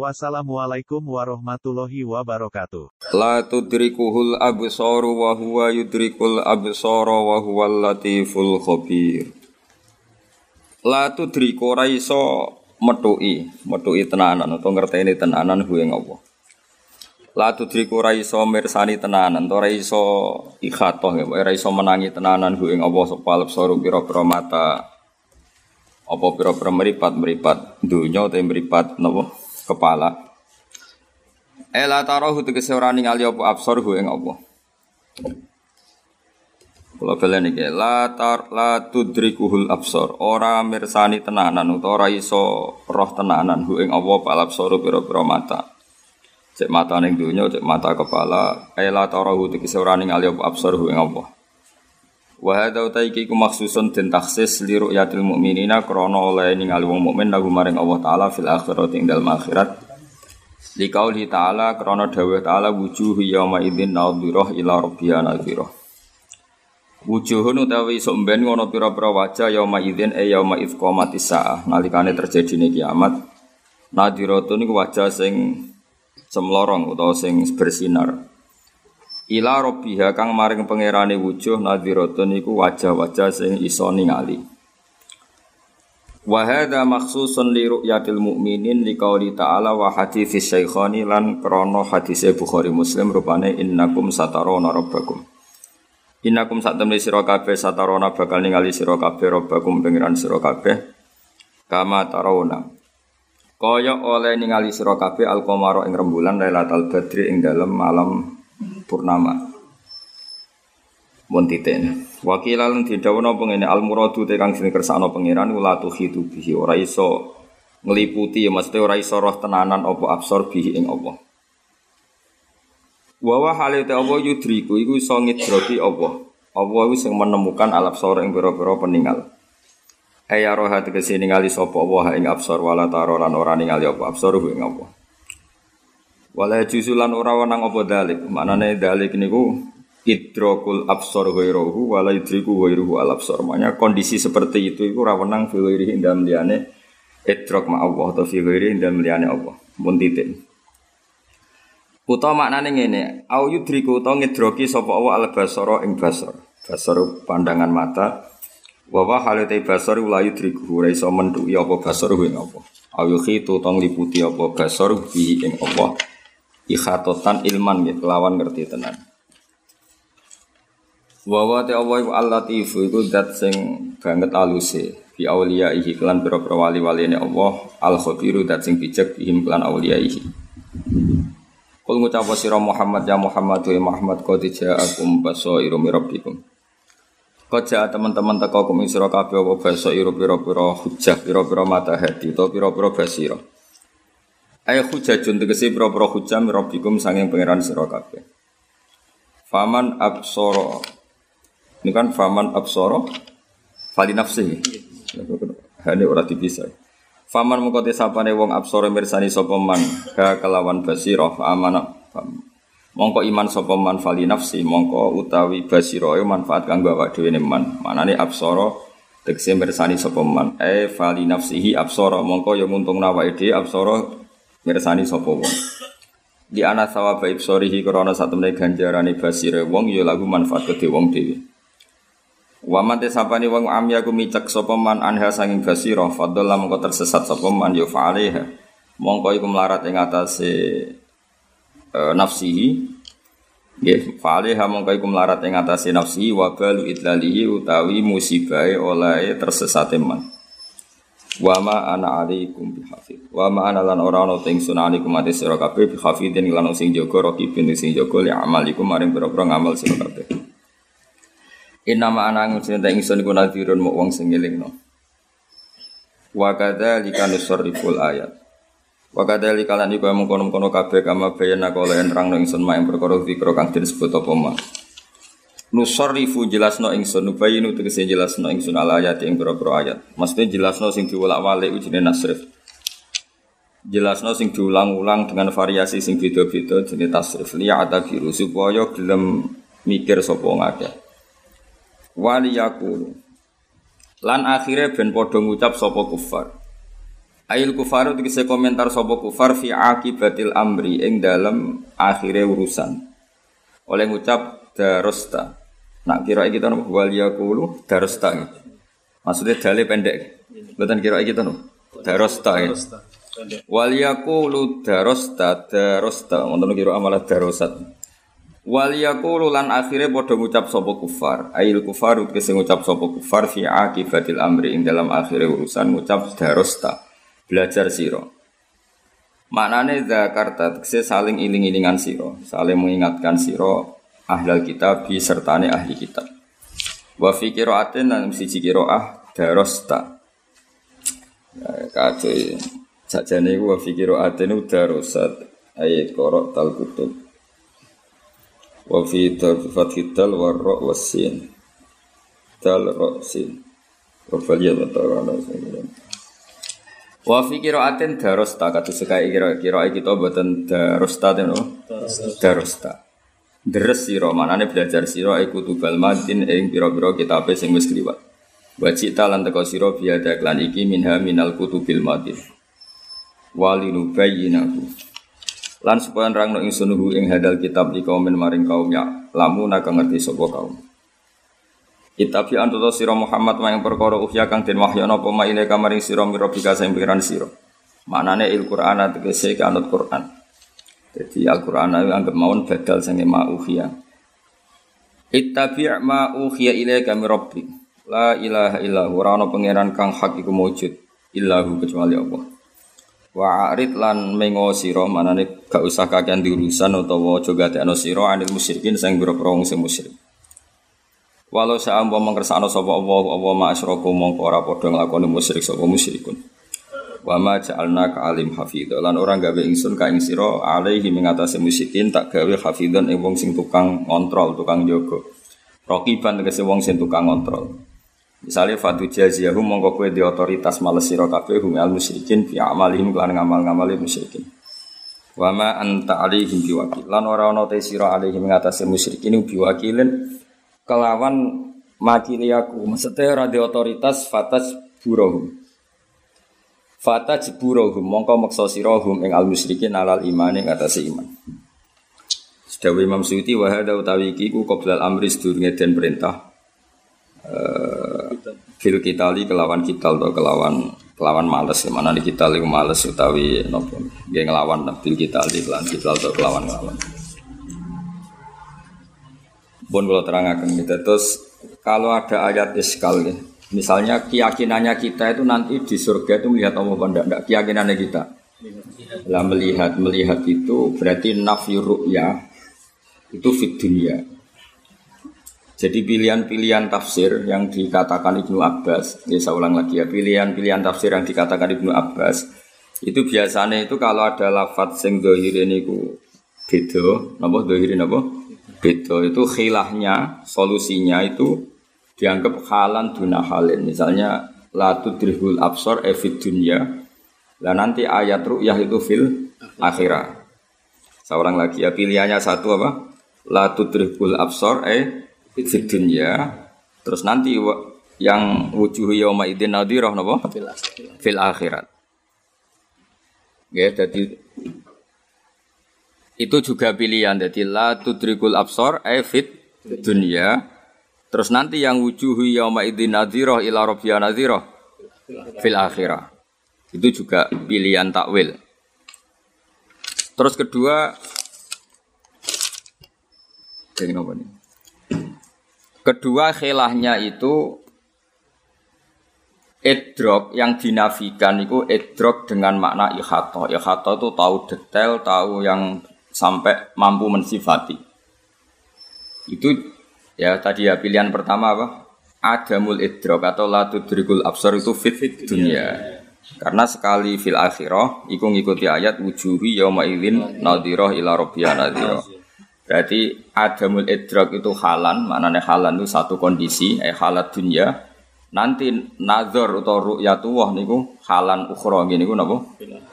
Wassalamualaikum warahmatullahi wabarakatuh. La tudrikuhul absaru wa huwa yudrikul absara wa huwal latiful khabir. La tudriku ora iso metuki, metuki tenanan atau ngerteni tenanan ing Allah. La tudriku ora iso mirsani tenanan, ora iso ikhatoh ya, ora iso menangi tenanan ing Allah sapa absaru pira-pira mata apa pira-pira meripat-meripat dunya utawa meripat napa kepala. Ela tarahu tegese ora ningali apa absorhu ing apa. Kula balen iki la tar la tudrikuhul absor. Ora mirsani tenanan utawa ora iso roh tenanan hu ing apa pal absoru pira-pira mata. Cek mata ning donya, cek mata kepala. Ela tarahu tegese ora ningali apa absorhu ing apa. Wa hadza utaiki ku maksusun den taksis li ru'yatil mukminina krana oleh ningali wong mukmin lagu maring Allah taala fil akhirati ing dalem akhirat. Li qauli ta'ala krana dawuh ta'ala wujuhu yauma idzin nadhirah ila rabbiha nadhirah. Wujuhun utawi sok mben ngono pira-pira wajah yauma idzin e yauma idz qamatis saah nalikane terjadine kiamat. Nadhiratun iku wajah sing semlorong utawa sing bersinar. Ila robbiha kang maring pangerane wujuh nadhiratun iku wajah-wajah sing iso ningali. Wa hadza makhsusun li ru'yatil mu'minin li qouli ta'ala wa hadits syaikhani lan krana hadise Bukhari Muslim rupane innakum satarona rabbakum. Innakum satamne sira kabeh satarona bakal ningali sira kabeh rabbakum pangeran sira kabeh kama tarawna. Kaya oleh ningali sira kabeh al-qamara ing rembulan Lailatul Badri ing dalem malam purnama. Mun titen. Wakilan didhawuhna pengene al muradu te kang sing kersakno pangeran ula tuhitu bihi ora iso ngliputi ya mesti ora iso roh tenanan apa absor bihi ing Allah. Wa wa halite apa yudriku iku iso ngidroki Allah. Allah iku sing menemukan al absor ing pira-pira peninggal. Aya roh hati kesini ningali sapa Allah ing absor wala taro lan ora ningali apa absor ing Allah. Wala juzulan ora wenang apa dalik. Maknane dalik niku idrokul absor ghairuhu wala idriku ghairuhu al absor. Makanya kondisi seperti itu iku ora wenang fi ghairihi ndam liyane idrok ma Allah atau fi ghairihi ndam liyane Allah. Mun titik. Utawa maknane ngene, au yudriku utawa ngidroki sapa Allah al basara ing basar. Basar pandangan mata. Wa wa halate basar la yudriku ora iso mentuki apa basar ing apa. Au yukhitu utawa liputi apa basar bi ing apa ikhatotan ilman gitu lawan ngerti tenan. Wawa te Allah iku al-latif iku zat sing banget aluse. Bi auliya ihi kelan pira-pira wali-waline Allah. Al khabiru zat sing bijak bihim kelan auliya ihi Kul ngucap sira Muhammad ya Muhammad wa Muhammad qad ja'akum basairu mir rabbikum. Qad ja'a teman-teman teko kum sira kabeh apa basairu pira-pira hujjah pira-pira mata hati utawa pira-pira basira Ayah hujajun tegesi pro-pro hujam rabbikum sanging pangeran sira. Faman absoro Ini kan faman absoro fali nafsi. Hane ora dipisah. Faman mengko te sapane wong absoro mirsani sapa man ka kelawan basira fa amana mongko iman sapa man fali nafsi mongko utawi basira manfaat kanggo awak dhewe man. Manane absoro tegese mirsani sapa man. Eh fali nafsihi absara mongko ya nguntung awake dhewe absara mirsani sapa wong? Di ana sawaba ibsorihi krana satemene ganjarane basire wong ya lagu manfaat kedhe wong dhewe. Wa man sapani wong amya ku micek sapa man anha sanging basira fadalla mongko tersesat sapa man ya mongko iku melarat ing atase e, nafsihi. Nggih fa'alaiha mongko iku melarat ing atase nafsihi wa balu idlalihi utawi musibahe oleh tersesate man Wa ma ana alaikum bihafid. Wa ma ana lan ora ana teng sun alaikum ate sira kabeh bihafidin lan sing jaga raqibin sing jaga li amalikum maring pira-pira ngamal sira kabeh. Inna ma ana teng ingsun iku nadhirun muk wong sing ngelingno. Wa kadzalika nusarriful ayat. Wa kadzalika lan iku mengkono-kono kabeh kama bayana kala nerangno ingsun mak perkara zikra kang disebut apa. Nusarrifu jelasno ingsun nubayinu tegese jelasno ingsun ala ayat ing pira-pira ayat. Maksudnya jelasno sing diwolak-walik ujine nasrif. Jelasno sing diulang-ulang dengan variasi sing beda-beda jenis tasrif liya ada biru supaya gelem mikir sapa ngakeh. Waliyakulu Lan akhirnya ben padha ngucap sapa kufar. Ail kufaru tegese komentar sapa kufar fi akibatil amri ing dalam akhirnya urusan. Oleh ngucap darosta. Nak kira kita nopo wal yaqulu darosta. Maksudnya dalil pendek. Bukan kira kita nopo. Darosta ya. Wal yaqulu darosta darosta. Wonten kira amalah darosat. Wal yaqulu lan akhire padha ngucap sapa kufar. Ail kufar kese ngucap sapa kufar fi akibatil amri ing dalam akhire urusan ngucap darosta. Belajar sira. Maknane zakarta tekse saling iling-ilingan sira, saling mengingatkan sira ahlal kitab bi sertane ahli kitab. Wa fi qiraatin lan siji qiraah darosta. Ya, kacau Sajane iku wa fi qiraatin darosat. Ayat korok tal kutub. Wa fi fathid dal wa ra wa sin. Dal ra sin. Wa faliyat wa ta'ala wa fi qiraatin darosta. Kata sekai kira kira kita boten darosta no? Darosta deres sira manane belajar sira iku tubal madin ing pira-pira kitabe sing wis kliwat. Wajib talan teko sira biada klan iki minha minal kutubil madin. Walinubayyinahu lan supaya nerangno ingsun hu ing hadal kitab di kaum maring kaum ya lamu nak ngerti sapa kaum. Kitab ya antuto sira Muhammad wa yang perkara uhya kang den wahyana apa ma ile kamaring sira mirabika sing pikiran sira. Maknane il Qur'an tegese kanut Qur'an jadi Al Qur'an itu anggap mawon badal sing ma uhya Ittabi' ma uhiya ilaika min rabbik la ilaha illa huwa pangeran kang hak iku mujud illahu kecuali Allah Wa arid lan mengo sira manane gak usah kakean diurusan utawa aja gatekno sira anil musyrikin sing boro-boro wong sing musyrik. Walau sa'am wa mangkersakno sapa Allah apa ma asyraku mongko ora padha nglakoni musyrik sapa musyrikun. Wa ma ja'alna ka alim hafidha lan ora gawe ingsun ka ing sira alaihi mengatasi musyrikin tak gawe hafidhan ing wong sing tukang ngontrol, tukang jaga. Rokiban tegese wong sing tukang ngontrol. Misalnya fatu jaziyahum mongko kowe di otoritas males sira kabeh hum al musyrikin fi amalihim ngamal-ngamale musyrikin. Wa ma anta alaihim biwakil. Lan ora ana te sira alaihim ngatasé musyrikin biwakilin kelawan makili aku. Maksudnya ora di otoritas fatas burohum. Fata jiburohum mongko maksa sira hum ing al musyrikin alal iman ing atase iman. Sedawi Imam Suyuti wa hadza utawi iki ku qoblal amri sedurunge den perintah fil kitali kelawan kital atau kelawan kelawan males mana di kita itu males utawi nopo dia ngelawan fil kitali kelawan kital atau kelawan kelawan Bon kalau terangkan kita terus kalau ada ayat iskal misalnya keyakinannya kita itu nanti di surga itu melihat Allah apa enggak, keyakinannya kita. Lah melihat melihat itu berarti nafi ya itu fit dunia. Jadi pilihan-pilihan tafsir yang dikatakan Ibnu Abbas, ya saya ulang lagi ya, pilihan-pilihan tafsir yang dikatakan Ibnu Abbas itu biasanya itu kalau ada lafadz sing dohir ini ku beda, napa? Dohir napa? Itu khilahnya, solusinya itu dianggap halan duna halin. Misalnya la tudrihul absor efid dunya. Lah nanti ayat ru'yah itu fil akhirah. Seorang lagi ya pilihannya satu apa? La tudrihul absor e fid dunya terus nanti yang wujuh yauma idzin nadhirah napa fil akhirat ya jadi itu juga pilihan jadi la tudrikul absor e fit dunya terus nanti yang wujuh yauma idzin nadhirah ila rabbia nadhirah fil akhirah itu juga pilihan takwil terus kedua Kedua khilahnya itu edrok yang dinafikan itu edrok dengan makna ikhato. Ikhato itu tahu detail, tahu yang sampai mampu mensifati. Itu ya tadi ya pilihan pertama apa? Adamul idrok atau latu drikul absor itu fit, fit dunia. Karena sekali fil akhirah, iku ngikuti ayat wujuhi yauma idzin nadhirah ila rabbiyah nadhirah. Berarti adamul idrak itu halan, maknanya halan itu satu kondisi, eh halat dunia. Nanti nazar atau ru'yatullah niku halan ukhra niku napa?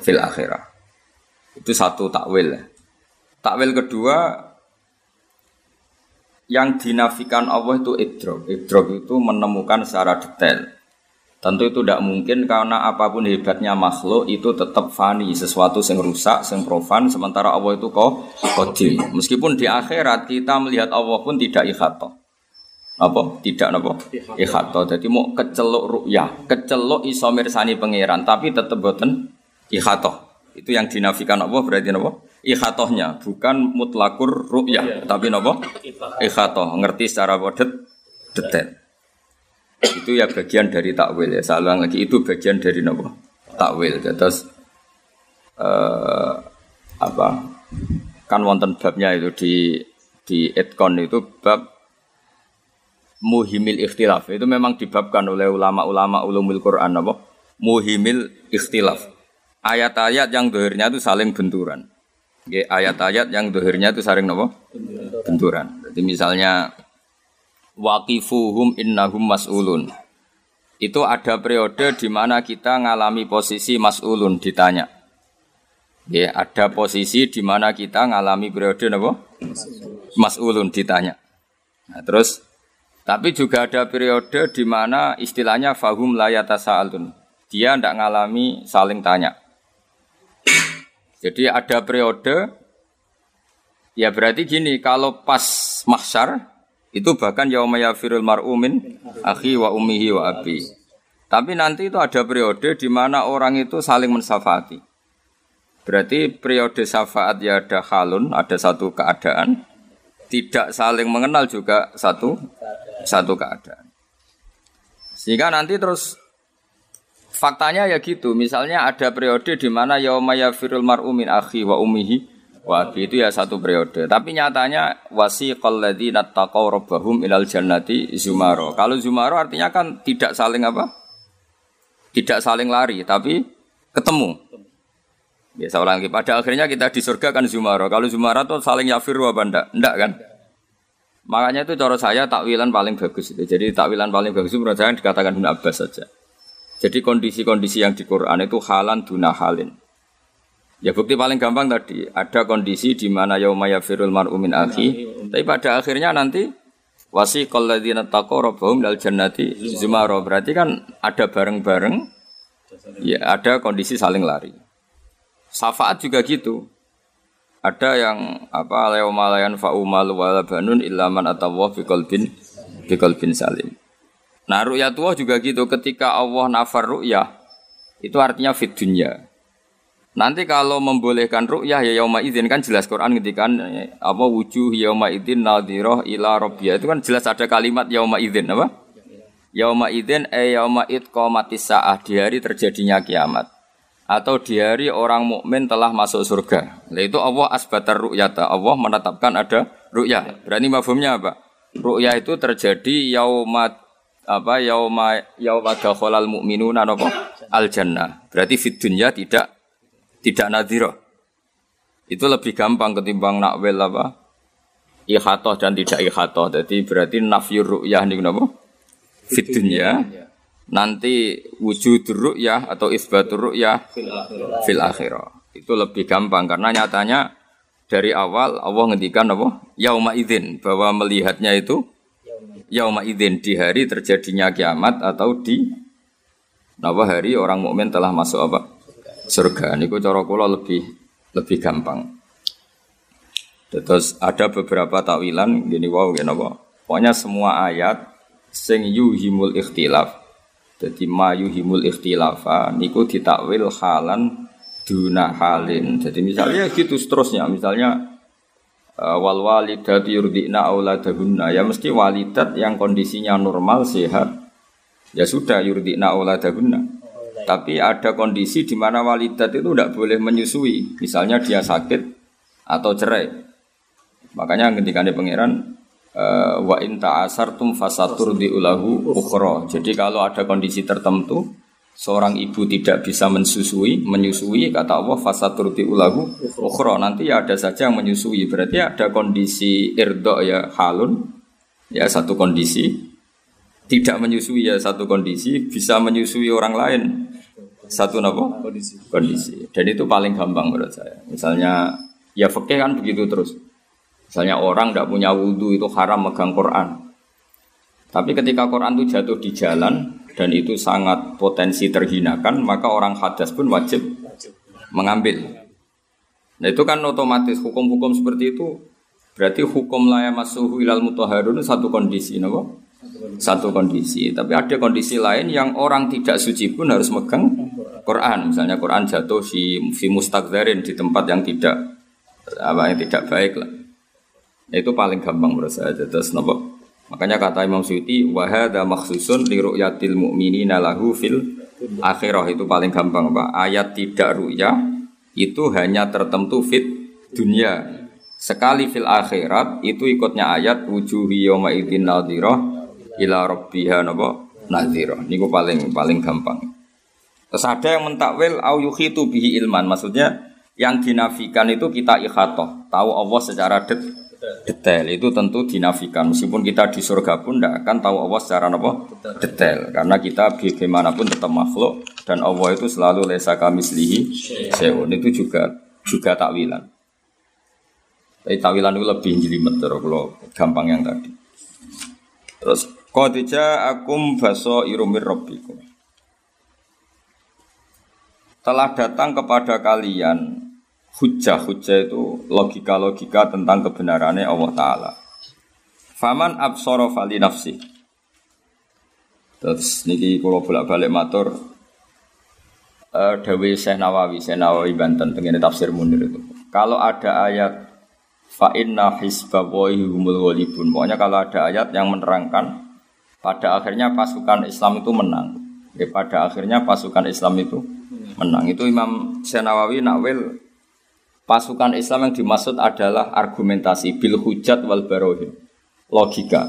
Fil akhirah. Itu satu takwil. Takwil kedua yang dinafikan Allah itu idrok. Idrok itu menemukan secara detail. Tentu itu tidak mungkin karena apa pun hebatnya makhluk itu tetap fani, sesuatu yang rusak, yang profan, sementara Allah itu kok kodim. Meskipun di akhirat kita melihat Allah pun tidak ikhato. Apa? Tidak apa? Ikhato. Jadi mau keceluk ru'yah, keceluk iso mirsani pangeran, tapi tetap boten ikhato. Itu yang dinafikan Allah berarti apa? Ikhatohnya, bukan mutlakur ru'yah, tapi apa? Ikhato, ngerti secara bodet detail itu ya bagian dari takwil ya salah lagi itu bagian dari nopo? Takwil. Terus uh, apa? Kan wonten babnya itu di di etkon itu bab muhimil ikhtilaf. Itu memang dibabkan oleh ulama-ulama ulumul Quran apa muhimil ikhtilaf. Ayat-ayat yang dohirnya itu saling benturan ayat-ayat yang dohirnya itu saling nopo benturan jadi misalnya waqifuhum innahum mas'ulun. Itu ada periode di mana kita ngalami posisi mas'ulun ditanya. Ya, ada posisi di mana kita ngalami periode apa? Mas'ulun ditanya. Nah, terus tapi juga ada periode di mana istilahnya fahum layata sa'alun. Dia tidak ngalami saling tanya. Jadi ada periode ya berarti gini, kalau pas mahsyar itu bahkan yauma yafirul mar'umin akhi wa ummihi wa abi. Tapi nanti itu ada periode di mana orang itu saling mensafati. Berarti periode syafaat ya ada halun, ada satu keadaan. Tidak saling mengenal juga satu satu keadaan. Sehingga nanti terus faktanya ya gitu. Misalnya ada periode di mana yauma yafirul mar'umin akhi wa ummihi Wabi itu ya satu periode. Tapi nyatanya wasiqal ladzina taqaw rabbahum ilal jannati zumaro. Kalau zumaro artinya kan tidak saling apa? Tidak saling lari, tapi ketemu. Biasa orang lagi. Pada akhirnya kita di surga kan zumaro. Kalau zumaro itu saling yafiru apa enggak? Enggak kan? Makanya itu cara saya takwilan paling bagus itu. Jadi takwilan paling bagus itu menurut saya dikatakan Ibn Abbas saja. Jadi kondisi-kondisi yang di Quran itu halan duna halin. Ya bukti paling gampang tadi ada kondisi di mana yaumaya firul mar'u min akhi, tapi pada akhirnya nanti wasi ladzina taqaw rabbahum dal jannati zumara. Berarti kan ada bareng-bareng ya ada kondisi saling lari. Syafaat juga gitu. Ada yang apa layan fa'umal wala banun illa man atawah bi qalbin bi qalbin salim. Nah ru'yatullah juga gitu ketika Allah nafar ru'yah itu artinya fit dunya. Nanti kalau membolehkan ru'yah ya yauma idzin kan jelas Quran ketika apa wujuh yauma idzin nadhirah ila rabbiyah itu kan jelas ada kalimat yauma idzin apa? Yauma idzin e yauma id qamatis saah di hari terjadinya kiamat atau di hari orang mukmin telah masuk surga. Nah, itu Allah asbatar ru'yata. Allah menetapkan ada ru'yah. Berarti mafhumnya apa? Ru'yah itu terjadi yauma apa yauma yauma dakhalal mu'minuna apa? Al jannah. Berarti fid dunya tidak tidak nadiro. Itu lebih gampang ketimbang nakwil apa? Ikhatoh dan tidak ikhatoh. Jadi berarti nafyur ru'yah ini kenapa? Fitunya. Nanti wujud ru'yah atau isbatur ru'yah fil akhirah. Itu lebih gampang karena nyatanya dari awal Allah ngendikan apa? Yauma idzin bahwa melihatnya itu yauma idzin di hari terjadinya kiamat atau di apa hari orang mukmin telah masuk apa? surga. Niku cara kula lebih lebih gampang. Terus ada beberapa takwilan gini wow gini apa? Pokoknya semua ayat sing yuhimul ikhtilaf. Jadi ma yuhimul ikhtilafa niku ditakwil halan duna halin. Jadi misalnya gitu seterusnya. Misalnya wal walidatu yurdina auladahunna ya mesti walidat yang kondisinya normal sehat ya sudah yurdina auladahunna tapi ada kondisi di mana walidat itu tidak boleh menyusui. Misalnya dia sakit atau cerai. Makanya ketika ada pangeran uh, wa in ta'asartum fasatur diulahu ukhra. Jadi kalau ada kondisi tertentu seorang ibu tidak bisa mensusui, menyusui kata Allah fasaturti ulahu ukhra. Nanti ya ada saja yang menyusui. Berarti ada kondisi irdo ya halun ya satu kondisi. Tidak menyusui ya satu kondisi bisa menyusui orang lain. Satu apa? Kondisi. Kondisi. Dan itu paling gampang menurut saya. Misalnya ya fakih kan begitu terus. Misalnya orang tidak punya wudhu itu haram megang Quran. Tapi ketika Quran itu jatuh di jalan dan itu sangat potensi terhinakan, maka orang hadas pun wajib mengambil. Nah itu kan otomatis hukum-hukum seperti itu berarti hukum laya masuhu ilal mutahharun satu kondisi, nopo? Satu kondisi. Tapi ada kondisi lain yang orang tidak suci pun harus megang Quran. Misalnya Quran jatuh di fi mustakzarin di tempat yang tidak apa yang tidak baik lah. Nah, itu paling gampang menurut saya. Terus nopo? Makanya kata Imam Suyuti wahada maksusun li ru'yatil mu'minina lahu fil akhirah itu paling gampang Pak. Ayat tidak ru'ya itu hanya tertentu fit dunia. Sekali fil akhirat itu ikutnya ayat wujuhi yawma idzin nadhirah ila rabbiha napa nadhirah. Niku paling paling gampang. Terus ada yang mentakwil au yukhitu bihi ilman. Maksudnya yang dinafikan itu kita ikhatoh. Tahu Allah secara det detail. Itu tentu dinafikan. Meskipun kita di surga pun tidak akan tahu Allah secara apa? Detail. Karena kita bagaimanapun tetap makhluk dan Allah itu selalu lesa kami selihi seun itu juga juga takwilan. Tapi takwilan itu lebih jelimet kalau gampang yang tadi. Terus kodija akum baso irumir robbikum telah datang kepada kalian hujah hujah itu logika logika tentang kebenarannya Allah Taala. Faman absoro fali nafsi. Terus niki kalau bolak balik matur uh, Dawi Syekh Nawawi, Syekh Nawawi Banten pengen tafsir Munir itu. Kalau ada ayat fa inna hisbawahi humul walibun. Pokoknya kalau ada ayat yang menerangkan pada akhirnya pasukan Islam itu menang. Ya, pada akhirnya pasukan Islam itu menang. Itu Imam Syekh Nawawi nakwil Pasukan Islam yang dimaksud adalah argumentasi bil hujat wal barohin. Logika.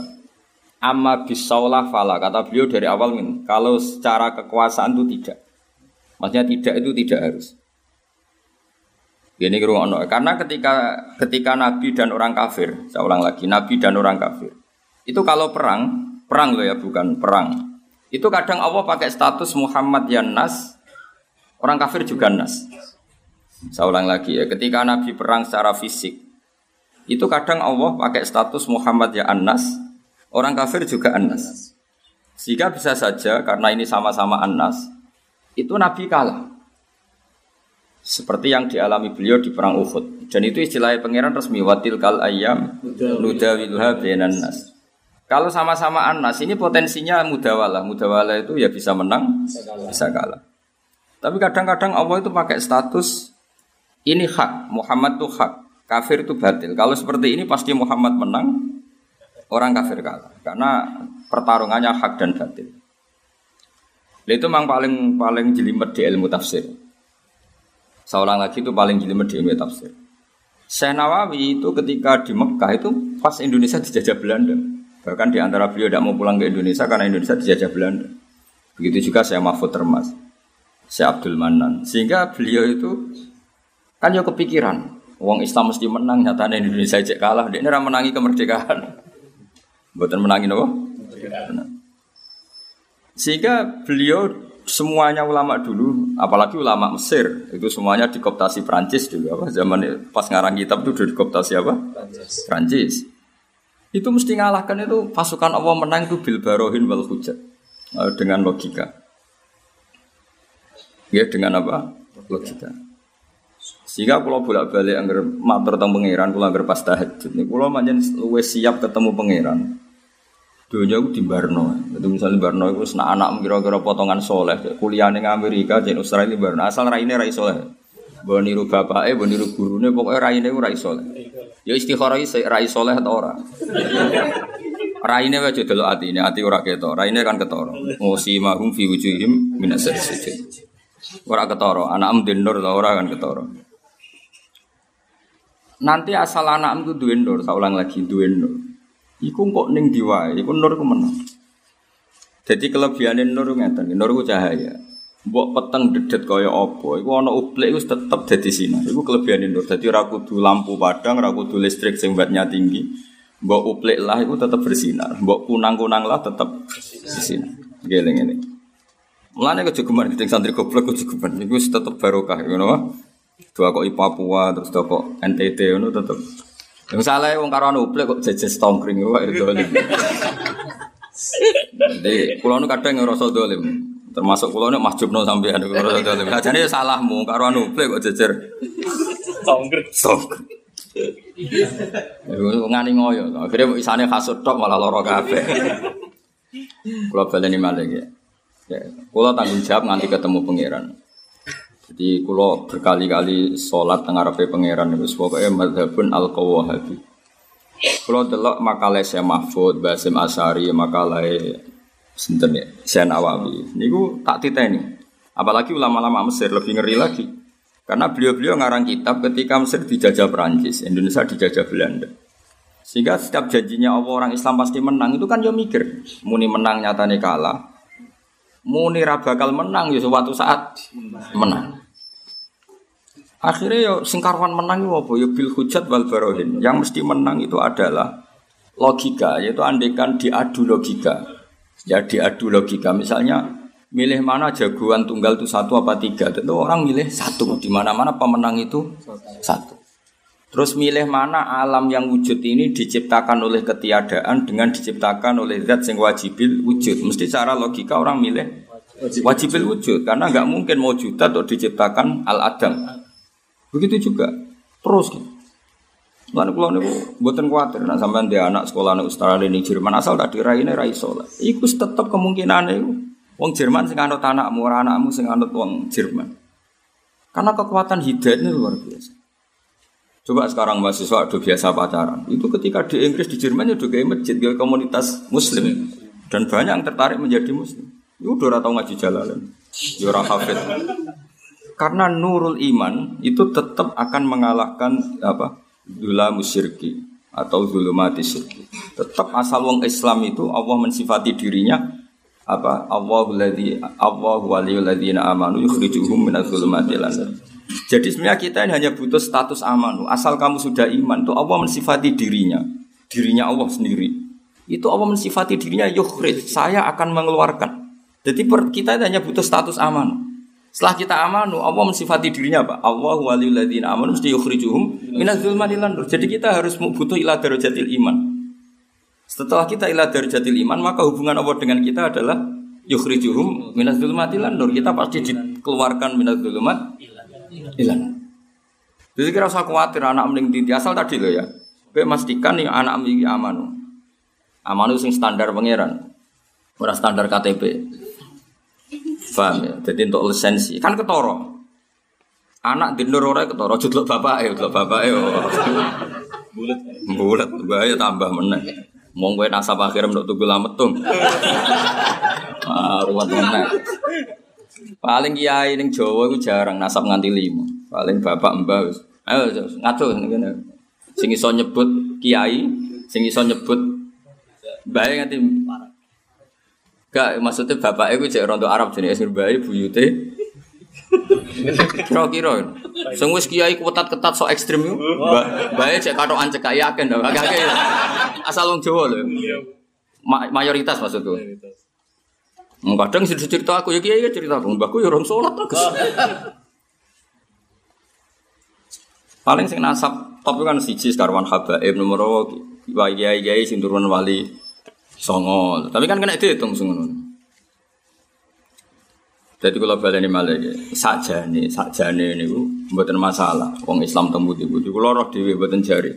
Amma bisaulah fala. Kata beliau dari awal min. Kalau secara kekuasaan itu tidak. Maksudnya tidak itu tidak harus. Ini ono. Karena ketika ketika Nabi dan orang kafir, saya ulang lagi, Nabi dan orang kafir. Itu kalau perang, perang loh ya, bukan perang. Itu kadang Allah pakai status Muhammad yang nas, orang kafir juga nas. Saya ulang lagi ya, ketika Nabi perang secara fisik, itu kadang Allah pakai status Muhammad ya Anas, orang kafir juga Anas. Sehingga bisa saja karena ini sama-sama Anas, itu Nabi kalah. Seperti yang dialami beliau di perang Uhud. Dan itu istilahnya pangeran resmi watil kal ayam nudawiluha bainan nas. Kalau sama-sama Anas ini potensinya mudawalah. Mudawalah itu ya bisa menang. Bisa kalah. Tapi kadang-kadang Allah itu pakai status ini hak, Muhammad itu hak, kafir itu batil. Kalau seperti ini pasti Muhammad menang, orang kafir kalah. Karena pertarungannya hak dan batil. Itu memang paling paling jelimet di ilmu tafsir. Seorang lagi itu paling jelimet di ilmu tafsir. Syekh Nawawi itu ketika di Mekah itu pas Indonesia dijajah Belanda. Bahkan di antara beliau tidak mau pulang ke Indonesia karena Indonesia dijajah Belanda. Begitu juga saya Mahfud Termas, saya Abdul Manan. Sehingga beliau itu Kan yo kepikiran, Wong Islam mesti menang, nyatanya Indonesia cek kalah, dia ini menangi kemerdekaan. Buatan menangi apa? Sehingga beliau semuanya ulama dulu, apalagi ulama Mesir, itu semuanya dikoptasi Prancis dulu apa zaman pas ngarang kitab itu dikoptasi apa? Prancis. Prancis. Itu mesti ngalahkan itu pasukan Allah menang itu bil barohin wal hujat eh, dengan logika. Ya dengan apa? Logika. Sehingga kalau bolak balik angger matur tentang pangeran, kalau angger pas tahajud, nih kalau manjen luwe siap ketemu pangeran. Dunia itu di Barno, itu misalnya Barno itu sena anak kira-kira potongan soleh, kuliah ning Amerika, jadi Australia Barno, asal raine rai soleh. Bawa niru bapak eh, bawa niru nih, pokoknya raine rai soleh. Ya istikharah rai soleh atau ora. Raine wae delok atine, ati ora ketok. Raine kan ketara. Ngosi mahum fi wujuhim minas sujud. Ora ketara, anak mden nur ora kan ketara. Nanti asal anak itu duwe nur, saya ulang lagi duwe nur. Iku kok ning diwae, iku nur ku menang. Jadi kelebihan nur ngeten, nur ku cahaya. Mbok peteng dedet kaya apa, iku ana uplek iku tetep dadi sinar. Iku kelebihan nur. Dadi ora kudu lampu padang, ora kudu listrik sing tinggi. Mbok uplek lah iku tetep bersinar. Mbok kunang-kunang lah tetep bersinar. Geleng ngene. Mulane kejegeman gedeng santri goblok kejegeman. Iku tetep barokah ngono wae. Dua kok Papua terus dua kok NTT ngono tetep. Yang salah wong karo anu uplek kok jejes tongkring wae dolim. Jadi, kulo nu kadang ngerasa dolim. Termasuk kulo nek mahjubno sampean kulo ora dalem. Ajane salahmu karo anu plek kok jejer. Songkret. Songkret. Ngani ngoyo. Akhirnya isane kasut tok malah lara kabeh. Kulo baleni malih ya. Ya, kulo tanggung jawab nganti ketemu pangeran. Jadi kulo berkali-kali sholat tengah rapi pangeran itu pokoknya madhabun al qawahabi. Kulo delok makalah saya Mahfud, Basim Asari, makalah Sinten ya, Sen Awawi. Niku tak titeni. Apalagi ulama-ulama Mesir lebih ngeri lagi. Karena beliau-beliau ngarang kitab ketika Mesir dijajah Perancis, Indonesia dijajah Belanda. Sehingga setiap janjinya Allah orang Islam pasti menang itu kan yo mikir. Muni menang nyatane kalah. Muni ra bakal menang ya suatu saat menang. Akhirnya yo singkarwan menang itu apa? Yo bil hujat wal barohin. Yang mesti menang itu adalah logika, yaitu andekan diadu logika. Ya diadu logika. Misalnya milih mana jagoan tunggal itu satu apa tiga. Tentu orang milih satu. Di mana-mana pemenang itu satu. Terus milih mana alam yang wujud ini diciptakan oleh ketiadaan dengan diciptakan oleh zat yang wajibil wujud. Mesti secara logika orang milih wajibil wujud karena nggak mungkin mau juta atau diciptakan al adam. Begitu juga terus gitu. Lan kula niku mboten kuwatir nek sampean dia anak sekolah nek Australia ning Jerman asal tak diraine ra iso lah. Iku tetep kemungkinane iku wong Jerman sing anut anakmu ora anakmu sing anut wong Jerman. Karena kekuatan hidayah ini luar biasa. Coba sekarang mahasiswa udah biasa pacaran. Itu ketika di Inggris, di Jerman ya udah kayak masjid, kayak komunitas muslim. Dan banyak yang tertarik menjadi muslim. Itu udah tahu ngaji jalalan. Ya hafid. Karena nurul iman itu tetap akan mengalahkan apa dula musyirki atau zulumati syirki. Tetap asal wong Islam itu Allah mensifati dirinya apa Allahu ladzi Allahu waliyul ladzina amanu yukhrijuhum minadz zulumati Jadi sebenarnya kita ini hanya butuh status amanu. Asal kamu sudah iman tuh Allah mensifati dirinya, dirinya Allah sendiri. Itu Allah mensifati dirinya yukhrij, saya akan mengeluarkan. Jadi kita hanya butuh status amanu. Setelah kita amanu, Allah mensifati dirinya apa? Allah waliyul ladzina amanu mesti yukhrijuhum minaz zulmati nur. Jadi kita harus butuh ila darajatil iman. Setelah kita ila darajatil iman, maka hubungan Allah dengan kita adalah yukhrijuhum minaz zulmati nur. Kita pasti dikeluarkan minaz zulmat ilan. Jadi kira usah khawatir anak mending tinti asal tadi loh ya. Kowe memastikan nih anak memiliki amanu. Amanu sing standar pangeran. Ora standar KTP. Paham ya? Jadi untuk lisensi kan ketoro. Anak di ora ketoro, judul bapak ya, judul bapak ya. Bulat, bulat, bahaya tambah meneh. Mau gue nasab akhir untuk tunggu lametung. Ah, ruwet meneh. Paling kiai ning Jawa itu jarang nasab nganti lima. Paling bapak mbah wis. Ayo ngatur ngene. Sing iso nyebut kiai, sing iso nyebut bae nganti Gak maksudnya bapak itu cek rondo Arab jenis esir bayi buyute. Kira-kira, sing wis kiai ketat-ketat so ekstrim itu, bayi cek katokan cek kaya kan, kakek asal wong Jawa loh. Ma mayoritas maksudku. Kadang sih cerita aku ya kiai cerita aku, mbakku ya orang sholat terus. Paling sing nasab top kan siji sekarwan habaib nomor kiai kiai sing wali Songo. Tapi kan kena dihitung ngono. Jadi kalau baleni malah saja nih, saja nih ini buatan masalah. Wong Islam temu di budi, kalau roh dewi buatan jari.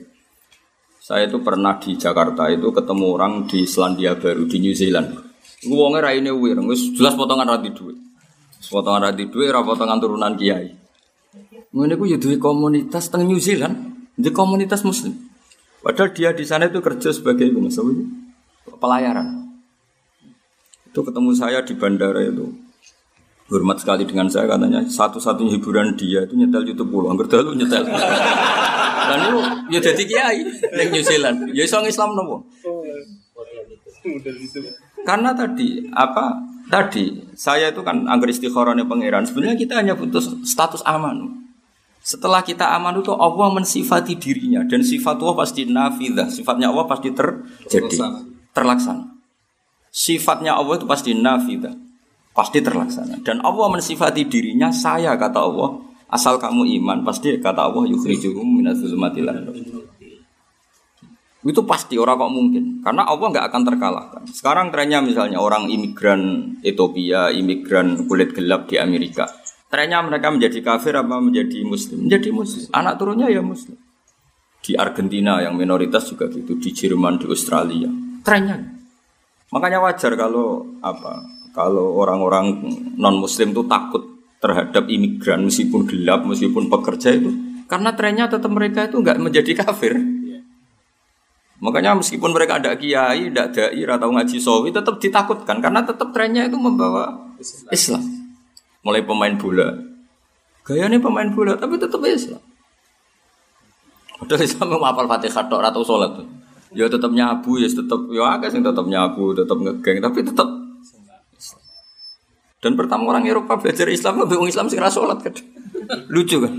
Saya itu pernah di Jakarta itu ketemu orang di Selandia Baru di New Zealand. Gue wongnya rai ini wir, jelas potongan rati duit. Potongan rati duit, ra potongan turunan kiai. Ini gue jadi komunitas teng New Zealand, di komunitas Muslim. Padahal dia di sana itu kerja sebagai gue pelayaran. Itu ketemu saya di bandara itu. Hormat sekali dengan saya katanya satu-satunya hiburan dia itu nyetel YouTube pulau. Angger dalu nyetel. Dan itu ya jadi kiai di New Zealand. Ya isong Islam nopo. Karena tadi apa tadi saya itu kan anggar istikharahnya pangeran. Sebenarnya kita hanya butuh status aman. Setelah kita aman itu Allah mensifati dirinya dan sifat Allah pasti nafidah, sifatnya Allah pasti terjadi, terlaksana. Sifatnya Allah itu pasti nafidah, pasti terlaksana. Dan Allah mensifati dirinya saya kata Allah, asal kamu iman pasti kata Allah yukhrijuhum minadzulumatil itu pasti orang kok mungkin karena Allah nggak akan terkalahkan. Sekarang trennya misalnya orang imigran Ethiopia, imigran kulit gelap di Amerika Trennya mereka menjadi kafir apa menjadi muslim? Menjadi muslim. Anak turunnya ya muslim. Di Argentina yang minoritas juga gitu, di Jerman, di Australia. Trennya. Makanya wajar kalau apa? Kalau orang-orang non muslim itu takut terhadap imigran meskipun gelap, meskipun pekerja itu karena trennya tetap mereka itu nggak menjadi kafir. Makanya meskipun mereka ada kiai, tidak dai, atau ngaji sawi, tetap ditakutkan karena tetap trennya itu membawa Islam mulai pemain bola. Gayanya pemain bola tapi tetap Islam. Padahal Islam mau apal Fatihah atau sholat tuh. Ya tetap nyabu, ya tetap ya agak sih tetap nyabu, tetap ngegeng, tapi tetap dan pertama orang Eropa belajar Islam, lebih Islam sih sholat kan. Lucu kan?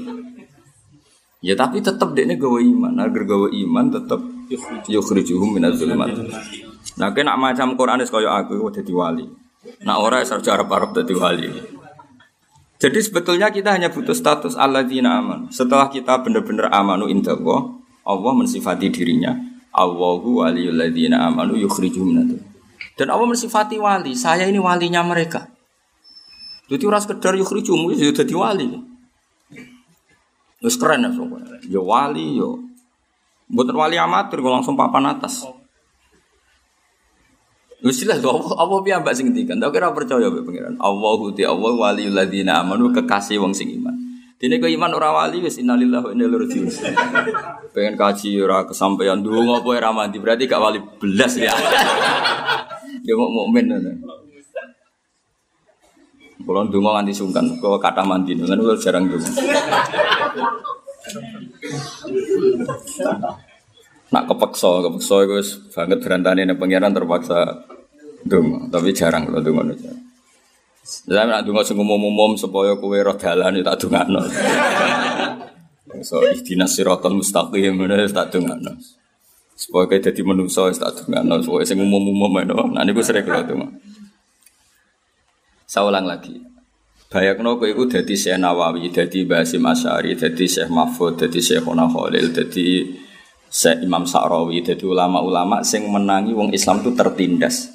Ya tapi tetap dia ini gawe iman, agar gawe iman tetap yukhrijuhum minaz zulumat. Nah, kena macam Quran kaya aku udah wali. Nah, orang sarja Arab-Arab dadi wali. Jadi sebetulnya kita hanya butuh status alladzina aman. Setelah kita benar-benar amanu indallah, Allah mensifati dirinya. Allahu waliyul ladzina amanu yukhrijuhum Dan Allah mensifati wali, saya ini walinya mereka. Jadi orang sekedar yukhrijuhum itu jadi wali. Terus keren ya soalnya. Ya wali yo. Ya. Bukan wali amatir, gue langsung papan atas. Wis jelas apa apa piye mbak sing ngendikan. Tak kira percaya mbek pangeran. Allahu ti Allah waliul ladzina amanu kekasih wong sing iman. Dene kok iman ora wali wis innalillahi wa inna ilaihi. Pengen kaji ora kesampaian ndonga apa ora mandi berarti gak wali belas ya. Ya mau mukmin ngono. Kalau ndonga nganti sungkan, kok kata mandi, kan jarang ndonga. Nak kepeksa, kepeksa itu banget berantane nih pangeran terpaksa dong, tapi jarang kalau dong aja. Saya nak dungo sing umum-umum supaya kowe roh dalan ya tak dongakno. So ihdinas siratal mustaqim ngono ya tak dongakno. Supaya kowe dadi manungsa ya tak dongakno, supaya sing umum-umum ngono. Nah niku sering kula donga. Saya ulang lagi. Bayangno kowe iku dadi Syekh Nawawi, dadi Basim Asy'ari, dadi Syekh Mahfud, dadi Syekh Khalil, dadi Syekh Imam Sa'rawi jadi ulama-ulama sing menangi wong Islam itu tertindas.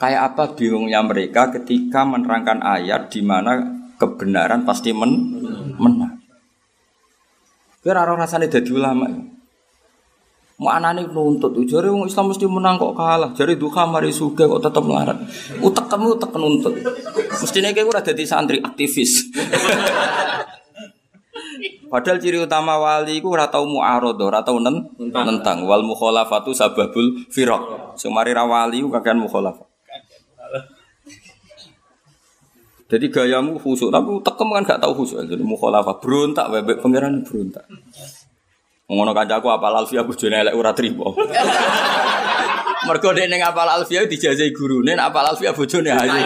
Kayak apa bingungnya mereka ketika menerangkan ayat di mana kebenaran pasti men menang. Kira ora rasane dadi ulama. Mau anane nuntut, jare wong Islam mesti menang kok kalah. Jare duka mari suge kok tetep melarat. Utek kamu utek nuntut. Mestine kowe ora dadi santri aktivis. Padahal ciri utama wali itu ora tau mu'arad, ora tau nen, nentang. Wal mukhalafatu sababul firaq. Sing mari ra wali kakean mukhalafah. Jadi gayamu khusuk, tapi tekem kan gak tau khusuk. Jadi mukhalafah berontak bebek pangeran berontak. Ngono kancaku apal alfiah bojone elek ora trimo. Mergo dek ning apal alfiah dijajahi gurune, nek apal alfiah bojone ayu.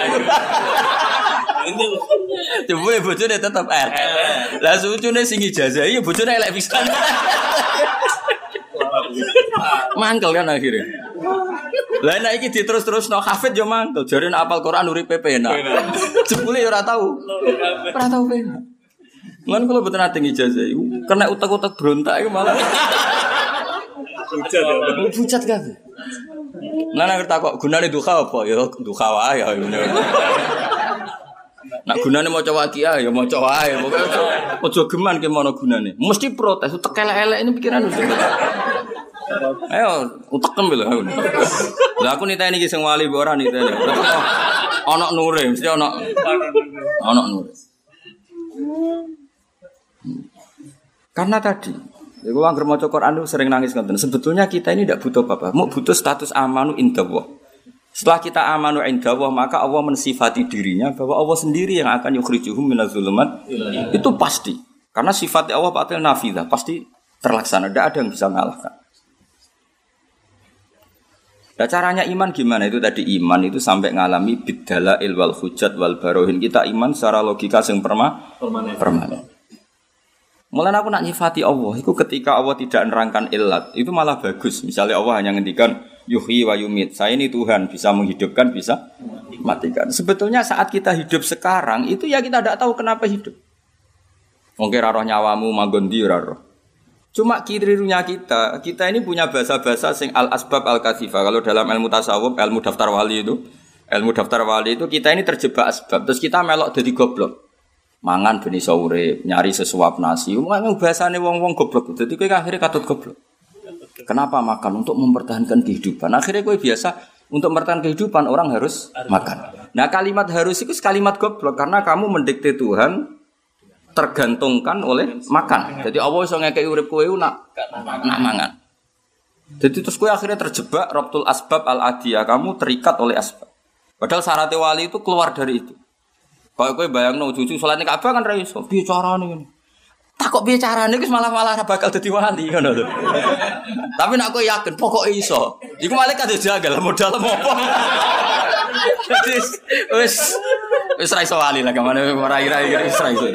Coba ya bojone tetap R. Lah sucune sing ijazah ya bojone elek pisan. Mangkel kan akhirnya. Lah nek iki diterus-terus no hafid yo mangkel. Jare nek apal Quran uripe penak. Jebule yo ora tau. Ora tau penak. Lan kalau betul nanti ijazah, kena utak-utak berontak itu malah. Bucat ya. Bucat kan. Nah, ngerti kok gunane duha apa? Ya duha wae ya. Nak gunane mau coba kia ya mau coba ya. Ojo geman ke mana gunane. Mesti protes. Utek elek ini pikiran. Ayo utekem lho. Lah aku niteni iki sing wali mbok ora niteni. Ana nure, mesti ana ana nure. Karena tadi, gue angker mau Quran sering nangis ngoten. Sebetulnya kita ini tidak butuh apa-apa. Mau butuh status amanu indallah. Setelah kita amanu indallah, maka Allah mensifati dirinya bahwa Allah sendiri yang akan yukhrijuhum minazulumat. Itu pasti. Karena sifat Allah patil nafidah, pasti terlaksana. Tidak ada yang bisa mengalahkan. Nah caranya iman gimana? Itu tadi iman itu sampai ngalami bidala ilwal hujat wal barohin. Kita iman secara logika yang perma permanen. permanen. Mulai aku nak nyifati Allah, itu ketika Allah tidak nerangkan ilat, itu malah bagus. Misalnya Allah hanya ngendikan yuhi wa yumit. Saya ini Tuhan, bisa menghidupkan, bisa matikan. Sebetulnya saat kita hidup sekarang, itu ya kita tidak tahu kenapa hidup. Mungkin roh nyawamu magondi roh. Cuma kirirunya kita, kita ini punya bahasa-bahasa sing al asbab al kasifa. Kalau dalam ilmu tasawuf, ilmu daftar wali itu, ilmu daftar wali itu kita ini terjebak asbab. Terus kita melok jadi goblok mangan beni sore, nyari sesuap nasi. Memang bahasane wong-wong goblok. Jadi kowe akhirnya katut goblok. Kenapa makan? Untuk mempertahankan kehidupan. Akhirnya kowe biasa untuk mempertahankan kehidupan orang harus makan. Nah kalimat harus itu kalimat goblok karena kamu mendikte Tuhan tergantungkan oleh makan. Jadi Allah iso ngekeki urip kowe nak nak mangan. Jadi terus kowe akhirnya terjebak Rabtul Asbab al Adiyah, kamu terikat oleh asbab. Padahal syarat wali itu keluar dari itu. Kalau kowe bayangno cucu salat ning Ka'bah kan ra iso. Piye carane? Tak kok piye carane wis malah-malah bakal dadi wali ngono lho. Tapi nek kowe yakin pokok iso. Iku malah kadhe jagal modal apa. Jadi wis wis ra iso wali lah ke mana ora ira wis ra iso.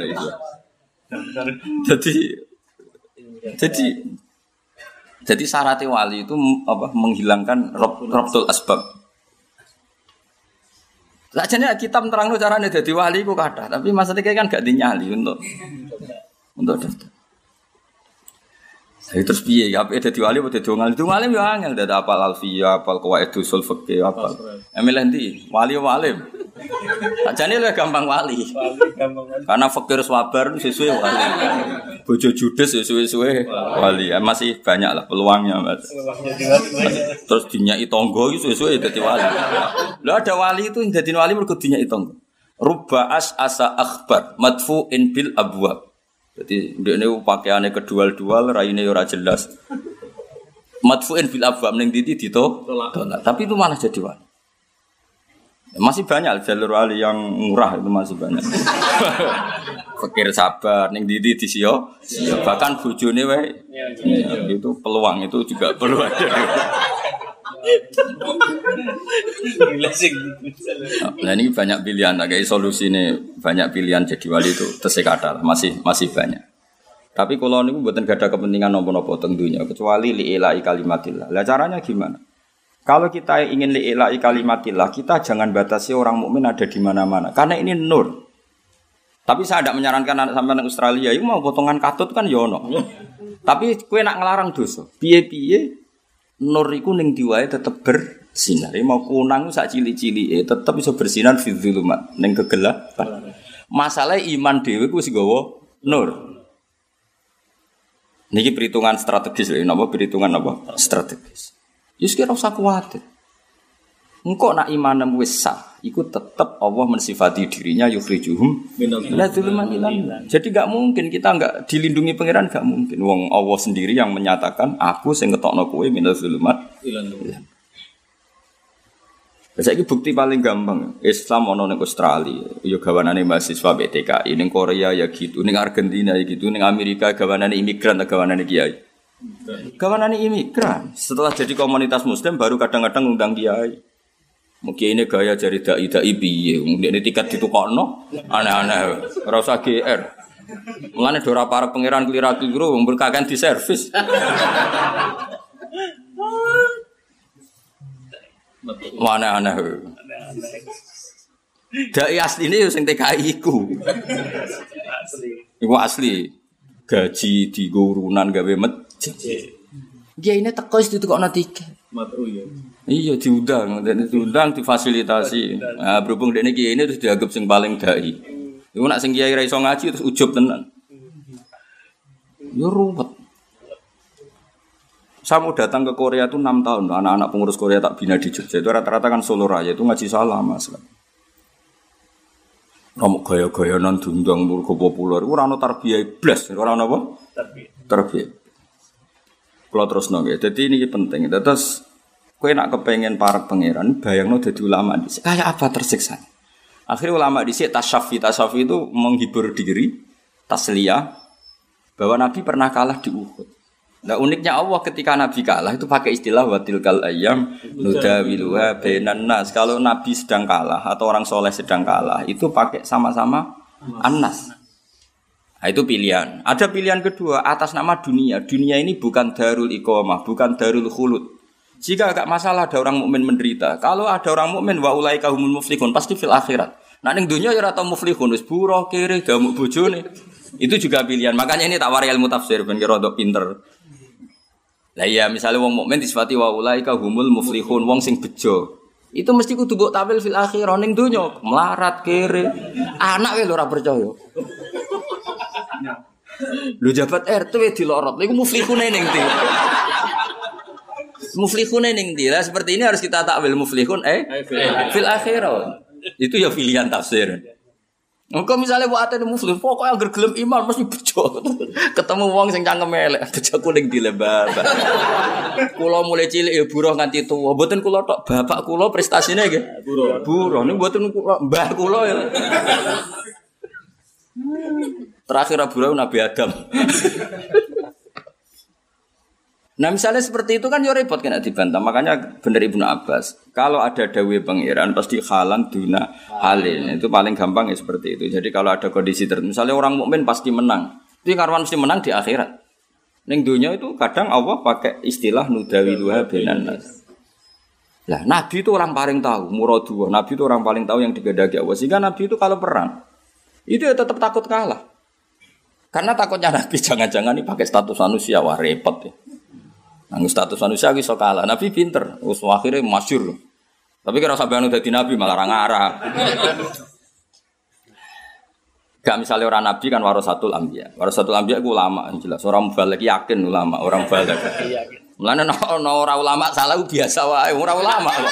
Jadi jadi jadi syarat wali itu apa menghilangkan rob, robtul asbab. Lah jane kitab terangno carane dadi wali ku kathah, tapi maksudnya kan gak dinyali untuk untuk daftar. Jadi terus piye ya apa dadi wali apa dadi wali? Dadi wali yo angel dadi apal alfiya, apal qawaid usul fikih apal. Emil endi? Wali walim. Ajane lu gampang wali. Karena fakir swabar sesuai wali. Bojo judes sesuai-suwe wali. Ya, masih banyak lah peluangnya, Mas. Terus dinyai tonggo itu sesuai dadi wali. Lo ada wali itu yang dadi wali mergo dinyai tonggo. Rubba as asa akhbar madfu'in bil abwab. Jadi dia ini pakaiannya kedual-dual, raine ora jelas. Madfu'in bil abwab ning titi dito. Tapi itu malah jadi wali. Masih banyak jalur wali yang murah itu masih banyak. Fakir sabar, neng didi di sio, bahkan bujune wae. Ya, itu peluang itu juga peluang. nah ini banyak pilihan, kayak solusi ini banyak pilihan jadi wali itu tersekadar masih masih banyak. Tapi kalau ini buatan gak ada kepentingan nopo-nopo tentunya kecuali liilai kalimatillah. Lah caranya gimana? Kalau kita ingin li'ilai kalimatillah, kita jangan batasi orang mukmin ada di mana-mana. Karena ini nur. Tapi saya tidak menyarankan anak sampai Australia, itu mau potongan katut kan yono. Tapi kue nak ngelarang dosa. Piye-piye nur iku ning diwae tetep bersinar. Mau kunang sak cili-cili eh tetep bisa bersinar fi dzulumat ning kegelapan. Masalah iman dhewe ku wis gawa nur. Niki perhitungan strategis lho, napa perhitungan apa? Strategis. Yus kira usah kuatir. Engkau nak iman wis sah, iku tetap Allah mensifati dirinya yukhrijuhum dzuluman Jadi gak mungkin kita nggak dilindungi pangeran gak mungkin. Wong Allah sendiri yang menyatakan aku sing ngetokno kowe minal dzulumat Saya bukti paling gampang. Islam ono ning Australia, yo gawanane mahasiswa BTKI ning Korea ya gitu, ning Argentina ya gitu, ning Amerika gawanane imigran gawanane kiai. Kawanan imigran. Setelah jadi komunitas muslim baru kadang-kadang undang kiai. Mungkin ini gaya jari dai dai piye. Ini tiket ditukokno aneh-aneh. Rasa GR. Mulane dora para pangeran kelira keliru berkakan di servis. Mana aneh. Dai asli ini yang TKI ku. Iku asli. Gaji di gurunan gawe met dia ini teko itu kok nanti ya. Iya diundang, dan diundang difasilitasi. Nah, berhubung dia ini ini terus dianggap sing paling dai. Iku nak sing kiai iso ngaji terus ujub tenan. Yo ruwet. Saya mau datang ke Korea itu enam tahun, anak-anak pengurus Korea tak bina di Jogja itu rata-rata kan Solo Raya itu ngaji salah mas. Kamu gaya-gaya non diundang murko populer, orang no tarbiyah blas, orang apa? Tarbiyah. Tarbiyah. Kalau terus nongge, jadi ini penting. Terus kue nak kepengen para pangeran, bayang no jadi ulama di kayak apa tersiksa. Akhirnya ulama di sini tasyafi tasyafi itu menghibur diri, taslia bahwa Nabi pernah kalah di Uhud. Nah uniknya Allah ketika Nabi kalah itu pakai istilah watil kal ayam nudawiluha benan nas. Kalau Nabi sedang kalah atau orang soleh sedang kalah itu pakai sama-sama anas. Nah, itu pilihan. Ada pilihan kedua atas nama dunia. Dunia ini bukan darul iqamah, bukan darul khulud. Jika agak masalah ada orang mukmin menderita. Kalau ada orang mukmin wa ulaika humul muflihun pasti fil akhirat. Nah ning dunia ya ora tau muflihun wis buruh kiri gamuk bojone. Itu juga pilihan. Makanya ini tak wari ilmu tafsir ben kira pinter. Lah iya misalnya wong mukmin disifati wa ulaika humul muflihun, wong sing bejo. Itu mesti kudu mbok tampil fil akhir ning donya, melarat kere. Anak lho ora percaya. Lu jabat RT dilorot, iku muflihune ning ndi? Muflihune ning ndi? Lah seperti ini harus kita takwil muflihun eh fil akhir. Itu ya pilihan tafsir. Engko misalnya buat ada muslim, pokoknya agar gelem iman mesti bejo. Ketemu wong sing cangkem elek, bejo kuning dilebar. Kulo mulai cilik ya buruh nganti tua. Mboten kulo tok, bapak kulo prestasinya nggih. Buruh. Buruh niku mboten kulo, mbah kulo ya. Terakhir buruh Nabi Adam. Nah misalnya seperti itu kan ya repot kena dibantah. Makanya bener Ibnu Abbas. Kalau ada dawe pangeran pasti halan duna halin. Itu paling gampang ya seperti itu. Jadi kalau ada kondisi tertentu. Misalnya orang mukmin pasti menang. Itu karwan mesti menang di akhirat. Neng dunia itu kadang Allah pakai istilah nudawiluha benan nas. Lah Nabi itu orang paling tahu muradua. Nabi itu orang paling tahu yang digedaki Allah. Sehingga Nabi itu kalau perang itu ya tetap takut kalah. Karena takutnya Nabi jangan-jangan ini pakai status manusia wah repot ya. Nang status manusia iso kalah. Nabi pinter, wis akhirnya masyur. Tapi kira sampean udah di nabi malah ngarah. Gak misalnya orang nabi kan warasatul ambia. Warasatul ambia itu ulama jelas. Orang balik yakin ulama, orang balik. Mulane no ora ulama salah biasa wae, ora ulama kok.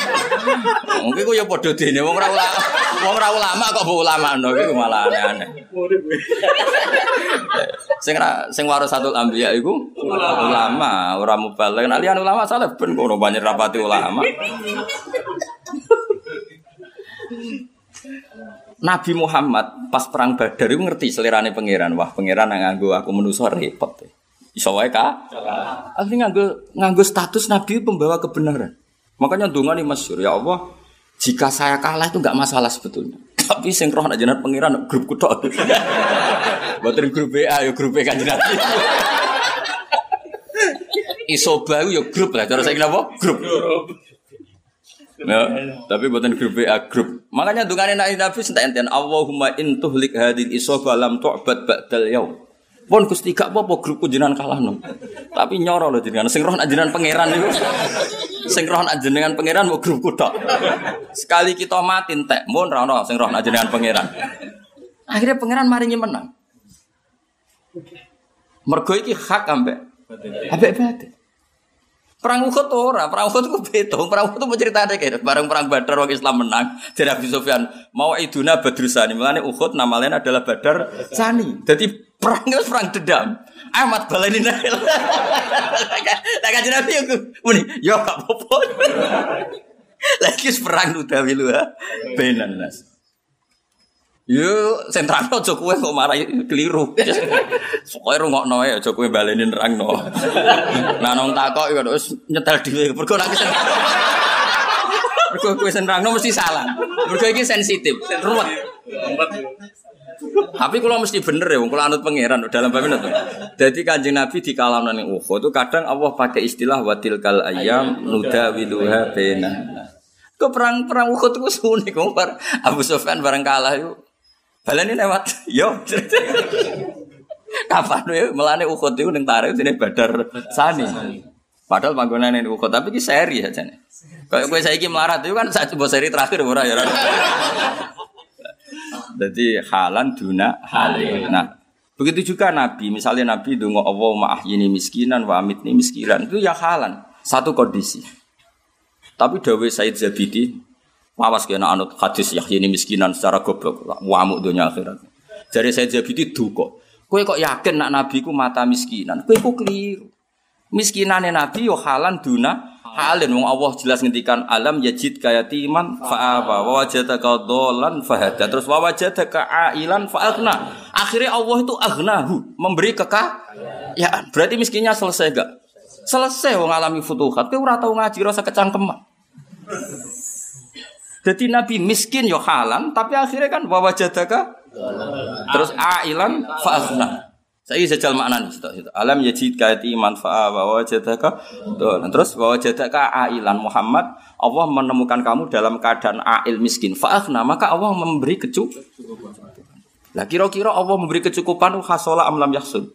Mungkin ku ya padha dene wong ora ulama. Wong ora ulama kok mbok ulama no iku malah aneh-aneh. Sing sing warasatul anbiya iku ulama, ora mubalek. Nek liyan ulama salah ben kono banyak rapati ulama. Nabi Muhammad pas perang Badar itu ngerti selerane pangeran. Wah, pangeran nganggo aku menuso repot. Iso wae ka? Akhirnya nganggo nganggo status nabi pembawa kebenaran. Makanya donga nih masyhur, ya Allah, jika saya kalah itu nggak masalah sebetulnya. Tapi sing roh nak jenat pangeran grup kutok. Boten grup BA ya grup B kan jenat. Isoba ya grup lah, cara saya apa? Grup. Ya, tapi buatan grup BA grup. Makanya dungane nabi Nabi enten Allahumma in tuhlik hadil isoba lam tu'bad ba'dal yaum. Pun Gusti gak apa-apa grupku jenengan kalahno. Tapi nyoro loh jenengan sing roh nak jenengan pangeran niku. Sing roh nak jenengan pangeran mau grupku tok. Sekali kita mati entek, mun ra ono sing roh nak jenengan pangeran. Akhirnya pangeran maringi menang. Mergo iki hak ambek ambek batin. Perang Uhud ora, perang Uhud ku beda. Perang Uhud mau cerita ada kayak bareng perang Badar waktu Islam menang. Jadi Abi Sufyan mau iduna Badrusani. Mulane Uhud nama lain adalah Badar Sani. Jadi perang itu perang dendam. Amat baleni nek. Tak kaji Nabi aku muni, yo gak apa-apa. Lagi perang utawi lu ha. Benan nas. Yo sentral aja kowe kok marah keliru. Pokoke rungokno ae aja kowe baleni nerangno. Nah nong takok iku wis nyetel dhewe. Mergo nek sen Mergo kowe nerangno mesti salah. Mergo iki sensitif, ruwet. Tapi kalau mesti bener ya, kalau anut pangeran dalam bab itu. Jadi kanjeng Nabi di kalam nani uho itu kadang Allah pakai istilah watil kal ayam nuda wiluha bena. Ke perang perang uho itu kompar Abu Sofyan bareng kalah yuk. Baleni lewat, yo. Kapan ya melane Uhud itu ning tarik sini Badar Sani. Padahal panggonan ini Uhud tapi ki seri aja nih. Kayak gue saiki melarat itu kan saya coba seri terakhir ora ya. Jadi halan duna halin. Nah, begitu juga Nabi, misalnya Nabi dungo Allah ma'ahyini miskinan wa amitni miskinan itu ya halan, satu kondisi. Tapi Dawe Said Zabidi Awas kena anut hadis yahyini miskinan secara goblok, wamuk dunia akhirat. Jadi saya Zabidi duko. Kue kok yakin nak Nabi ku mata miskinan? Kue ku keliru. Miskinane Nabi yo halan duna halin wong Allah jelas ngendikan alam yajid kayatiman fa'aba wa wajadaka dolan fahada terus wa wajadaka ailan fa'agna akhirnya Allah itu agnahu memberi kekayaan ya berarti miskinnya selesai gak selesai wong alami futuhat kowe ora tau ngaji rasa kecangkeman jadi Nabi miskin yo halan tapi akhirnya kan wa wajadaka terus ailan fa'agna saya jajal makna nih, situ, Alam yajid kaiti manfa'a wa wajadaka. Terus wa wajadaka ailan Muhammad. Allah menemukan kamu dalam keadaan ail miskin. Fa'akhna, maka Allah memberi kecukupan. Lah kira-kira Allah memberi kecukupan hasola amlam yahsun.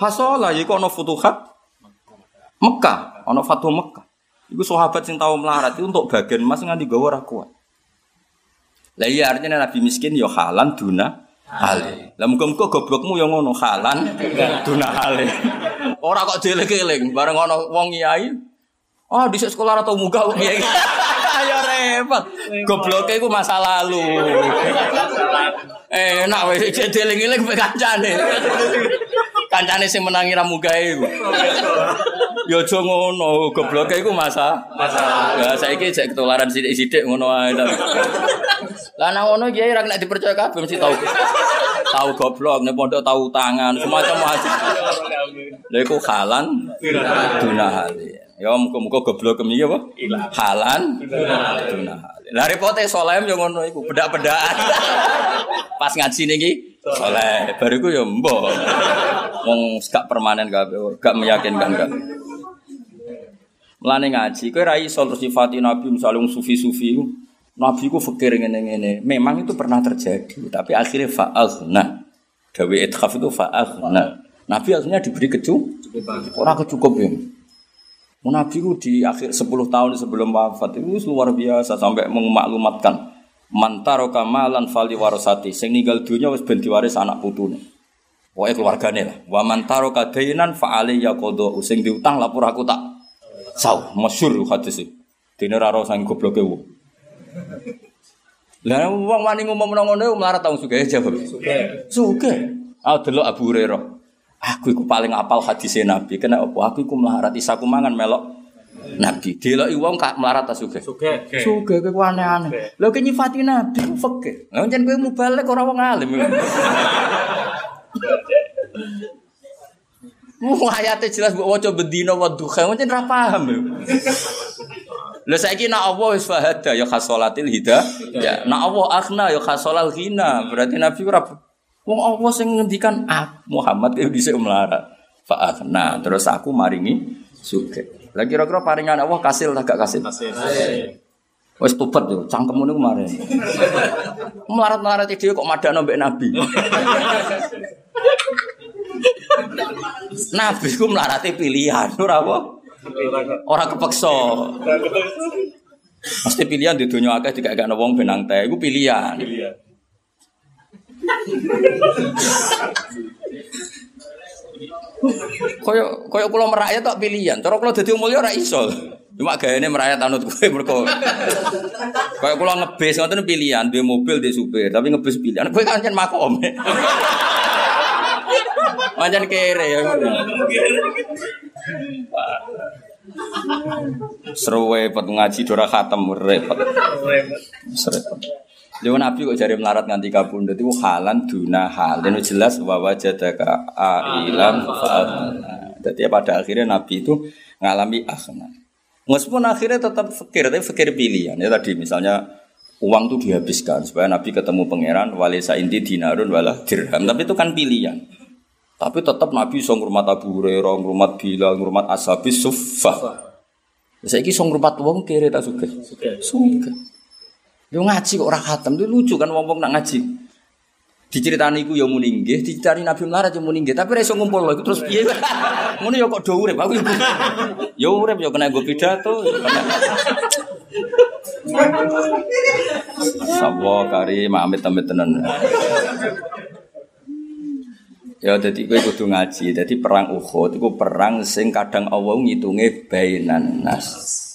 Hasola yiku ana futuhat Mekah, ana fatu Mekah. Iku sahabat sing tau melarat itu untuk bagian mas nganti gawa ora kuat. Lah iya artinya Nabi miskin ya halan duna hale. Lah muga-muga goblokmu yang ngono halan duna hale. Ora kok dieling-eling bareng ono wong kiai. Oh, di sekolah atau muga kiai. Ayo repot. Gobloke iku masa lalu. Eh, enak wis dieling-eling kancane. Kancane sing menangi ra mugae iku. Ya aja ngono, gobloke iku masa masa. Ya saiki jek ketularan sithik-sithik ngono ae. Lah nang ngono kiai ra nek dipercaya kabeh mesti tau. Tahu goblok, nek pondok tahu tangan, semacam macam. Lha iku halan duna hali. Ya muga-muga goblok kemi apa? Halan duna hali. Lah repote solem yo ngono iku, bedak-bedakan. Pas ngaji niki soleh, bariku yo mbok. Wong gak permanen kabeh, gak meyakinkan kan. Mulane ngaji, kowe ra iso terus sifati Nabi misalnya sufi-sufi Nabi ku fakir ngene-ngene. Memang itu pernah terjadi, tapi akhirnya fa'aghna. Dawe ithaf itu fa'aghna. Nabi akhirnya diberi kecu, orang kecukup ya. Nabi ku di akhir 10 tahun sebelum wafat itu luar biasa sampai memaklumatkan mantaro kamalan fali warosati sing ninggal dunia wis ben diwaris anak putune. Pokoke keluargane lah. Wa mantaro kadainan fa ya qada sing diutang lapor aku tak sau masyhur hadis iki. Dene ra ro sang gobloke wong. Lah wong wani ngomong ngono melarat tau sugih jawab. Sugih. Sugih. Ah delok Abu Hurairah. Aku iku paling apal hadis Nabi. Kena apa? Aku iku melarat isaku mangan melok Nabi. Deloki wong kak melarat ta sugih. Sugih. Sugih kowe aneh-aneh. Lha ki nyifati Nabi fikih. Lah jan kowe mubalek ora wong alim. Wah ayatnya jelas buat wajah bedino wa duha, macam ra paham. Lha saiki nak Allah wis fahada ya khasolatil hida. Ya, nak Allah akhna ya khasolal ghina. Berarti Nabi ora wong Allah sing ngendikan ah Muhammad itu dhisik melarat. Fa akhna terus aku maringi suge. Lah kira-kira paringan Allah kasil tak gak kasil? Kasil. Wes tobat yo, cangkemmu niku kemarin. Melarat-melarat dhewe kok madakno mbek Nabi. Nabi ku melarati pilihan, ora apa? Orang kepeksa. Mesti pilihan di dunia akeh gak wong benang teh, itu pilihan. Koyo koyo kula merayat tak pilihan. Cara kula dadi mulya ora iso. Cuma gayane merayat anut kowe mergo. Koyo kula ngebis ngoten pilihan, duwe mobil di supir, tapi ngebis pilihan. Kowe kan makom. Manjan kere ya. Seru repot ngaji dora khatam repot. Repot. Lha Nabi kok jari melarat nganti kabundut itu halan duna hal. Dan jelas bahwa jadaka ailan Jadi pada akhirnya Nabi itu ngalami akhna. Meskipun akhirnya tetap fikir, tapi fikir pilihan. Ya tadi misalnya uang itu dihabiskan supaya Nabi ketemu pangeran walisa inti dinarun wala dirham. Tapi itu kan pilihan. Tapi tetap Nabi song rumah Abu Hurairah, rumah Bilal, rumah Ashabi Suffah. Saya ini song rumah wong kiri tak suka. Suka. Dia ngaji kok orang khatam, itu lucu kan wong-wong nak ngaji. Diceritani iku ya muni nggih, diceritani Nabi melarat ya muni nggih, tapi ra iso ngumpul lho terus piye. Ngono ya kok do urip aku. Ya urip ya kena nggo pidato. Sapa kari amit amit tenan. Ya jadi gue kudu ngaji. Jadi perang Uhud itu perang sing kadang Allah ngitunge bainan nas.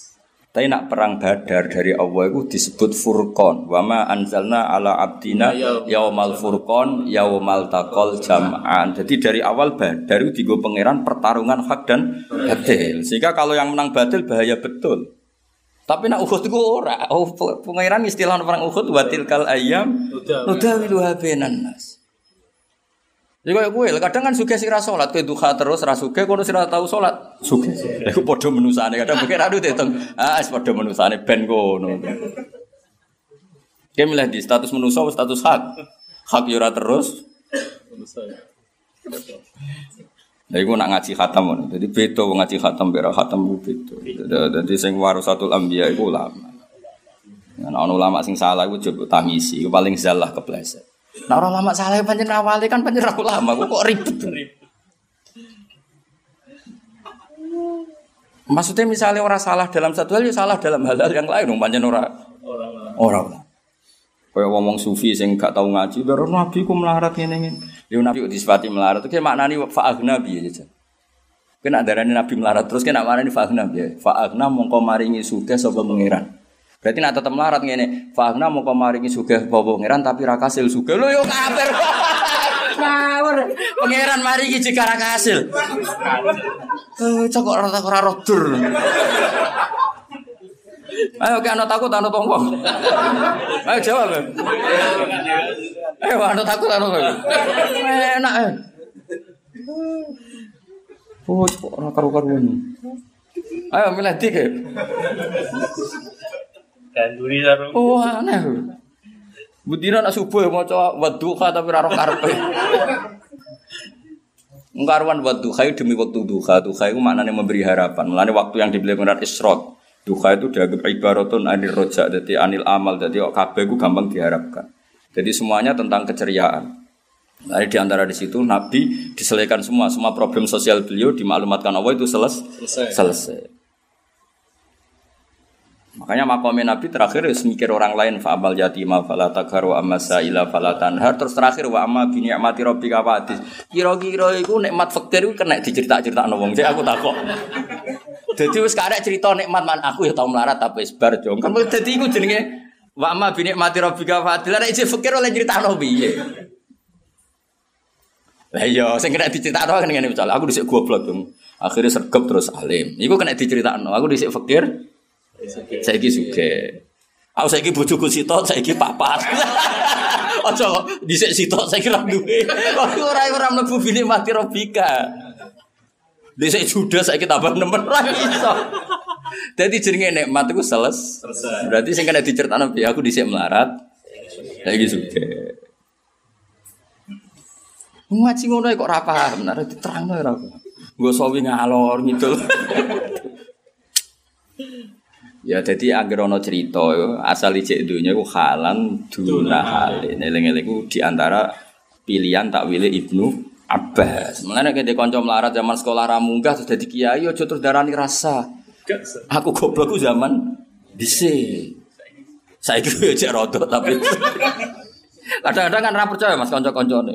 Tapi nak perang Badar dari Allah itu disebut furqan. Wa ma anzalna ala abdina yaumal furqan yaumal taqal jam'an. Jadi dari awal Badar itu digo pangeran pertarungan hak dan batil. Sehingga kalau yang menang batil bahaya betul. Tapi nak Uhud itu ora. Oh, pangeran istilah perang Uhud watil kal ayam nudawiluha bainan nas. Jadi kayak gue, kadang kan suka sih sholat, ke duha terus rasuke, kalau sih tahu sholat, suka. Aku podo menusane, kadang mungkin aduh teteng, ah, podo menusane ben kono. Kayak milih di status menusa, status hak, hak yura terus. Jadi gue nak ngaji khatam, jadi beto ngaji khatam, biar khatam gue beto. Jadi sing satu ambia itu ulama. Nah, ulama sing salah gue coba tamisi, paling zalah kepleset. Nah orang lama salah panjang awalnya kan panjang aku lama, kok ribet. Maksudnya misalnya orang salah dalam satu hal, ya salah dalam hal-hal yang lain, dong panjang orang. Orang. Kayak ngomong sufi sing gak tahu ngaji, baru nabi ku melarat ini ini. Dia nabi disifati melarat, kayak maknani faagna nabi aja. Kena darah nabi melarat terus kena maknani faagna biya. Faagna mongko maringi suka sobat mengiran. Berarti nak tetep melarat ngene. Fahna mau kemaringi sugih apa pangeran tapi ra kasil sugih. Lho yo kafir. Ngawur. Pangeran mari iki jika ra kasil. Eh cok ora ora rodur. Ayo ke anak takut anak tongkong. Ayo jawab. Ayo anak takut anak tongkong. Enak eh. Oh, kok ora karu-karuan. Ayo milih tiga. Ganduri sarung. Oh aneh. Budina nak subuh mau coba waduha tapi raro karpe. Ngkarwan waduha demi waktu duha. Duha itu maknanya memberi harapan. Melani waktu yang dibeli pengirat isrot. Duha itu dianggap ibaratun anil roja, jadi anil amal, jadi kabeh itu gampang diharapkan. Jadi semuanya tentang keceriaan. Nah, di antara di situ Nabi diselesaikan semua, semua problem sosial beliau dimaklumatkan Allah itu seles selesai. selesai. Makanya makomnya Nabi terakhir ya mikir orang lain fa'amal yatima fala tagharu amma sa'ila fala tanhar terus terakhir wa amma bi ni'mati rabbika fa'adis. Kira-kira iku nikmat fakir iku kena dicerita-cerita wong. Jadi aku takok. Dadi wis karek cerita nikmat man aku ya tau melarat tapi wis bar jong. Kan dadi iku jenenge wa amma bi ni'mati rabbika fa'adis. Lah nek fakir oleh critakno piye? Lah iya sing kena diceritakno kan ngene misalnya aku dhisik goblok dong. Akhirnya sergap terus alim. Iku kena diceritakno. Aku dhisik fakir saya Saiki suge. Aku saiki bojoku sitok, saiki papat. Aja dhisik sitok saiki ra duwe. Kok ora ora mlebu bini mati robika. Dhisik judas saiki tambah nemen ra iso. Dadi jenenge nikmat iku seles. Berarti sing kena diceritakno piye aku dhisik melarat. Saiki suge. Ngaji ngono kok ora paham, nek diterangno ora. Nggo sawi ngalor ngidul. Ya jadi agar ono cerita asal ijek dunia ku halan duna halin. Eling-eling ku di antara pilihan tak wilih Ibnu Abbas. Mengenai kita konco melarat zaman sekolah ramunggah terus jadi kiai ojo terus darani rasa. Aku goblok ku zaman disi. Saya kira ya rodo tapi Kadang-kadang kan ora percaya Mas kanca-kancane.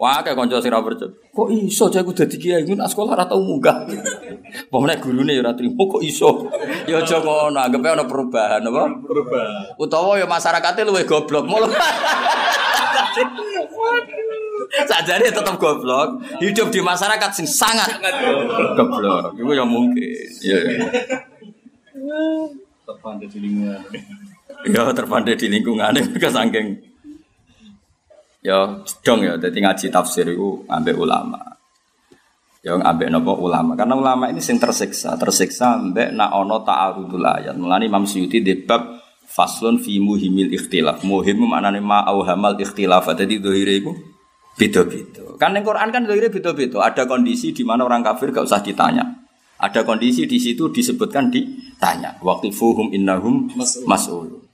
Wah, kayak kanca sing ora percaya. Kok iso aku dadi kiai ngono sekolah ora tau munggah. Pemene gurune ya ora trimo kok iso. Ya aja ngono, anggape ana perubahan apa? Perubahan. Utawa ya masyarakatnya luwih goblok. Mulu. Sajane tetap goblok, hidup di masyarakat sing sangat goblok. Iku ya mungkin. Iya. Terpandai di lingkungan. Ya terpandai di lingkungan saking Ya dong ya, jadi ngaji tafsir itu ambek ulama. Ya ambek nopo ulama. Karena ulama ini sing tersiksa, tersiksa ambek nak ono ta'arudul ayat. Mulane Imam Suyuti di bab faslun fi muhimil ikhtilaf. Muhim maknane ma auhamal ikhtilaf. Jadi dohire itu beda-beda. Kan yang Quran kan dohire beda-beda. Ada kondisi di mana orang kafir gak usah ditanya. Ada kondisi di situ disebutkan ditanya. Waktu fuhum innahum mas'ul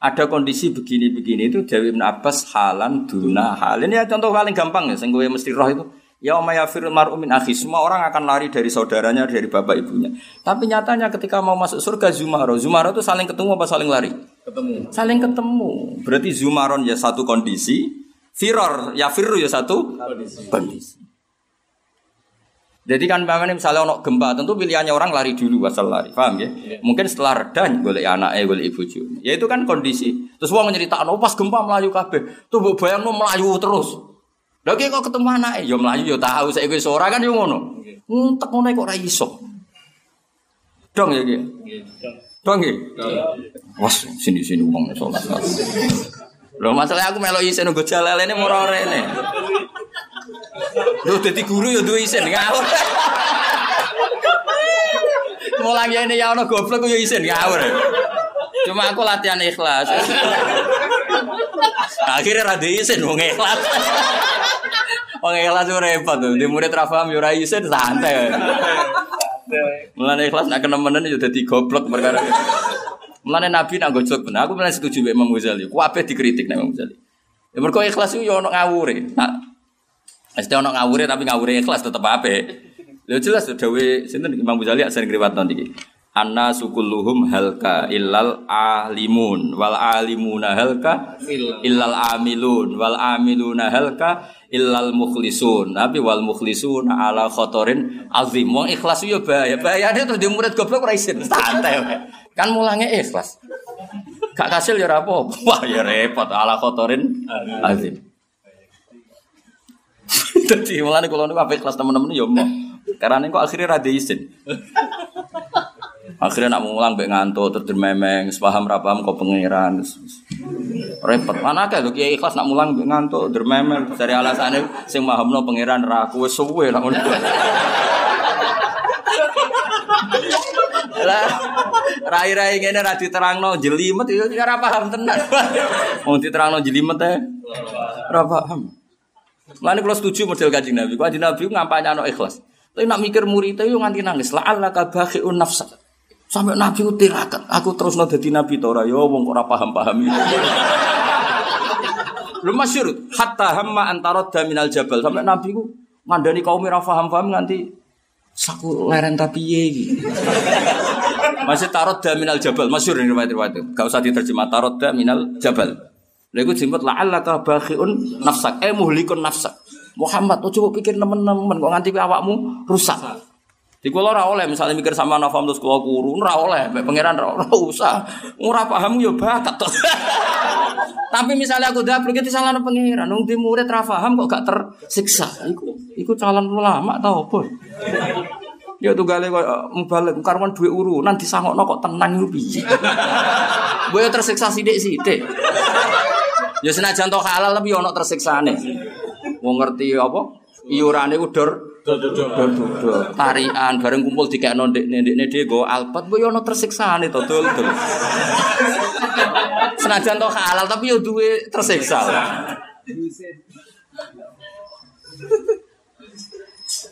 ada kondisi begini-begini itu Dewi Ibn Abbas halan duna hal. Ini ya contoh paling gampang ya, sing mesti roh itu. Ya mayafir mar'u min akhi, semua orang akan lari dari saudaranya, dari bapak ibunya. Tapi nyatanya ketika mau masuk surga Zumaro, Zumaro itu saling ketemu apa saling lari? Ketemu. Saling ketemu. Berarti Zumaron ya satu kondisi, Firor ya Firru ya satu kondisi. kondisi. Jadi kan bagaimana misalnya ono gempa, tentu pilihannya orang lari dulu asal lari, paham ya? Mungkin setelah reda golek anaknya, golek ibu Ya itu kan kondisi. Terus uang cerita, oh pas gempa melayu kabeh, tuh bu bayang no melayu terus. Lagi kok ketemu anaknya, ya melayu ya tahu saya gue seorang kan yo ngono. Nguntek ngono kok ora iso. Dong ya gitu. Dong ya. Was sini sini uang sholat. Loh masalahnya aku melok isen gue jalan ini murah ini. Lu dadi guru ya duwe isin ngawur. Mulang ini ya ono goblok ya isin ngawur. Cuma aku latihan ikhlas. Akhirnya rada isin wong ikhlas. Wong ikhlas itu repot tuh. Di murid rafaham ya isin santai. Mulane ikhlas nak kenemenen ya dadi goblok perkara. Mulane Nabi nak gojok bener. Aku mulai setuju mbek Imam Ghazali. Ku ape dikritik nek Imam Ghazali. Ya mergo ikhlas ya ono ngawure. Nah, Mesti ono ngawure tapi ngawure ikhlas tetep apik. Lha jelas dawe sinten? Imam Ghazali sering riwayat iki. Anna sukulluhum halka illal alimun. Wal alimuna halka illal amilun. Wal amiluna halka illal mukhlisun. Tapi wal mukhlisun ala khotorin azim. Wong ikhlas yo bahaya. Bahayane terus di murid goblok ora isin. Santai kan mulangnya ikhlas. Gak kasil ya apa wah ya repot. Ala khotorin azim Jadi mulane kula niku apik kelas teman-teman ya mau. Karena kok akhirnya rada izin. Akhirnya nak mulang mbek ngantuk terus memeng, sepaham ra paham kok pangeran. Repot. Mana kae lho kiai ikhlas nak mulang mbek ngantuk dermemel dari alasane sing mahamno pangeran ra aku suwe lah. Lah rai-rai ngene ra diterangno jelimet ya ora paham tenan. Wong diterangno jelimet teh ora paham. Mulane kalau setuju model kajian Nabi. Kajian Nabi ngampanya anak ikhlas. Tapi nak mikir murid itu nganti nangis. Allah kabakhiun nafsa. Sampai Nabi itu tirakat. Aku terus nado di Nabi Tora. Ya wong ora paham-paham itu. Lu masyur. Hatta hamma antarot daminal jabal. Sampai Nabi itu ngandani kaum ora paham-paham nganti saku leren tapi ye Masih tarot daminal jabal. Masyur ini riwayat-riwayat. Gak usah diterjemah tarot daminal jabal. Lha iku jemput la'allaka bakhiun nafsak, eh muhlikun nafsak. Muhammad, oh pikir temen-temen kok nganti awakmu rusak. Di kula ora oleh misalnya mikir sama nafam terus kula kuru, ora oleh, mek pangeran ora usah. Ora paham yo bakat to. Tapi misalnya aku dapur gitu salah pangeran, nung di murid ra paham kok gak tersiksa. Iku iku calon ulama tau apa? Ya tuh gale kok mubalik karuan duwe urunan disangokno kok tenang iku piye. Boyo tersiksa sithik-sithik. Ya senajan to halal tapi ono tersiksane. Wong ngerti apa? Iurane ku dor dor tarian bareng kumpul dikekno ndekne ndekne dhewe go alpat ku yo ono tersiksane to dul dul. Senajan to halal tapi yo duwe tersiksa.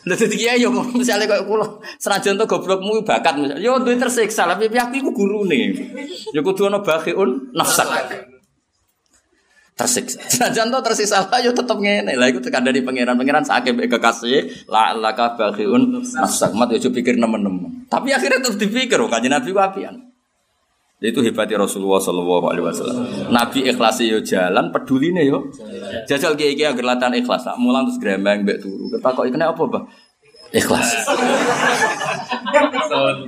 Dadi kiai yo misale koyo kula senajan to goblokmu bakat misale yo duwe tersiksa tapi aku iku gurune. Yo kudu ono bakhiun nafsak tersiksa. Senajan to tersiksa lah yo tetep ngene. Lah iku tekan dari pangeran. Pangeran sakit kekasih la laka baghiun nafsak mat yo pikir nemen-nemen. Tapi akhirnya tetep dipikir kok kanjeng Nabi ku apian. Itu hebatnya Rasulullah Shallallahu Alaihi Wasallam. Nabi ikhlas yo jalan, peduli nih yo. Jajal kiai kiai agar ikhlas. Mulang terus grembeng bek turu. Ketakok ikhlas apa bah? Ikhlas.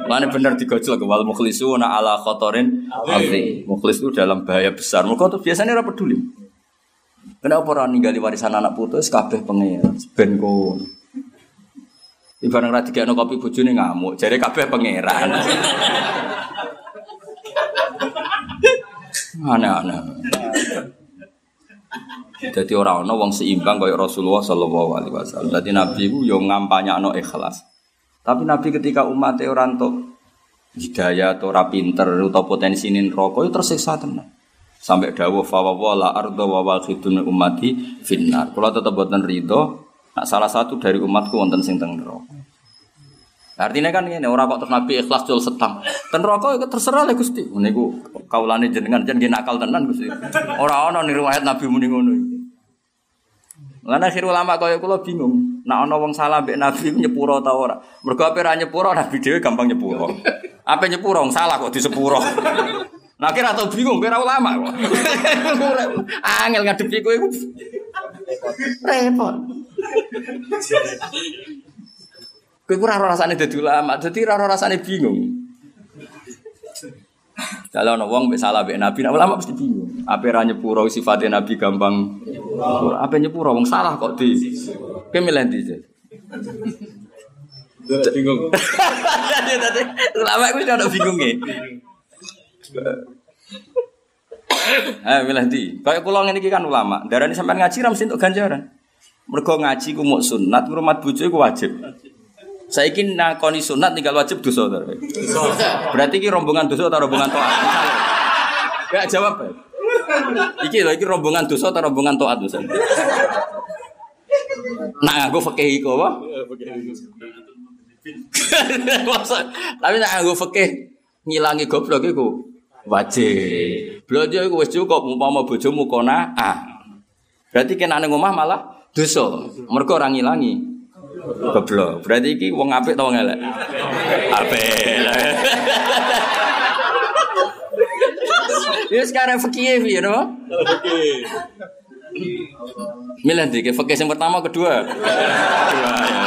Mana benar digojol ke wal mukhlisuna ala khotorin alti. Mukhlis itu dalam bahaya besar. Mereka tuh biasanya ora peduli. Kenapa orang ninggali warisan anak putus kabeh pengen ben kon. Ibarat ra digekno kopi bojone ngamuk, jare kabeh pangeran. Aneh-aneh. Jadi orang ono wong seimbang kaya Rasulullah Shallallahu Alaihi Wasallam. Jadi Nabi itu yang ngampanya no ikhlas. Tapi Nabi ketika umatnya orang tuh hidayah atau rapinter atau potensi rokok itu tersiksa tenan sampai dawuh fa wala ardo wa waqidun ummati finnar. Kula tetep boten ridho nak salah satu dari umatku wonten sing teng neraka. Artinya kan ini orang kok terus Nabi ikhlas jual setang. Ten rokok terserah lah Gusti. Niku kaulane jenengan jan nakal tenan Gusti. Ora ana ning riwayat Nabi muni ngono. Lan akhir ulama kaya kula bingung. Nak ana wong salah mbek Nabi nyepuro ta ora? Mergo ape ra nyepuro Nabi dhewe gampang nyepuro. Ape nyepuro salah kok disepuro. Nah kira tau bingung, kira ulama. Angel ngadepi kowe iku. Repot. Kowe ora ora rasane dadi ulama, dadi ora rasane bingung. Kalau ono wong salah mbek Nabi, nah ulama mesti bingung. Apa ra nyepuro sifatnya Nabi gampang. Apa nyepuro wong salah kok di. Kowe milih ndi? Bingung. Dadi ulama iku udah bingung e. Eh milih ndi? Kayak kula ngene iki kan ulama, darani sampean ngaji ra mesti untuk ganjaran. Mergo ngaji ku muk sunat, ngrumat bojo iku wajib. Saiki nakoni sunat tinggal wajib dosa. Berarti iki rombongan dosa atau rombongan taat? Ya jawab. Pak. Iki lho iki rombongan dosa atau rombongan misalnya. Nak nganggo fikih iku apa? Tapi nak nganggo fikih ngilangi goblok iku wajib. Belanja iku wis cukup umpama bojomu kona ah. Berarti kena omah malah dosa. Mergo ora ngilangi goblok. Berarti iki wong apik ta wong elek? Apik. Ya sekarang fikih piye no? Milih ndi ke fikih yang pertama kedua. Kedua ya.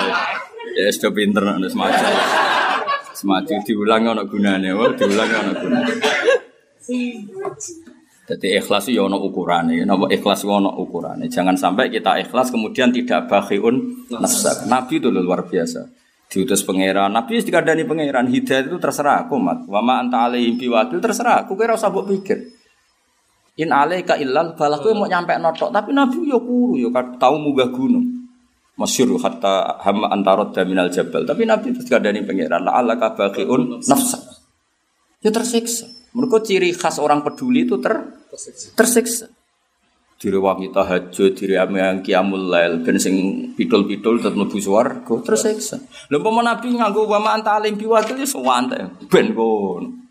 Ya sudah pinter nek semacam. Semacam diulang ono gunane, wah diulang ono gunane. Jadi ikhlas itu ya ono ukurane, napa ikhlas itu ono ukurane. Jangan sampai kita ikhlas kemudian tidak bakhiun nafsa. Nabi itu luar biasa. Diutus pangeran, Nabi dikandani pangeran, hidayah itu terserah aku, Mat. Wa ma anta alaihim biwakil terserah aku, kira usah mbok pikir. In alaika illal balah kowe mau nyampe notok, tapi Nabi yo kuru yo tahu munggah gunung. Masyur hatta hama antarot minal jabal. Tapi Nabi terus dikandani pangeran, la alaka bakhiun nafsa. Ya tersiksa. Mereka ciri khas orang peduli itu ter tersiksa. Diri wangi tahajud, diri yang kiamul lail, ben sing pidol-pidol tetep mlebu swarga, tersiksa. Lha umpama Nabi nganggo wa ma anta alim biwakil ya sewante, ben kon.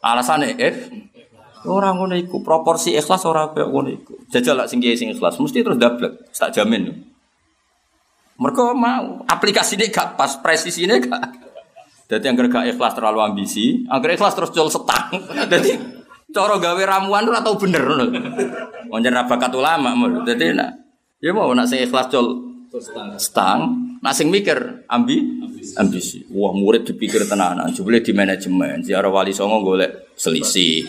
Alasane eh ora ngono iku, proporsi ikhlas ora kaya ngono iku. Jajal lak sing ikhlas mesti terus dablek, tak jamin. Mereka mau aplikasinya gak pas, presisinya gak. Jadi yang gak ikhlas terlalu ambisi, agar ikhlas terus jual setang. Jadi cara gawe ramuan ora tau bener ngono. Wonten ra bakat ulama ngono. Dadi nak ya mau nak sing ikhlas jual setang, nak sing mikir ambi ambisi. Wah, murid dipikir tenanan, jebule di manajemen. Ziarah wali songo golek selisih.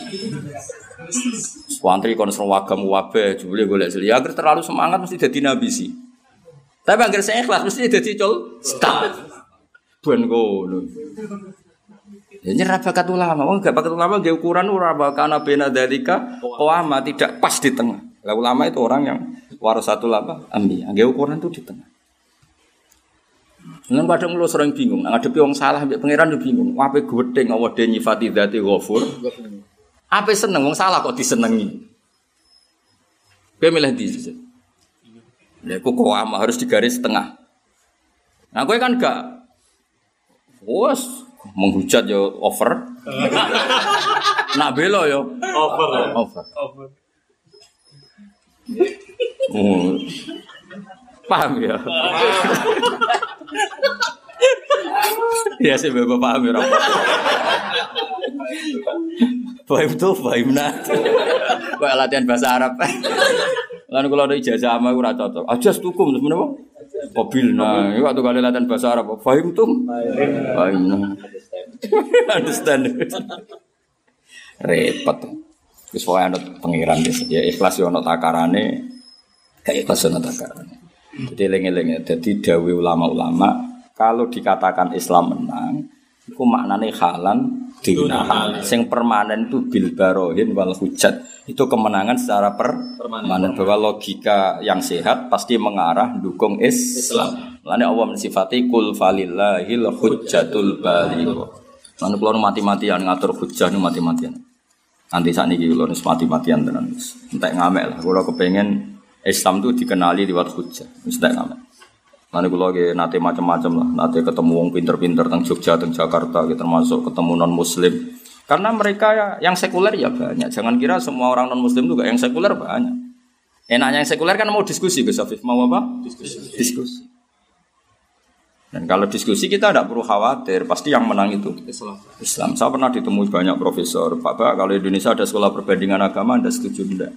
Wantri kon serwagam wabe, jebule golek selisih. Agar terlalu semangat mesti dadi nabisi. Tapi agar saya ikhlas mesti dadi col setang. Ben ngono. Ya nyerah bakat ulama, wong gak bakat ulama gak ukuran ora bakana bena dalika qawama tidak pas di tengah. Lah ulama itu orang yang warasatul apa? Ambi. Gak ukuran itu di tengah. Nang kadang lu sering bingung, nang ngadepi wong salah mbek pangeran yo bingung. Ape gedeng Allah de nyifati dzati ghafur. Ape seneng wong salah kok disenengi. Kowe milih di Lha kok qawama harus digaris tengah. Nah, kowe kan gak Wes menghujat yo over. Nak belo yo Over. over. Over. Oh. Paham ya? ya sih bapak paham ya Rafa. Fahim tuh, fahim nah. Kayak latihan bahasa Arab. Lalu kalau ada ijazah sama aku rata cocok. Aja setukum terus nah, itu waktu kali latihan bahasa Arab. Fahim tuh, fahim nah. Understand. Repot. Terus pokoknya ada pengiran ya ikhlas ya ono takarane, gak ikhlas ono takarane. Jadi lengi-lengi. Jadi dawi ulama-ulama kalau dikatakan Islam menang, itu maknanya halan dinahan. Sing permanen itu bil barohin wal hujat. Itu kemenangan secara permanen bahwa logika yang sehat pasti mengarah dukung Islam. Lalu Allah mensifati kul falillahil hujjatul baligh. Lalu kalau mati-matian ngatur hujjah nu mati-matian. Nanti saat ini kalau mati-matian tenan. Entek ngamek lah. Kalau kepengen Islam itu dikenali lewat hujjah. Entek ngamek. Nanti kalau lagi nanti macam-macam lah, nanti ketemu wong pinter-pinter tentang Jogja, tentang Jakarta, gitu, termasuk ketemu non Muslim. Karena mereka ya, yang sekuler ya banyak. Jangan kira semua orang non Muslim juga yang sekuler banyak. Enaknya yang sekuler kan mau diskusi, Gus Afif mau apa? Diskusi. diskusi. Dan kalau diskusi kita tidak perlu khawatir, pasti yang menang itu Islam. Islam. Saya pernah ditemui banyak profesor, Pak Pak, kalau Indonesia ada sekolah perbandingan agama, Anda setuju enggak?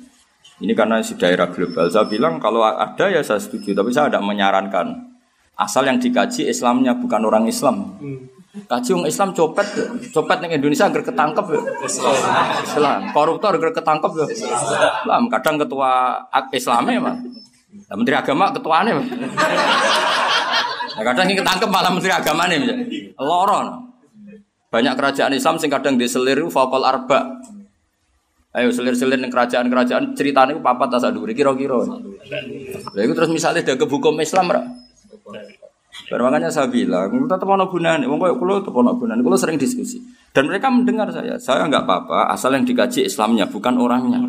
Ini karena si daerah global. Saya bilang kalau ada ya saya setuju, tapi saya tidak menyarankan Asal yang dikaji Islamnya bukan orang Islam. Kaji orang Islam copet, copet yang Indonesia agar ketangkep ya. Islam. Koruptor agar ketangkep ya. Islam. Kadang ketua Islamnya mah. Nah, Menteri Agama ketuanya mah. Nah, kadang yang ketangkep malah Menteri Agama nih. Loron. Banyak kerajaan Islam sing kadang diseliru fakol arba. Ayo selir-selir ning kerajaan-kerajaan ceritanya itu papat tas aduri kira-kira. Lah itu terus misalnya ada hukum Islam ra. Makanya saya bilang, tetap ono gunane. Wong koyo kula tetep ono gunane. Kula sering diskusi. Dan mereka mendengar saya. Saya nggak apa-apa asal yang dikaji Islamnya bukan orangnya.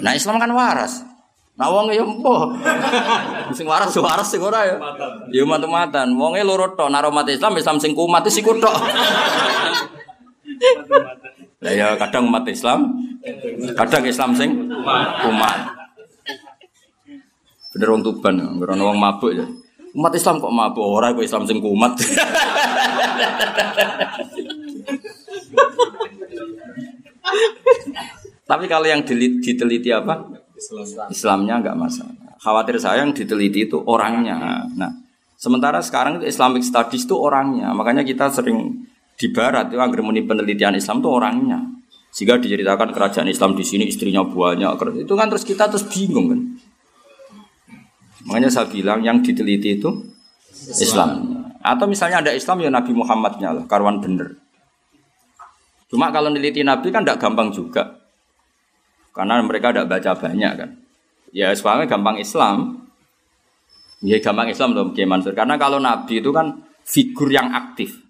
Nah Islam kan waras. Nah wong ya empo. Sing waras waras sing ora ya. Ya matu-matan. Wonge loro tok, umat Islam Islam sing kumat sing tok. Lah ya kadang umat Islam, kadang Islam sing kumat. Bener wong Tuban, ngrono wong mabuk ya. Umat Islam kok mabuk ora kok Islam sing kumat. Tapi kalau yang diteliti apa? Islamnya nggak masalah. Khawatir saya yang diteliti itu orangnya. Nah, sementara sekarang itu Islamic Studies itu orangnya. Makanya kita sering di barat itu agar penelitian Islam itu orangnya. Sehingga diceritakan kerajaan Islam di sini istrinya banyak. Itu kan terus kita terus bingung kan. Makanya saya bilang yang diteliti itu Islam. Atau misalnya ada Islam ya Nabi Muhammadnya lah, karwan bener. Cuma kalau neliti Nabi kan tidak gampang juga. Karena mereka tidak baca banyak kan. Ya soalnya gampang Islam. Ya gampang Islam loh Mansur. Karena kalau Nabi itu kan figur yang aktif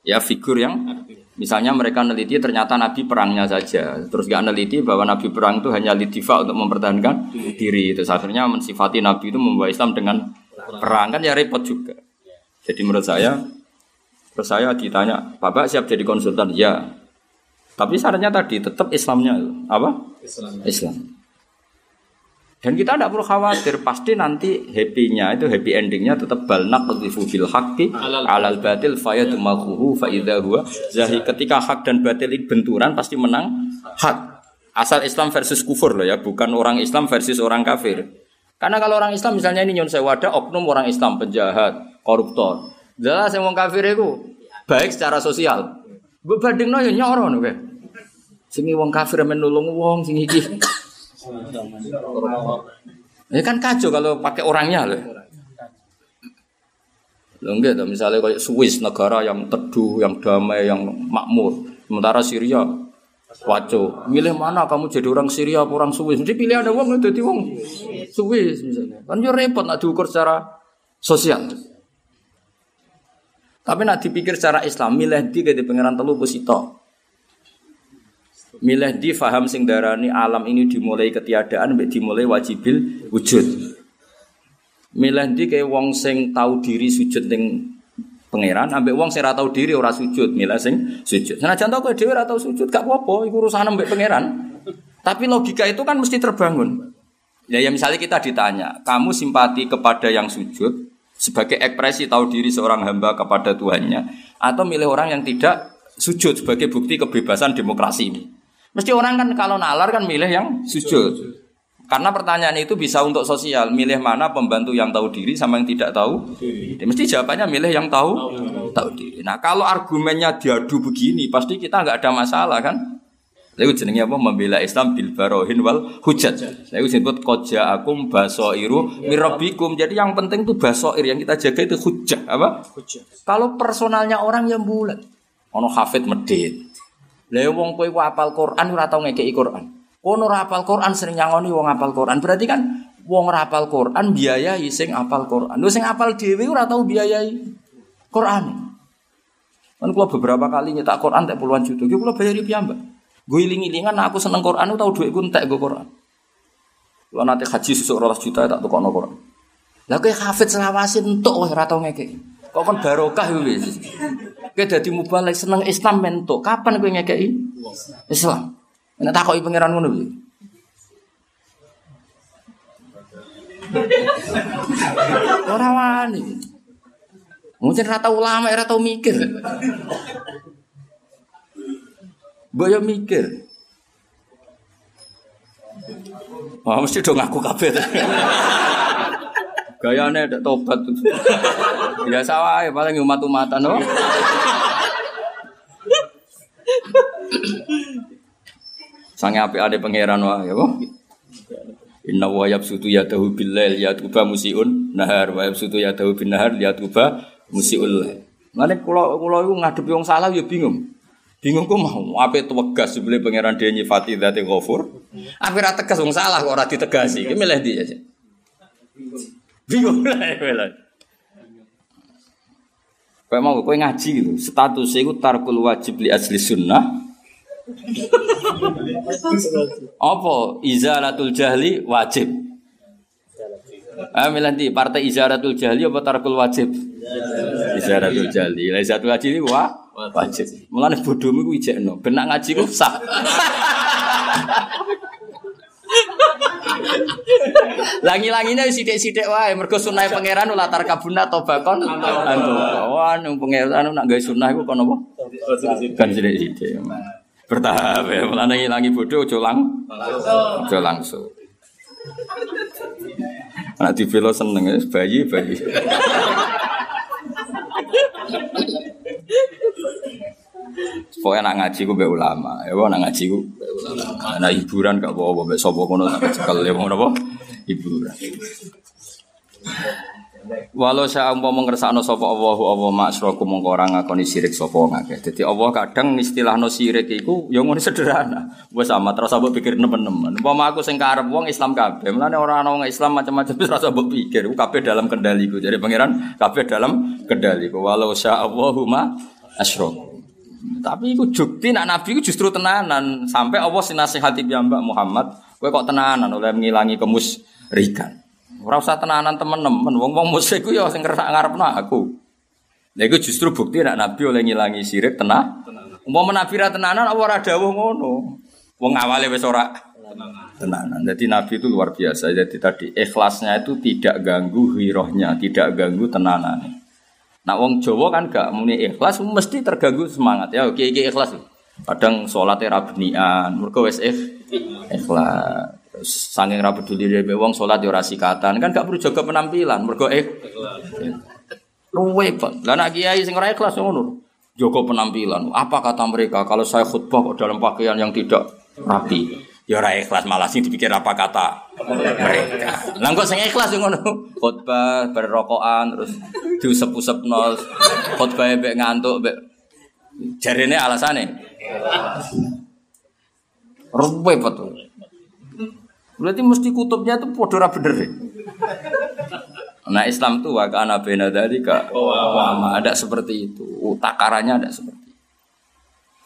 ya figur yang misalnya mereka neliti ternyata Nabi perangnya saja. Terus gak neliti bahwa Nabi perang itu hanya lidifa untuk mempertahankan diri. itu akhirnya mensifati Nabi itu membawa Islam dengan perang. Kan ya repot juga. Jadi menurut saya terus saya ditanya Bapak siap jadi konsultan? Ya. Tapi syaratnya tadi tetap Islamnya apa? Islam, Islam. Dan kita tidak perlu khawatir, pasti nanti happy-nya itu happy endingnya tetap balnak qadhifu bil haqqi alal batil fayadmakuhu fa idza huwa zahi ketika hak dan batil benturan pasti menang hak. Asal Islam versus kufur loh ya, bukan orang Islam versus orang kafir. Karena kalau orang Islam misalnya ini nyon wadah oknum orang Islam penjahat, koruptor. Jelas yang kafir itu baik secara sosial. Berbandingno ya nyoro nih. Sing wong kafir menulung wong sing iki ini kan kacau kalau pakai orangnya loh. Loh enggak, misalnya kayak Swiss negara yang teduh, yang damai, yang makmur. Sementara Syria waco. Milih mana kamu jadi orang Syria atau orang Swiss? Mesti pilih ada uang jadi uang Swiss misalnya. Kan yo repot nak diukur secara sosial. Tapi nak dipikir secara Islam, milih di ke pangeran telu posito milih di faham sing darani alam ini dimulai ketiadaan mbek dimulai wajibil wujud. Milih di kayak wong sing tahu diri sujud ning pangeran ambek wong sing ora tahu diri ora sujud milih sing sujud. Senajan tau kowe dhewe ora tahu sujud gak apa-apa iku urusan ambek pangeran. Tapi logika itu kan mesti terbangun. Ya, ya misalnya kita ditanya kamu simpati kepada yang sujud sebagai ekspresi tahu diri seorang hamba kepada Tuhannya atau milih orang yang tidak sujud sebagai bukti kebebasan demokrasi ini Mesti orang kan kalau nalar kan milih yang sujud. Karena pertanyaan itu bisa untuk sosial, milih mana pembantu yang tahu diri sama yang tidak tahu. Diri. Mesti jawabannya milih yang tahu tahu, tahu diri. Nah kalau argumennya diadu begini, pasti kita nggak ada masalah kan? Lalu jenenge apa? Membela Islam bil barohin wal hujat. Lalu disebut koja akum basoiru mirabikum. Jadi yang penting itu basoir yang kita jaga itu hujat apa? Hujat. Kalau personalnya orang yang bulat, ono hafid medit, lah wong kowe apal Quran ora tau ngekeki Quran. Kono ora apal Quran sering nyangoni wong apal Quran. Berarti kan wong ora apal Quran biayai sing apal Quran. Lu sing apal dhewe ora tau biayai Quran. Kan kula beberapa kali nyetak Quran tak puluhan juta. Ki kula bayari piyambak. Gue iling-ilingan aku seneng Quran tau duitku entek gue Quran. Kalau nanti haji susuk rolas juta tak tukokno Quran. Lah kowe hafid selawasin entuk wah ora tau ngekeki. Kok kan barokah itu wis. Kowe dadi mubalek seneng Islam mentuk. Kapan kowe ngekeki Islam? Nek takoki pangeran ngono piye? Ora wani. Mungkin rata ulama, ora tau mikir. Boyo mikir. Wah, mesti dong ngaku kabeh. Gayane ada tobat. Biasa wae paling umat-umatan no. Sange apik ade pangeran wae ya kok. Inna wa yabsutu yadahu bil lail yatuba musiun nahar wa yabsutu yadahu bin nahar yatuba musiul lail. Mane kula kula iku ngadepi wong salah ya bingung. Bingung kok mau ape tegas sebele pangeran dhewe nyifati dzate ghafur. Ape ra tegas salah kok ora ditegasi. Milih ndi aja. Bingung lah ya. Mau kowe ngaji gitu, status itu tarkul wajib li asli sunnah. Apa izalatul jahli wajib? Ah milih di partai izalatul jahli apa tarkul wajib? Izalatul jahli. Lah wajib ini wah wajib. Mulane bodohmu ku ijekno, ben nak ngaji ku sah. Langi-langine wis sithik-sithik wae mergo sunah pangeran latar kabuna tobakon antu. Wah nang pangeran nak gawe sunah iku kon apa? Kan sithik-sithik. Bertahap ya, mulane ngilangi bodoh aja lang. Aja langsung. Anak di velo seneng ya, bayi bayi. Pokoknya nak ngaji ku be ulama, ya nak ngaji ku ulama. Nak hiburan gak bawa bawa sopo kono tak cekel ya mau apa? Hiburan. Walau saya umpama mengersakno sapa Allahu Allah maksraku mongko ora ngakoni sirik sapa ngakeh. Dadi Allah kadang istilahno sirik iku ya ngono sederhana. Wes sama terus mbok pikir nemen-nemen. Umpama aku sing karep wong Islam kabeh, mulane ora ana wong Islam macam-macam wis rasa pikir. Ku kabeh dalam kendaliku. Jadi pangeran kabeh dalam kendaliku. Walau sya Allahu ma asyraku. Tapi iku jukti nak nabi iku justru tenanan sampai Allah sinasihati piyambak Muhammad, kowe kok tenanan oleh mengilangi kemusrikan. Ora usah tenanan temen-temen, wong-wong musyrik ku ya sing kersak ngarepno aku. Lha iku justru bukti nek nabi oleh ngilangi sirik tenah. Umpama nabi ra tenanan apa ora dawuh ngono. Wong awale wis ora tenanan. Jadi nabi itu luar biasa. Jadi tadi ikhlasnya itu tidak ganggu hirohnya, tidak ganggu tenanannya. Nah wong Jawa kan gak muni ikhlas mesti terganggu semangat ya. Oke iki ikhlas. Kadang sholat ra benian, mergo wis ikhlas. Sanging ra peduli dhewe wong salat yo ora sikatan, kan gak perlu jaga penampilan, mergo eh luwe kok. Lah nek kiai sing ora ikhlas ngono. Jaga penampilan. Apa kata mereka kalau saya khutbah kok dalam pakaian yang tidak rapi? Ya ora ikhlas malah sing dipikir apa kata mereka. Lah kok sing ikhlas ngono. Khutbah berrokokan terus diusep-usepno. Khutbah mbek ngantuk mbek jarene alasane. Ruwe betul. Berarti mesti kutubnya itu podo bener deh. Nah Islam tuh wakana bena dari kak ada seperti itu. Takarannya ada seperti.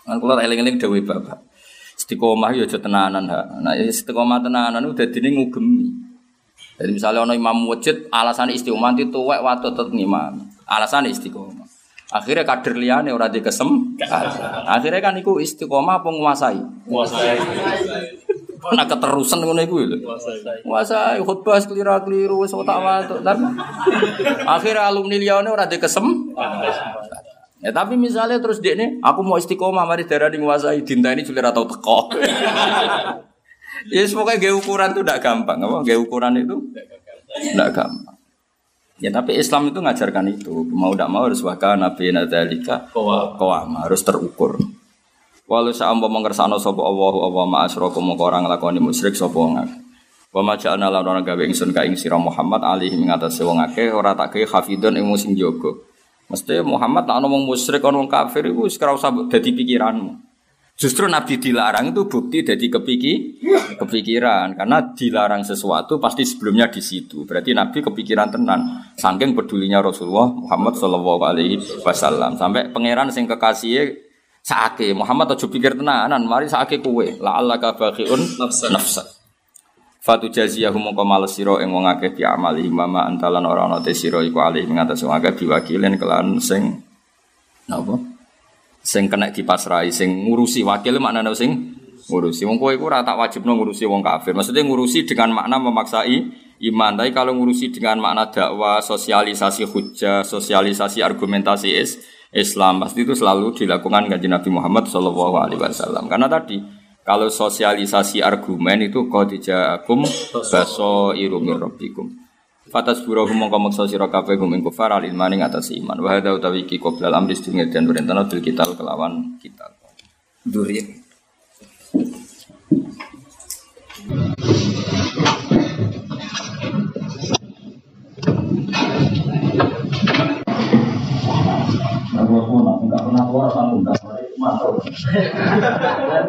Kan kalau eling-eling dewi bapak. Istiqomah ya aja tenanan ha. Nah istiqomah tenanan udah dini ngugemi. Jadi misalnya ono imam wajib alasan istiqomah itu tuwek waktu tetep ngimam. Alasan istiqomah. Akhirnya kader liane ora dikesem. Akhirnya kan iku istiqomah penguasai. Kuasai. Nak keterusan ngono iku lho. Kuasai khutbah keliru-keliru wis otak watuk. Akhirnya alumni liyane ora dikesem. Ya tapi misalnya terus dia nih, aku mau istiqomah mari darah di nguasai dinta ini julir atau teko. ya pokoknya gaya ukuran itu tidak gampang, apa? Gaya ukuran itu tidak gampang. Ya tapi Islam itu ngajarkan itu, mau tidak mau harus wakil nabi nadalika kawam harus terukur. Walau sa'amba mengersano sapa Allahu Allah ma asyraku mongko ora nglakoni musyrik sapa wong akeh. Wa ma ja'alna lan ora gawe ingsun ka ing sira Muhammad alihi ing atase wong akeh ora tak gawe hafidun ing sing jaga. Mesti Muhammad nak ngomong musyrik wong kafir wis ora usah dadi pikiranmu. Justru Nabi dilarang itu bukti dari kepiki, kepikiran karena dilarang sesuatu pasti sebelumnya di situ. Berarti Nabi kepikiran tenan. Saking pedulinya Rasulullah Muhammad Shallallahu Alaihi Wasallam sampai pangeran sing kekasih saake Muhammad aja pikir tenanan, mari saake kue. La Allah kabakiun nafsa. Fatu jaziyahu mongko males sira ing wong akeh bi amali mama antalan ora ana te sira iku alih ing atas wong akeh biwakilin kelan sing napa? Sing kena dipasrai sing ngurusi wakil maknane sing ngurusi. Wong kowe iku ora tak wajibno ngurusi wong kafir. Maksudnya ngurusi dengan makna memaksai iman. Tapi kalau ngurusi dengan makna dakwah, sosialisasi hujah, sosialisasi argumentasi is, Islam pasti itu selalu dilakukan kanjeng Nabi Muhammad Shallallahu Alaihi Wasallam. Karena tadi kalau sosialisasi argumen itu kau dijaakum baso irumir robbikum. Fatas buruh mongko maksa sira kabeh gum ing kufar al ilmani atas iman. Wa hadza utawi iki qoblal amri sedurunge den perintah bil kital kelawan kital. Duri. Aku semua nggak pernah keluar sanggup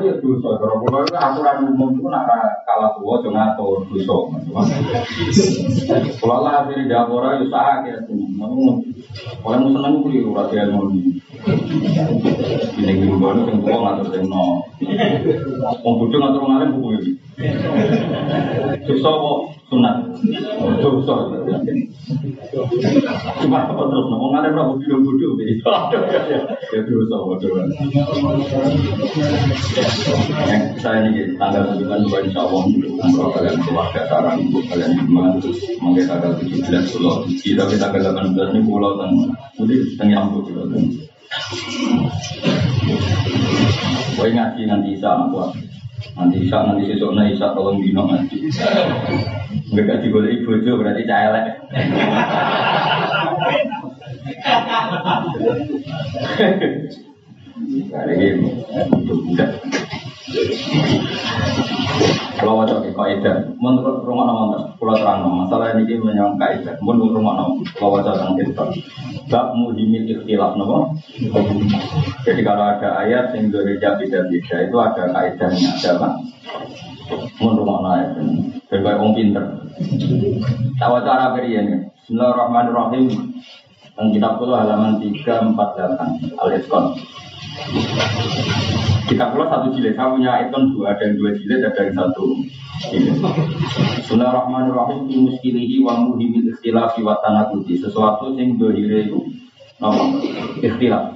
ya dosa kalau itu tua ngatur dosa. Kalau ya mau seneng buku ini. Sunat. Dosa. Cuma apa terus ngomong ada berapa video bodoh jadi ya dosa bodoh. Yang saya ini tanggal sembilan dua insya Allah umroh kalian keluarga sarang ibu kalian iman mungkin tanggal tujuh belas pulau kita kita tanggal delapan belas ini pulau dan jadi ampuh pulau. Kau ngaji nanti isa aku nanti isa nanti sesok nanti isa tolong dino nanti. Mereka digolek itu berarti cahelek. Hari ini budak. Kalau wajah ke kaidah, menurut rumah nama pulau terang masalah ini menyangka kaidah. Menurut rumah nama kalau wajah tentang kita, bab muhimil ikhtilaf nama. Jadi kalau ada ayat yang berbeda beda itu ada kaidahnya, ada apa? Menurut rumah ayat ini, sebagai orang pinter. Tahu cara berian. Bismillahirrahmanirrahim. Dan kitab halaman 348 Al-Iskon. Kitab pulau satu jilid, saya punya ikon dua, yang dua jilid, ada yang satu jilid. Bismillahirrahmanirrahim. Fi muskilihi wa muhimil ikhtilafi wa tanakuti. Sesuatu yang dohire itu. Nama ikhtilaf.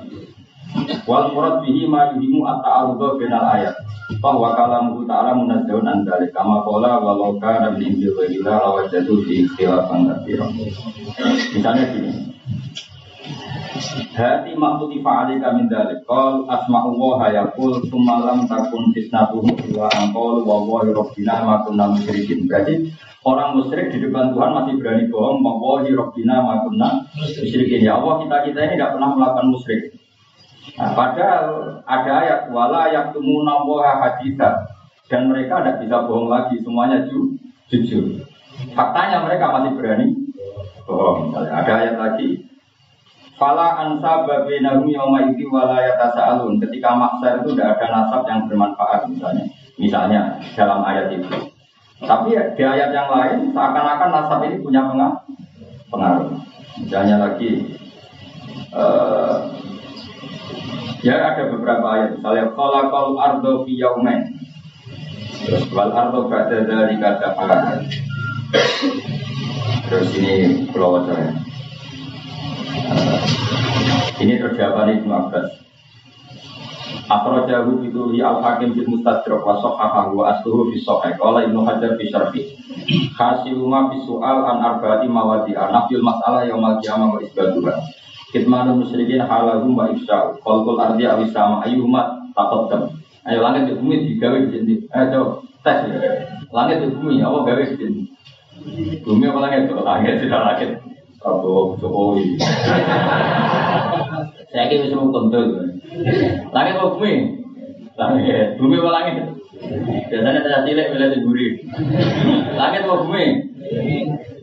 Wal murad bihi ma yuhimu at-ta'arudha binal ayat. Bahwa kalamu ta'ala munazzahun an dzalik kama qala walau kana min indil ghairillah lawajadu fi ikhtilafan katsira. Misalnya gini. Hati maktuti fa'alika min dalik. Qal asma'u wa hayakul Sumalam takun fitnatuhum Wa angkol wa wahi robbina Makunna musyrikin. Berarti orang musyrik di depan Tuhan masih berani bohong Wahi robbina makunna musyrikin. Ya Allah kita-kita ini tidak pernah melakukan musyrik. Nah, padahal ada ayat wala ayat tumuna wa haditha. Dan mereka tidak bisa bohong lagi semuanya ju, jujur. Faktanya mereka masih berani bohong. Ada ayat lagi Fala ansa babinahum yawma idhi wala yatasa'alun. Ketika maksar itu tidak ada nasab yang bermanfaat misalnya. Misalnya dalam ayat itu. Tapi di ayat yang lain seakan-akan nasab ini punya pengaruh. Misalnya lagi uh, Ya ada beberapa ayat, misalnya kal ardo fi. Terus wal ardo ba'da dari kata Terus ini pulau ya. Ini terjawab Ibnu Abbas. Akhrajahu itu li al-hakim fil mustadrak wa sahahahu wa asluhu fi sahih. Qala Ibnu Hajar fi syarhi. Hasiluma fi su'al an arba'ati mawadi'a nafyul mas'alah yaumal qiyamah wa isbatuha. Kitmanul musyrikin halahum wa ifsya'u. Qalqul ardi awisama ayyuhuma taqaddam. Ayo langit di bumi digawe di sini. Ayo tes. Langit di bumi apa gawe di sini? Bumi apa langit? Langit tidak langit. Prabowo Jokowi. Saya kira bisa kontrol. Langit apa bumi? Langit. Bumi apa langit? Biasanya saya cilik bila diguri. Langit apa bumi?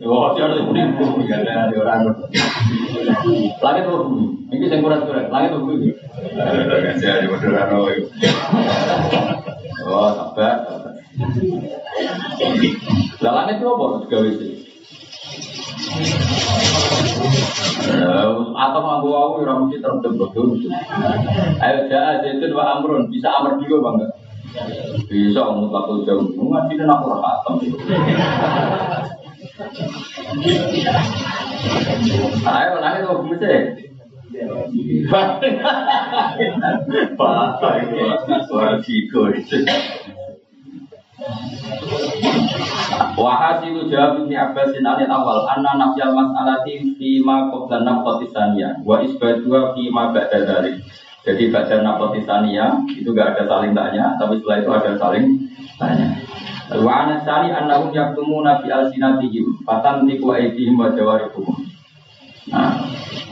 Wah, dia harus bumi bumi kan ada orang. Langit apa bumi? Ini saya kurang kurang. Langit apa bumi? Saya di Madura Oh, sabar. Lah langit itu apa? Gawe sih. Atau mampu aku ya mesti terbentuk Ayo jahat itu dua amrun bisa amr dulu bangga. Bisa mutlakul jauh. Ngaji dan aku rakatam. Ayo nangis mau bumi Bapak itu suara figur itu. Wahasilu jawab Ibni Abbasin anil awal Anna nafyal mas'alati Fima qabla nafqatisaniya Wa isbadua fima ba'da dari Jadi baca nafqatisaniya Itu gak ada saling tanya Tapi setelah itu ada saling Tanya. Wa anasani annahum yaktumuna fi alsinatihim fatantiqu aydihim wa jawarihuhum. Nah,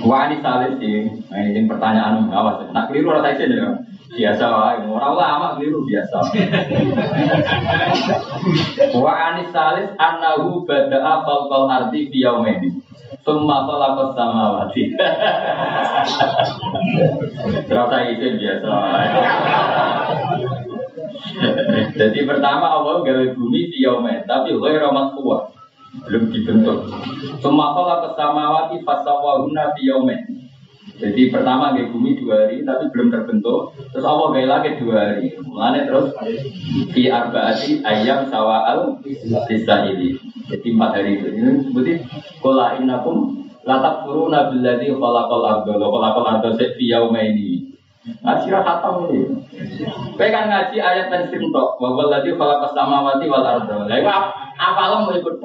wa ini salis sih. Nah, ini pertanyaan awas. Nak keliru rasa isin ya. Biasa wae, ora lama keliru biasa. wa anis salis annahu bada'a khalqal ardi fi yaumaini. Summa khalaqa samawati. Rasa isin biasa. Jadi pertama Allah gawe bumi di yaumen, tapi ghairu kuat belum dibentuk. Semua kalau kesamawati fasawahuna di yaumen. Jadi pertama gawe bumi dua hari, tapi belum terbentuk. Terus Allah gawe lagi dua hari. Mulanya terus di arbaati ayam sawal ini. Jadi empat hari itu. Ini seperti kola inakum latak furuna billadhi khalaqal ardo khalaqal ardo fi yaumaini Ngaji khatam ini. Kowe kan ngaji ayat dan tok, bahwa lagi kalau samawati wal ardo. Lah iku apalam mau ikut.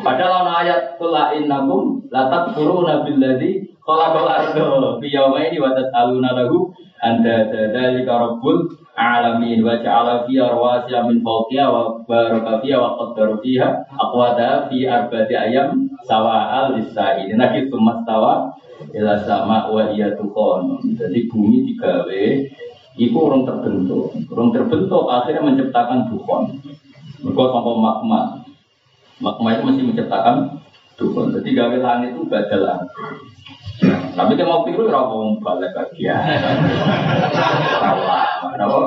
Padahal ayat kula innakum la takfuruna billadzi khalaqal ardo fi yawmaini wa tas'aluna lahu anta dzalika rabbul alamin wa ja'ala fiha rawasiya min fawqiha wa baraka fiha wa qaddara fiha aqwata fi arba'ati ayam sawa'al lis-sa'ilin. Nah, gitu mastawa ila sama wa iya tukon. Jadi bumi digawe itu orang terbentuk. Orang terbentuk akhirnya menciptakan dukon. Mereka sampai magma. Magma itu masih menciptakan dukon. Jadi gawe langit itu badal Tapi kita mau pikir ora mau balik lagi ya. Kenapa?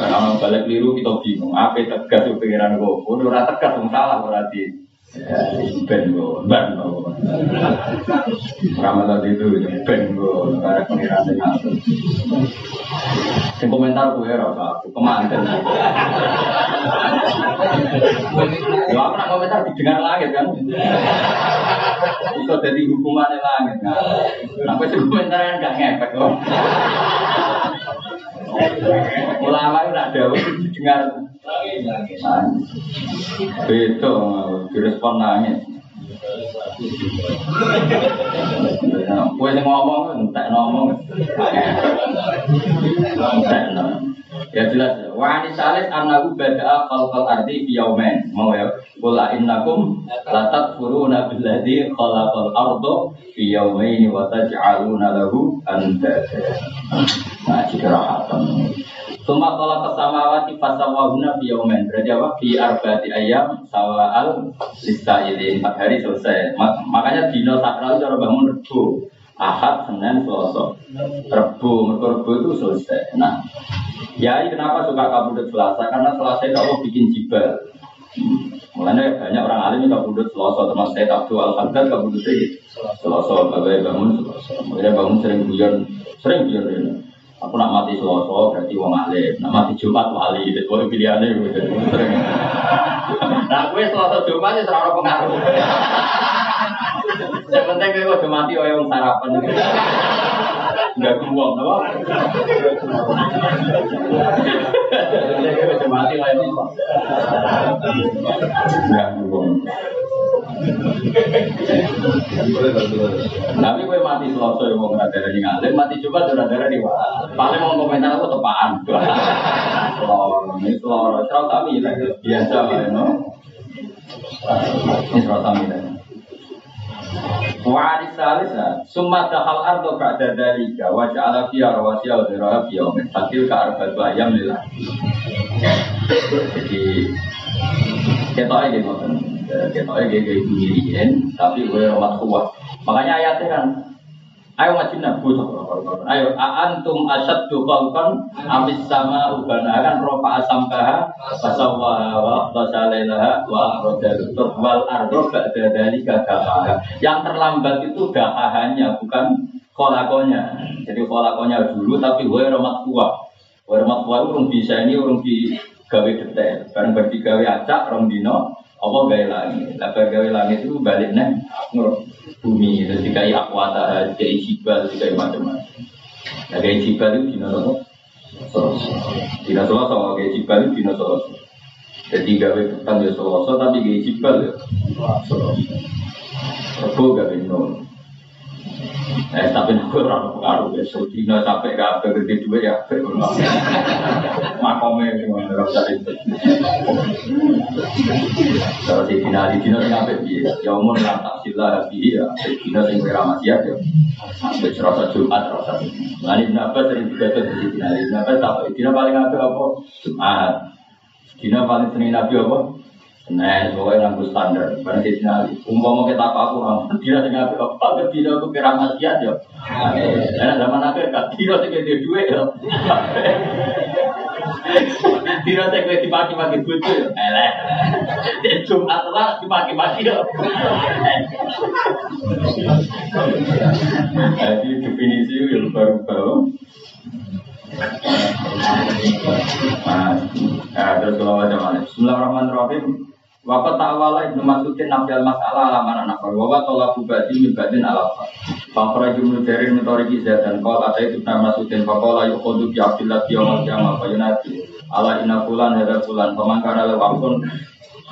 Kalau balik liru kita bingung. Apa tegas pikiran gue? Udah tegas, salah berarti. Ben go, ben go. Ramadan itu ben go, karena pengiran dengan Sing komentar gue rasa aku kemanten. Ya aku nak komentar didengar langit kan. Itu jadi hukuman langit kan. Apa sih komentar yang gak ngefek kok. Ulama itu nak jauh didengar Beda, direspon nangis. Kue yang ngomong, entek ngomong. Ya jelas. Wa ani salis annahu bada'a khalqal ardi fi yawmain. Mau ya. Qul innakum la takfuruna billadzi khalaqal arda fi yawmain wa taj'aluna lahu andada. Nah, jika rahatan. Suma kalau kesamawati fasawahuna fi yaumen Berarti apa? Fi arba'ati ayam sawa'al ini Empat hari selesai. Makanya dino sakral itu bangun rebu. Ahad, Senin, Selasa. Rebu, mereka rebu itu selesai. Nah, ya kenapa suka kabudut Selasa? Karena Selasa itu Allah bikin jibal. Mulanya banyak orang alim yang kabudut Selasa. Termasuk saya Abdul Al-Haddad kabudut itu Selasa, bagai bangun Selasa. Makanya bangun sering bujan Sering bujan ya. Aku nak mati selasa berarti wong alim, nak mati Jumat wali, itu boleh pilihannya gitu. Nah, gue selasa Jumat ya serara pengaruh. Yang penting gue udah mati oh yang sarapan. Enggak penting gue udah mati oh yang Enggak kebuang. Tapi gue mati selasa yang mau darah di ngalim, mati juga darah darah di Paling mau komentar aku tepaan. Selor, ini selor, selor tapi biasa lah, no. Ini selor tapi Wa salis summa dahal ardo ba'da dalika wa ja'ala fiha rawasiya wa dhiraha fi yawmin fatil ka arba'atu ayam lillah. Jadi kita aja ngoten. Kita lagi kayak tapi gue rawat kuat makanya ayatnya kan ayo ngaji nabu ayo antum asad tuh kan abis sama ubana. Kan rofa asam kaha fasawa wa fasalailah wa rodalutur wal ardo ba'da dari gagaha yang terlambat itu gahahannya bukan kolakonya jadi kolakonya dulu tapi gue rawat kuat gue rawat kuat urung bisa ini urung di gawe detail. Bareng berdigawe acak rong dino Allah gaya langit, lebar gaya langit itu balik nih nur bumi, terus dikai akwata, dikai jibal, dikai macam-macam. Nah gaya jibal itu dino apa? Selasa. Dino selasa, gaya jibal itu dino selasa. Jadi gawe petang ya selasa, tapi gaya jibal ya selasa. Rebo gawe nol. Eh tapi aku orang pengaruh. Ya, so dino sampai apa gede dua ya, makome gimana gak usah itu. Kalau di dino di sing apa dia, ya umur nggak tak sila tapi ya, di sing kira masih ya, sampai serasa Jumat serasa. Nanti kenapa sering juga tuh di dino, kenapa dino paling apa apa? Jumat, dino paling sering nabi apa? Nah, pokoknya nganggo standar. Barang di sini, umpama kita apa aku tidak dengan apa apa tidak aku kira maksiat ya. Nah, zaman akhir kan tidak sih kayak duit ya. Tidak sih kayak dimaki-maki bucu ya. Eleh. Jumat lah dimaki-maki ya. Jadi definisi yang baru-baru. Nah, terus kalau macam mana? Bismillahirrahmanirrahim. Wakat ta'wala ibnu Masudin nafjal masalah alaman anak Wawa tolak bubadi mibadin alafa Fakra jumlah dari mentoriki dan Kau ada itu nama Masudin Fakola yukhodu bi abdillah biyamal kiamal Fayunati Ala inna fulan hada fulan. Pemangkara lewakun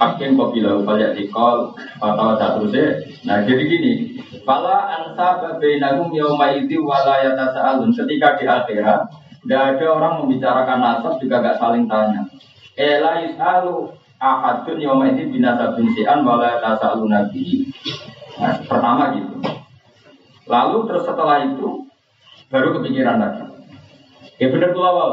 Hakim kopila upaya dikol Fatwa terusnya. Nah jadi gini Fala ansa babainahum yauma idhi walayata sa'alun Ketika di akhirat Tidak ada orang membicarakan nasab juga gak saling tanya. Ela yus'alu ahadun yawma ini binasa binsian wala tasalu nabi. Nah, pertama gitu. Lalu terus setelah itu baru kepikiran lagi. Ya benar tuh awal.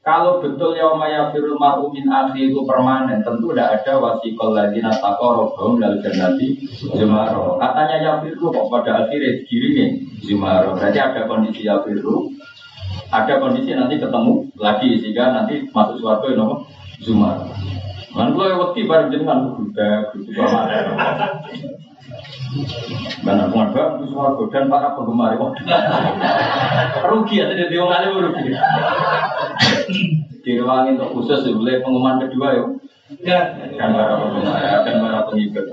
Kalau betul yauma yafirul mar'u min akhi itu permanen, tentu tidak ada wasikol ladina taqarrabum lal jannati zumaro. Katanya yafiru kok pada akhirnya dikirimnya zumaro. Berarti ada kondisi yafiru, ada kondisi nanti ketemu lagi sehingga nanti masuk suatu yang zumaro. Man kula wedi jenengan budak gitu sama. Mana pengen bagus warga dan para penggemar rugi ya tidak alim rugi. Direwangi untuk khusus boleh pengumuman kedua yuk. Dan para penggemar dan para pengikut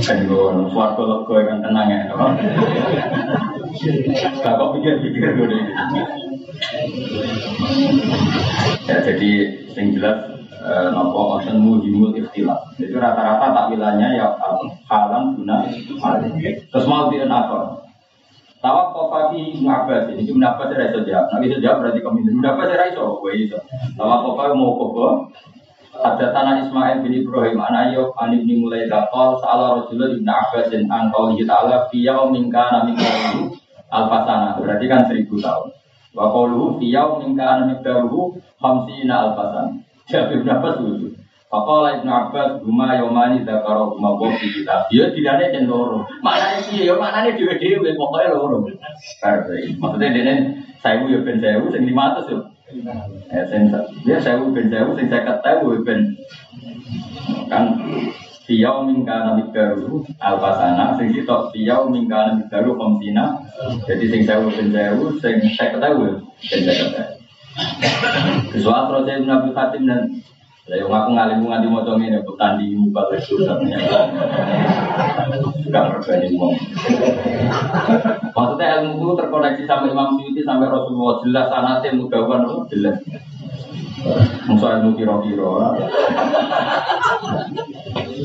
kan gue suarga lego yang tenang ya. Kok pikir-pikir gue Ya jadi yang jelas eh, nopo ocean muhimul ikhtilaf. Jadi rata-rata takwilannya ya halam guna Terus mau di apa? Tawak kofafi Ibn Abbas ini Ibn Abbas tidak bisa jawab. Nanti bisa jawab berarti komentar. Ibn Abbas tidak bisa. Gue bisa. Tawak kofafi mau koko. Ada tanah Ismail bin Ibrahim Anayub Ani bin mulai dakol Salah Rasulullah Ibn Abbas dan Angkau Ta'ala Fiyau minka nami Alfasana Berarti kan seribu tahun Wa qauluhu fi yaumin kana miqdaruhu 50 alfasan. Jadi berapa lucu? Faqala Ibnu Abbas huma yaumani dzakara huma wa fi kitab. Ya dilane jen loro. Maknane piye ya maknane dhewe-dhewe pokoke loro. Maksudnya dene saya ya ben 1000 sing 500 yo. Ya sing ya 1000 ben 1000 sing 50.000 ben kan Fiyau mingka nabi baru alpasana, sing sitok fiyau nabi baru komsina. Jadi sing sewu ben sewu, sing saya ketahui ben saya ketahui. Kesuat proses Nabi Fatim dan saya ngalim nganti mau coba ini bukan di muka itu Gak berbanding mau. Maksudnya ilmu itu terkoneksi sama Imam Syuuti sampai Rasulullah jelas sanatnya mudah kan jelas. Musa ilmu kiro-kiro.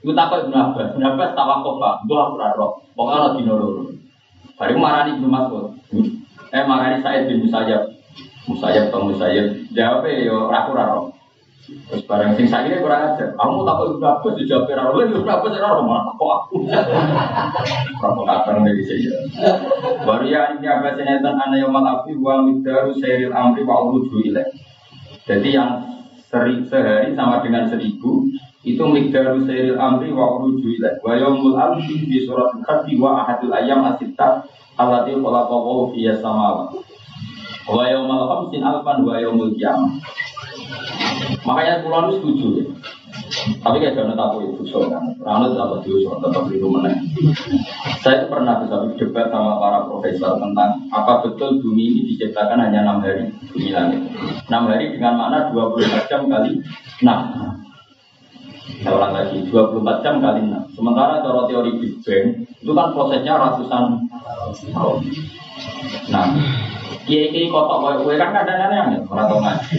Iku takut Ibnu Abbas, Ibnu Abbas pak, gua ora roh. Pokoke ana dino loro. Bari marani Ibnu Mas'ud. Eh marani Said bin Musayyab. Musayyab atau Musayyab. Jawab yo ora ora roh. Terus barang sing sakit kurang ajar. Kamu takut Ibnu Abbas dijawab ora roh, Ibnu Abbas ora roh malah kok aku. Provokator dari saya. Baru ya ini Abbas sineten ana yaumul afi wa midaru sayril amri wa uruju ilaih. Jadi yang sehari sama dengan seribu itu migdaru sayyidil amri wa uruju ilaih wa yaumul alfi di surat al-khati wa ahadul ayam asita alati khalaqahu fiyas samawa wa yaumul khamsin alfan wa yaumul qiyamah Makanya itu setuju ya. Tapi kayak jangan tahu itu so kan. Rano dapat dulu so, tetap itu menang. Saya itu pernah bisa berdebat sama para profesor tentang apa betul bumi ini diciptakan hanya enam hari bumi langit. Enam hari dengan makna 24 jam kali enam. Saya ulang lagi, 24 jam kali enam. Sementara cara teori Big Bang itu kan prosesnya ratusan tahun. Nah, kiai-kiai kotok kowe kowe kan kadang-kadang ya ora tau ngaji.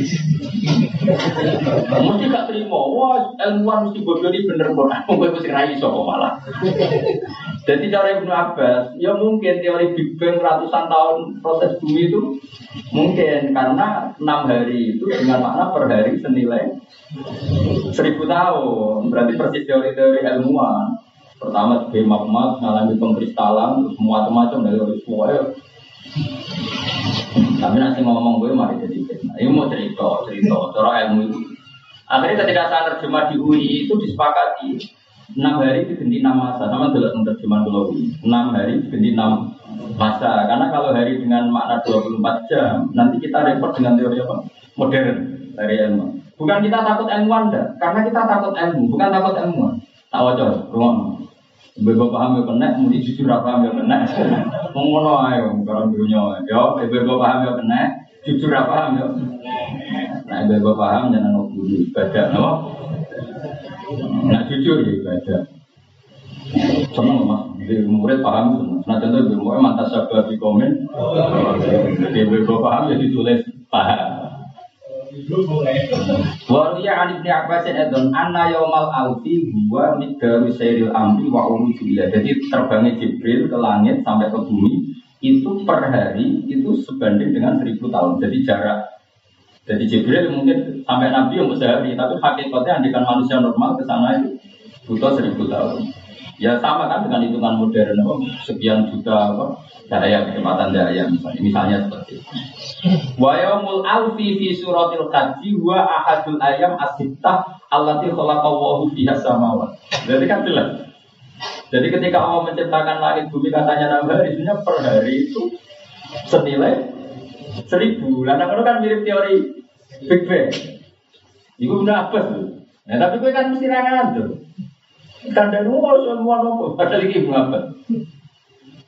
Mesti gak terima, wah ilmuwan mesti bodoh ini bener kok. Aku kowe mesti ra iso malah. Jadi cara Ibnu Abbas, ya mungkin teori Big Bang ratusan tahun proses bumi itu mungkin karena enam hari itu dengan makna per hari senilai seribu tahun. Berarti persis teori-teori ilmuwan. Pertama sebagai magma mengalami pengkristalan, terus macam-macam dari semua tapi nanti ngomong gue mari jadi fitnah. Ini mau cerita, cerita, cara ilmu itu. Akhirnya ketika saya terjemah di UI itu disepakati enam hari diganti enam masa sama dalam terjemahan kalau UI. Enam hari diganti enam masa karena kalau hari dengan makna 24 jam nanti kita repot dengan teori apa modern dari ilmu. Bukan kita takut ilmuwan dah, karena kita takut ilmu, bukan takut ilmuwan. Tak wajar, rumah. Ibu paham ya kena, muni jujur apa paham ya kena. Mengono ayo, karena dunia. Yo, ibu paham ya kena, jujur apa paham ya. Nah, ibu paham jangan guru ibadah, no. Nah, jujur ya ibadah. Seneng mas, di murid paham semua. Nah, contoh ibu mau mantas sabar di komen. Ibu paham ya ditulis paham. Waliya an ibni Abbas edon anna yaumal alfi huwa midaru sayril amri wa ulujubillah. Jadi terbangnya Jibril ke langit sampai ke bumi itu per hari itu sebanding dengan seribu tahun. Jadi jarak jadi Jibril mungkin sampai Nabi yang sehari, tapi hakikatnya andikan manusia normal ke sana itu butuh seribu tahun. Ya sama kan dengan hitungan modern, apa, sekian juta apa, daya kecepatan daya misalnya, misalnya seperti itu. Wa yaumul alfi fi suratil haji wa ahadul ayam asittah allati khalaqallahu fiha samawat. Jadi kan jelas. Jadi ketika Allah menciptakan langit bumi katanya enam hari, sebenarnya per hari itu senilai seribu. Lah itu kan mirip teori Big Bang. Ibu udah apa tuh? Nah, tapi gue kan mesti rangan tuh. Kandang oh semua nopo, padahal iki apa?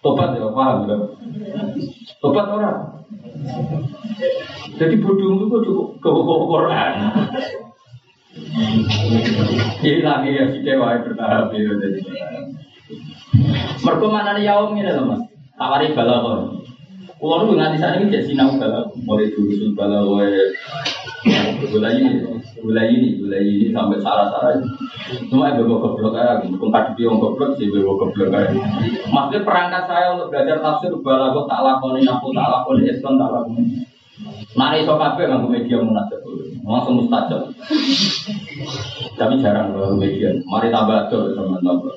Tobat ya, paham ya? Tobat orang. Jadi bodoh itu cukup ke Quran. Hilang ya si dewa bertahap ya. Mereka mana nih yaum ini loh mas? Tawari balakon. Kulo nu nganti saat ini jadi sinau balak, mulai dulu balak gula ini, gula ini, ini sampai sarah-sarah. Cuma ibu bawa goblok aja, tempat di pion goblok sih ibu bawa goblok aja. Maksudnya perangkat saya untuk belajar tafsir balago tak lakoni, aku tak lakoni, Islam tak lakoni. Nari so kafe nggak media munajat langsung mustajab. Tapi jarang kalau media. Mari tambah tuh sama tambah.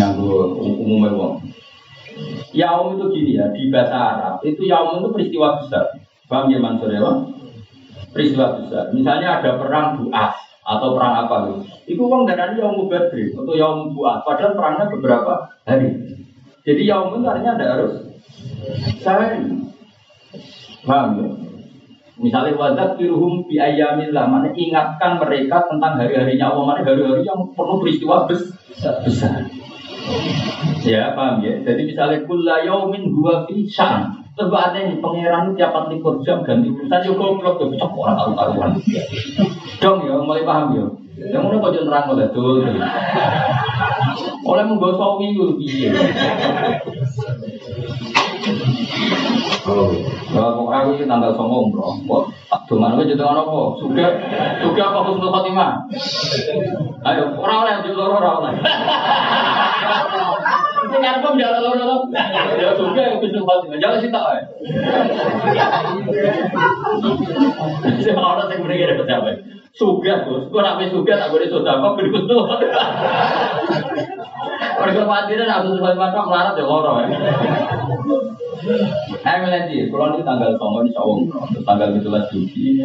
Nganggu umumnya wong. Yaum itu gini ya, di bahasa Arab itu yaum itu peristiwa besar. Paham ya Mansur ya Peristiwa besar. Misalnya ada perang Buas atau perang apa gitu. Itu uang darahnya yaum Badri atau yaum Buas. Padahal perangnya beberapa hari. Jadi yaum itu artinya ada harus sehari. Paham ya? Misalnya wazat firuhum bi ayamillah, mana ingatkan mereka tentang hari-harinya Allah, mana hari-hari yang penuh peristiwa besar. Ya, paham ya? Jadi misalnya kulla yaumin huwa fi sya'an. Ada nih pangeran tiap 24 jam ganti urusan yo goblok yo cocok orang karu-karuan. Dong ya, mulai paham ya. Yang kau jangan terang oleh tuh. Oleh menggosok wingu piye. Kalau kok aku ini tanggal sombong bro, kok tak dongan aja jadi apa? Sudah, sudah apa husnul khotimah? Ayo, orang oleh jadi loro orang. Ini kan apa menjalan loro loro? Ya sudah, ya husnul khotimah. Jangan sih tak. Saya orang yang beri dapat siapa? Suga, Gus. Kau nak suga tak boleh sudah apa berikut tuh. Mereka khawatiran aku sebagai macam melarat ya loro ya. Ayo melanji, kalau ini tanggal sama di Sawung, tanggal 17 Juli,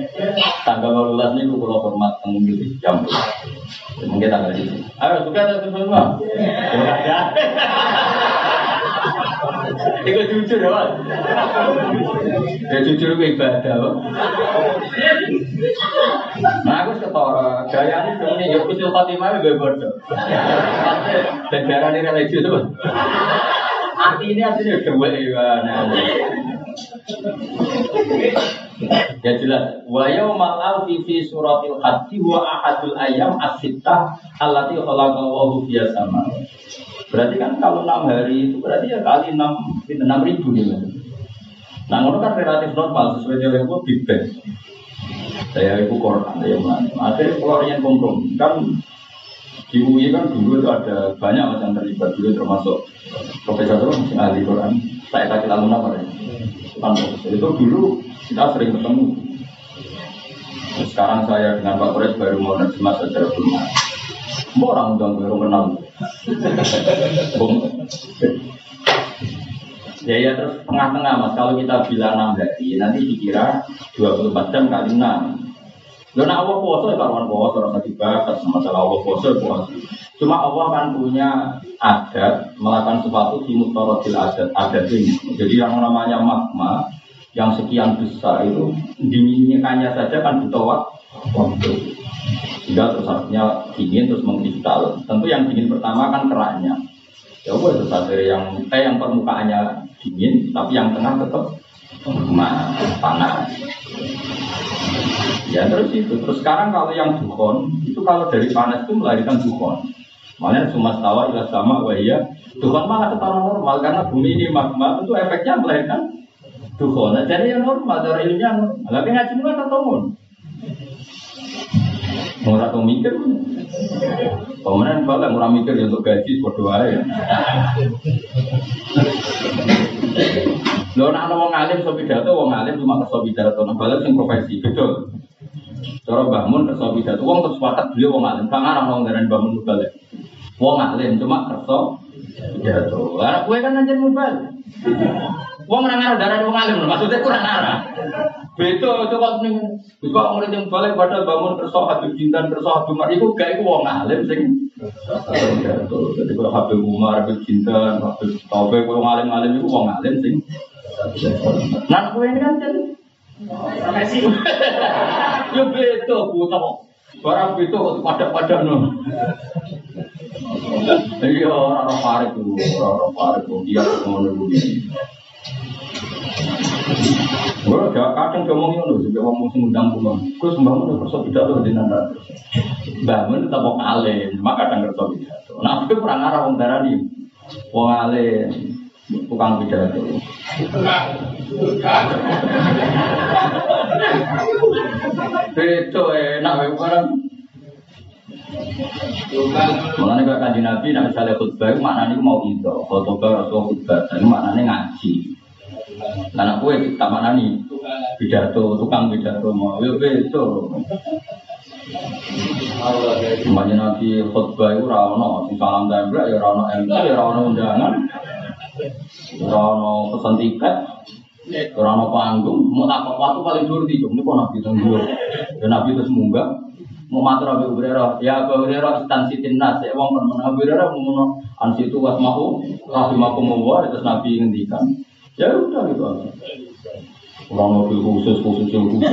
tanggal 12 ini kalau hormat tanggung jam. Mungkin tanggal itu. Ayo suka atau semua? Itu jujur ya, Ya jujur gue ibadah, Nah, aku ketara, gaya ini demi ya kusil khotimah ya bodoh. Dan darah ini religi Arti ini artinya dua ya. Ya jelas. Wa yaumal alfi fi suratil hajji wa ahadul ayam as-sittah allati khalaqallahu fi sama. Berarti kan kalau enam hari itu berarti ya kali enam enam ribu gitu. Nah, ngono kan relatif normal sesuai dengan itu big. Saya itu Quran, saya mulai. Akhirnya kalau yang kompromi kan di UI kan dulu itu ada banyak macam terlibat dulu termasuk profesor itu ahli Quran. Saya kasih lalu nama ya. Itu dulu kita sering ketemu. Sekarang saya dengan Pak Kores baru mau nerjemah secara belum. Semua orang udah baru kenal. Ya ya terus tengah-tengah mas kalau kita bilang 6 hari nanti dikira 24 jam kali 6 Lo nak Allah puasa ya kawan puasa rasa dibahas masalah Allah puasa ya puasa. Cuma Allah kan punya adat melakukan sesuatu di mutarotil adat adat ini. Jadi yang namanya magma yang sekian besar itu dinginnya saja kan butuh waktu. Sehingga terus artinya dingin terus mengkristal. Tentu yang dingin pertama kan keraknya. Ya dari yang eh yang permukaannya dingin, tapi yang tengah tetap panas. Ya terus itu. Terus sekarang kalau yang dukhon, itu kalau dari panas itu melahirkan dukhon. Makanya cuma tawa ilah sama wahia. Dukhon malah ketara normal karena bumi ini magma itu efeknya melahirkan dukhon. Nah, jadi yang normal dari ilmiah normal. Tapi ngaji nggak ketemu. Mau tak mikir, Pemenang balik murah mikir ya untuk gaji berdoa ya. Lo nak ngomong ngalim so pidato, wong ngalim cuma kerso pidato, nah balik sing profesi, betul. Cara bangun kerso pidato, wong terus wakat beliau wong ngalim, kang arah ngomong dari bangun balik. Wong ngalim cuma kerso pidato. Karena kue kan anjir mubal. Wong ora ngarah darah wong alim, maksudnya kurang arah. Beda coba ning wis kok murid yang balik padahal bangun kerso Habib Jintan kerso Habib Umar iku gak iku wong alim sing jadi kalau Habib Umar, Habib Jintan, Habib Taufik, wong alim-alim iku wong alim sing Nah, kowe ini kan jadi Yo beda buta Barang kok pada-pada no. Iya, orang parik dulu, orang parik dulu, dia ngono dulu. Gue gak kadang ngomong itu juga ngomong sengundang pulang. Gue sembahmu udah kerso pidato di nanda. Bangun tetap mau alim, maka kadang kerso pidato. Nah, aku kurang arah wong darah nih. Wong alim, tukang pidato. Beto enak ya barang. Mengenai kak kaji nabi, nabi misalnya khutbah, maknanya mau itu, khutbah rasul khutbah, dan maknanya ngaji. Karena kue tak mana nih pidato, tukang pidato mau, ya beto. Semuanya nabi khutbah itu si salam tembak ya rawon MT, ya rawon undangan, rawon pesan tiket, rawon panggung, mau tak waktu paling dulu di ini kok nabi tunggu, ya nabi terus munggah, mau matur Abu Hurairah, ya Abu Hurairah instansi timnas, ya wong men Abu Hurairah mau ansitu wasmahu, rahimakum Allah, terus nabi ngendikan, ya udah gitu aja. Orang mobil khusus, khusus, khusus.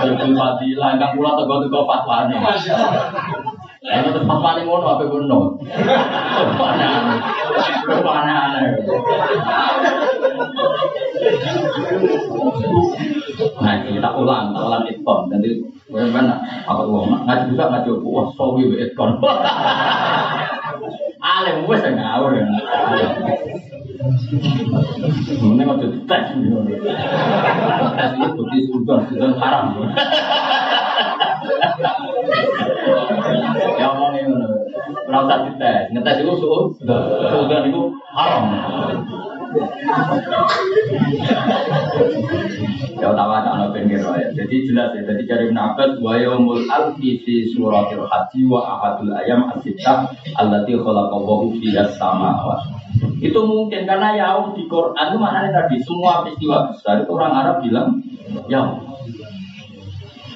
Mobil fadilah, kan pula tegak-tegak fatwa nih. Lalu terus fatwa nih ngono, apa ngono? Mana? Mana? Nah, kita ulang, kita ulang itkon. Nanti, bagaimana? Apa uang? Ngaji juga ngaji wah, sawi be itkon. Alim, wes ngawur ya. Ini mau tes, tes ini bukti sudah sudah haram. Ora usah dites, ngetes itu sudah, sudah itu haram. Ya utawa tak ana pinggir ya. Jadi jelas ya. Jadi dari Ibn Abbas wa yaumul alfi fi suratil haji wa ahadul ayam as-sittah allati khalaqallahu fi as-samawat. Itu mungkin karena yaum di Quran itu maknanya tadi semua peristiwa besar itu orang Arab bilang yaum.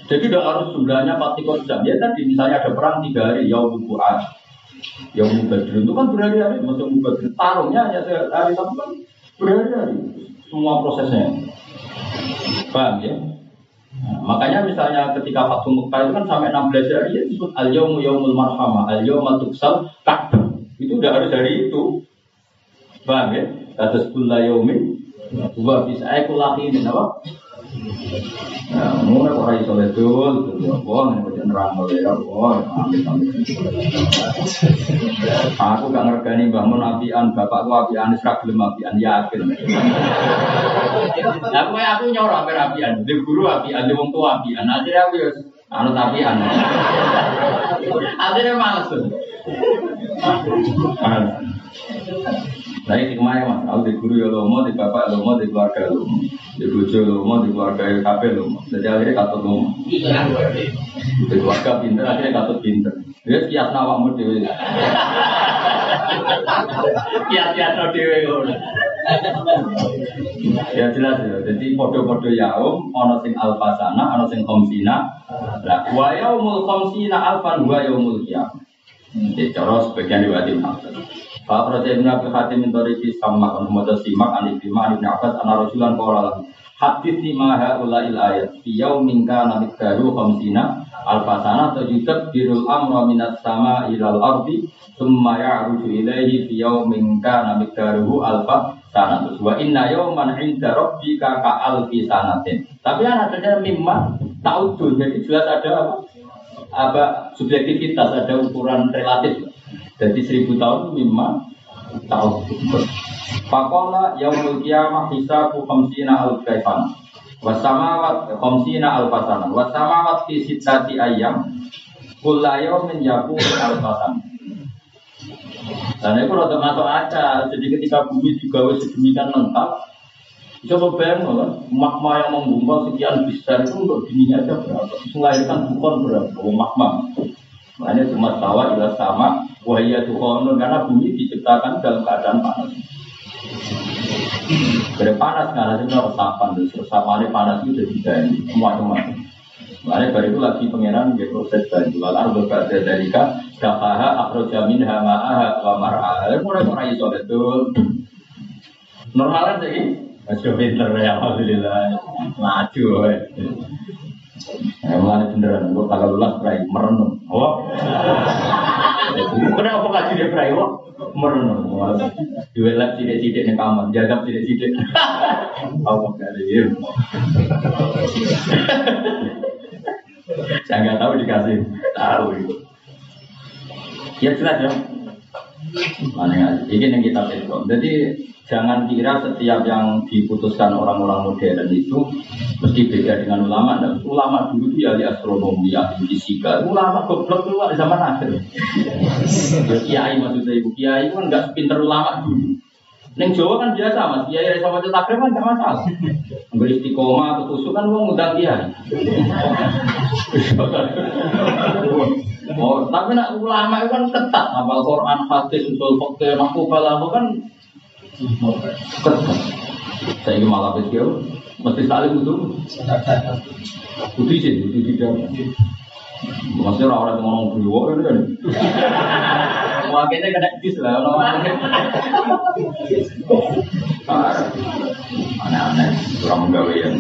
Jadi tidak harus jumlahnya pasti jam. Ya tadi misalnya ada perang tiga hari yaum Quran. Yaum Badr itu kan berhari-hari, maksudnya Badr tarungnya hanya sehari tapi kan berhari-hari semua prosesnya. Paham ya? Nah, makanya misalnya ketika Fatu Mekah itu kan sampai 16 hari ya disebut al yaumu yaumul marhamah, al yauma tuksal ka'bah. Itu udah harus dari itu. Paham ya? Kata sebuah yaumin wa bisa aku lahirin apa? Nah, mulai kok iso betul, betul apa, ini nerang oleh apa, amit amit. Aku gak ngergani bangun apian, bapakku apian, serak gelem apian, yakin. Aku aku nyorok hampir apian, di guru apian, di wong tua apian, akhirnya aku ya anut apian. Akhirnya males tuh. Saya hikmahnya mas, aku di guru ya lomo, di bapak lomo, di keluarga lomo, di bojo lomo, di keluarga kafe lomo. Jadi akhirnya katut lomo. Di keluarga pinter, akhirnya katut pinter. Dia kias nawakmu dewe. Kias kias no dewe Ya jelas ya. Jadi podo-podo yaum, ono sing alfasana, ono sing komsina. Lah, wa yaumul komsina alfan wa yaumul qiyamah. Jadi cara sebagian riwayat Imam. Pak Raja Ibn Abi Hatim min Toriki sama kan Muhammad Simak an Ibnu an Ibnu Abbas an Rasulan qala lahu Hadith lima haula il ayat. Fi yaumin kana miqdaru khamsina alfasana tajutab birul amra minat sama ilal ardi thumma ya'ruju ilaihi fi yaumin kana miqdaruhu alfa sanatus wa inna yauman 'inda rabbika ka alfi sanatin. Tapi ada mimma taudun. Jadi jelas ada apa apa subjektivitas ada ukuran relatif jadi seribu tahun lima tahun. Pakola yaumul kiamah hisabu khamsina al kaifan. Wasamawat khamsina al fasana. Wasamawat fi ayam. Kulla yaumin yaku al fasan. Dan itu rada masuk akal. Jadi ketika bumi juga sedemikian lengkap, Coba bayang kan, magma yang menggumpal sekian besar itu untuk dininya aja berapa? Melahirkan bukan berapa? Oh, magma. Makanya cuma tawa ila sama wahia tuhonun karena bumi diciptakan dalam keadaan panas. Dari panas karena itu resapan, resapannya panas itu jadi tiga ini semua-semua. Makanya baru itu lagi pangeran dia proses banyu lalar berbeda dari kah dafaha akrojamin hamaaha wa mar'aha. Mulai mulai iso betul. Normal kan sih? Masih pinter ya alhamdulillah. Maju. Ya, mulai beneran, gue tanggal lulas berai merenung. Oh, kenapa nggak tidak berai? Oh, merenung. Dua lab sidik-sidik di kamar, jaga sidik-sidik. Ada ya. Saya nggak tahu dikasih tahu. Ya jelas ya. Mana ini yang kita petrol. Jadi Jangan kira setiap yang diputuskan orang-orang modern itu mesti beda dengan ulama. Dan ulama dulu itu ya di astronomi, ya di fisika. Ulama goblok di zaman akhir. Ya, kiai maksudnya ibu kiai kan nggak pinter ulama dulu. Neng Jawa kan biasa mas, kiai yang sama cetak kan nggak masalah. Beri istiqomah atau tusuk kan mau ngundang kiai. Oh, tapi nak ulama itu kan ketat, apal Quran, hadis, usul fakir, makubal, kan saya ini malah kecil, mesti saling itu. Putih sih, putih tidak. Maksudnya orang-orang yang ngomong berdua kan kan. Makanya kena dis lah, orang Aneh-aneh, kurang menggawe yang.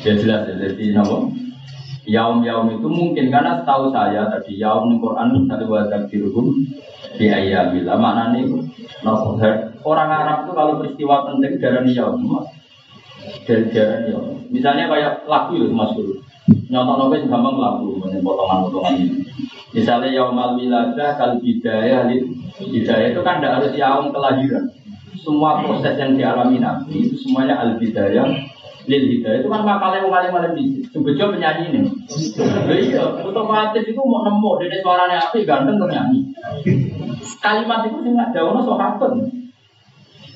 Ya jelas ya, jadi apa? Yaum-yaum itu mungkin karena setahu saya tadi yaum di Quran satu wadah dirhum di ayamila mana nih orang Arab itu kalau peristiwa penting darah yaum dari darah yaum misalnya kayak lagu itu mas guru. Nyontok nopo gampang lagu potongan-potongan ini. Misalnya yaum al wiladah kal hidayah hidayah itu kan tidak harus yaum kelahiran. Semua proses yang dialami nabi itu semuanya al hidayah lil hidayah itu kan makalnya mau kali malam ini sebejo penyanyi ini. Iya otomatis itu mau nemu dari suaranya api ganteng penyanyi. Kalimat itu sih nggak jauh sahabat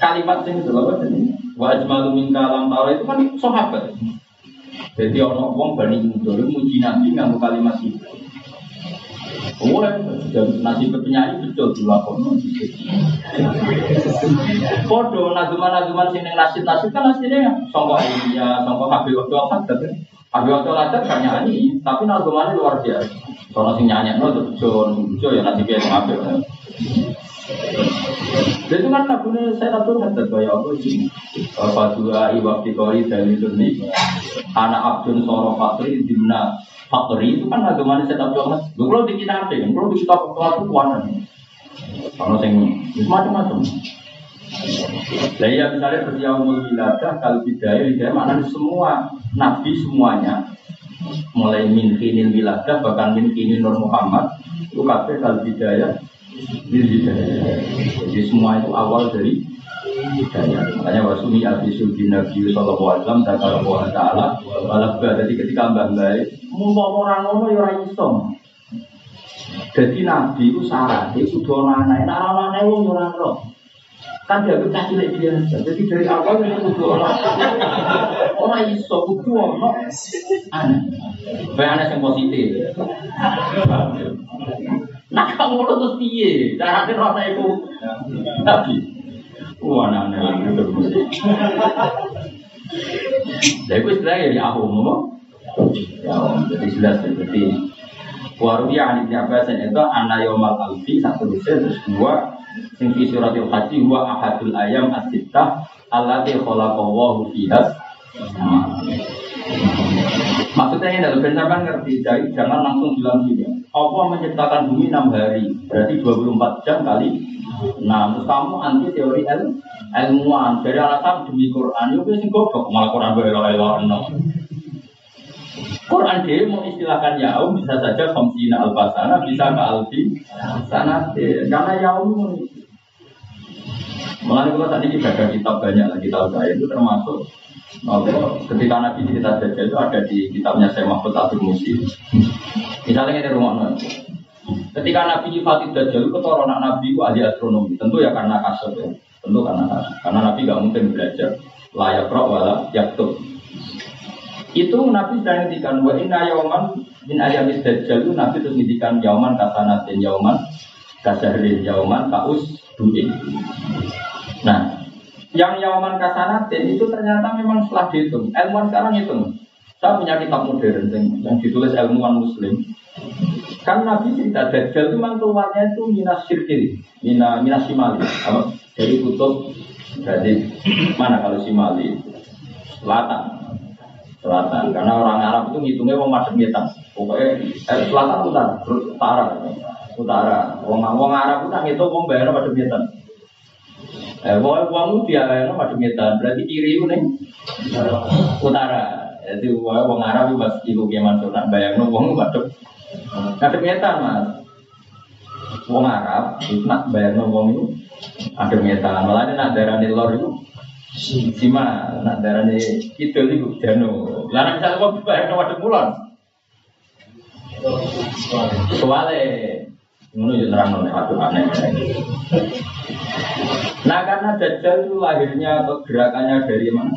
kalimat sing itu apa jadi wajib malu minta alam tara itu kan sahabat jadi orang wong bani muda muji nabi mau kalimat itu Oh, nasib penyanyi betul dilakon. Podo nazuman-nazuman sini nasib nasib kan nasibnya songkok ya songkok habis waktu apa tapi habis waktu apa kan nyanyi tapi nazumannya luar biasa. Soalnya sing nyanyi no tuh jo ya nasibnya yang habis. Jadi kan lagunya saya tahu hadat kaya apa sih? Fadua iwak dikori dari dunia Anak Abdul Soro Fakri Dimna Fakri itu kan mana saya tahu banget Gue kalau di kita ada kan, kalau di kita keluar itu kuanan Kalau yang macam-macam Nah iya misalnya seperti yang wiladah kalau bidaya bidaya maknanya semua nabi semuanya mulai min kinil wiladah bahkan min kinil Nur Muhammad itu kabeh kalau bidaya. Jadi semua itu awal dari hidayah. Makanya wasumi abi sulbi nabi sallallahu alaihi wasallam dan kalau Allah taala balagha. Jadi ketika mbah mbah mau orang ngono ya ora iso. Jadi nabi itu syaratnya kudu ana anake. Nek ana anake wong ya ora roh. Kan dia bisa cilik biasa. Jadi dari awal itu kudu ana. Ora iso kudu ana aneh. Bae aneh yang positif. Nah kamu lo terus piye? Cara rasa itu nabi. Wah terus. Jadi itu istilahnya di aku ngomong. Ya, jadi jelas seperti Warubi Ali bin Abbas itu anna yomal alfi satu lusin terus dua sing fi suratil haji wa ahadul ayam as-sittah allati khalaqallahu fiha. Maksudnya ini adalah benar ngerti, jadi jangan langsung bilang gini. Allah menciptakan bumi 6 hari, berarti 24 jam kali. Nah, terus kamu anti teori el, ilmuwan dari alasan demi Quran, itu sih goblok. Malah Quran berlalu-lalu Quran dia mau istilahkan yaum bisa saja komsina albasana bisa ke alfi sana karena yaum Mulai kalau tadi kita ada kitab banyak lagi tahu saya itu termasuk ketika Nabi cerita saja itu ada di kitabnya saya Mahfud Abdul Musi. Misalnya ini rumah Ketika Nabi nyifati Dajjal, keturunan Nabi itu ahli astronomi. Tentu ya karena kasar ya. Tentu karena kasar. Karena Nabi gak mungkin belajar. Layak roh wala yaktub. Itu Nabi sedang ngintikan wa inna yauman min ayamis dajjal Nabi terus ngintikan yauman kasanatin yauman kasahrin yauman kaus duin. Nah, yang yauman kasanatin itu ternyata memang setelah dihitung. Ilmuwan sekarang hitung. Saya punya kitab modern yang ditulis ilmuwan muslim. Kan Nabi cerita Dajjal itu memang keluarnya itu minas sirkiri, mina, minas simali. Dari kutub, dari mana kalau simali? Selatan. Selatan. Karena orang Arab itu ngitungnya mau madem ngitung. Pokoknya eh, selatan utara, utara. Utara. Wong wong Arab itu ngitung wong bayar madem ngitung. Eh, wong wong dia bayar madem ngitung. Berarti kiri itu nih utara. Jadi wong Arab itu pas ibu kiaman sunat bayar wong madem Kadang ngetan mas. Wong Arab itu nak bayar wong itu ada ngetan. Malah ini nak darah itu sima, nak darah itu itu dano. Lalu misalnya bayar no waduk mulon. Soalnya Ngono yo nerang nek aku aneh. Nah karena Dajjal itu lahirnya atau gerakannya dari mana?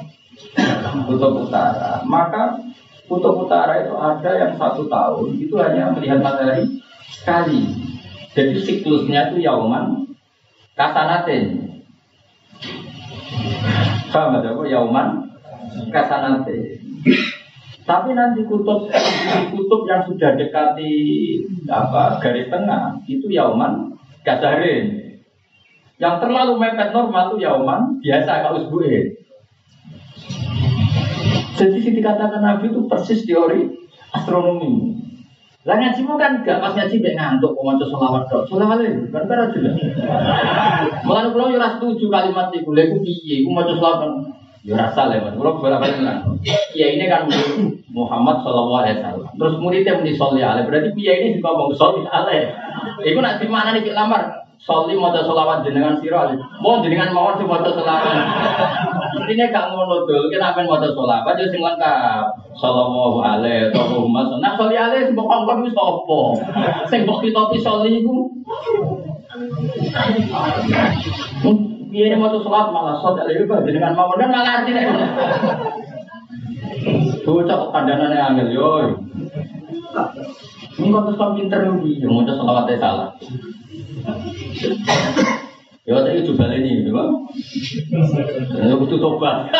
Kutub Utara. Maka Kutub Utara itu ada yang satu tahun itu hanya melihat matahari sekali. Jadi siklusnya itu yauman kasanatin. Paham ada apa? Yauman kasanatin. Tapi nanti kutub kutub yang sudah dekati apa garis tengah itu yauman kasarin. Yang terlalu mepet normal itu yauman biasa kalau usbu'in. Jadi dikatakan Nabi itu persis teori astronomi. Lah ngajimu kan gak pas ngaji mek ngantuk mau maca selawat tok. Selawat itu kan cara jelas. Mulane kula yo ora setuju kalimat iku. Lha iku piye? Iku maca selawat yo rasa le Mas. Kula bolak-balik. Kiai ini kan Muhammad sallallahu alaihi wasallam. Terus muridnya muni sholli alaihi. Berarti kiai ini juga ngomong sholli alaihi. Iku nak mana nih lamar? Sholli maca selawat jenengan sira. Mau jenengan mawon sing maca selawat. Intinya gak ngono dul, kita pengen maca selawat yo sing lengkap. Sallallahu alaihi wa sallam. Nah alaihi sing kok kok wis apa? Sing mbok kitopi sholli iku Iya ini mau sholat malah sholat lebih baik dengan mau kan malah artinya. Bocah kok kandanannya angel yo. Ini kok terus kamu pinter nih, mau sholawatnya salah. Ya saya coba ini, gitu bang. Ya butuh tobat.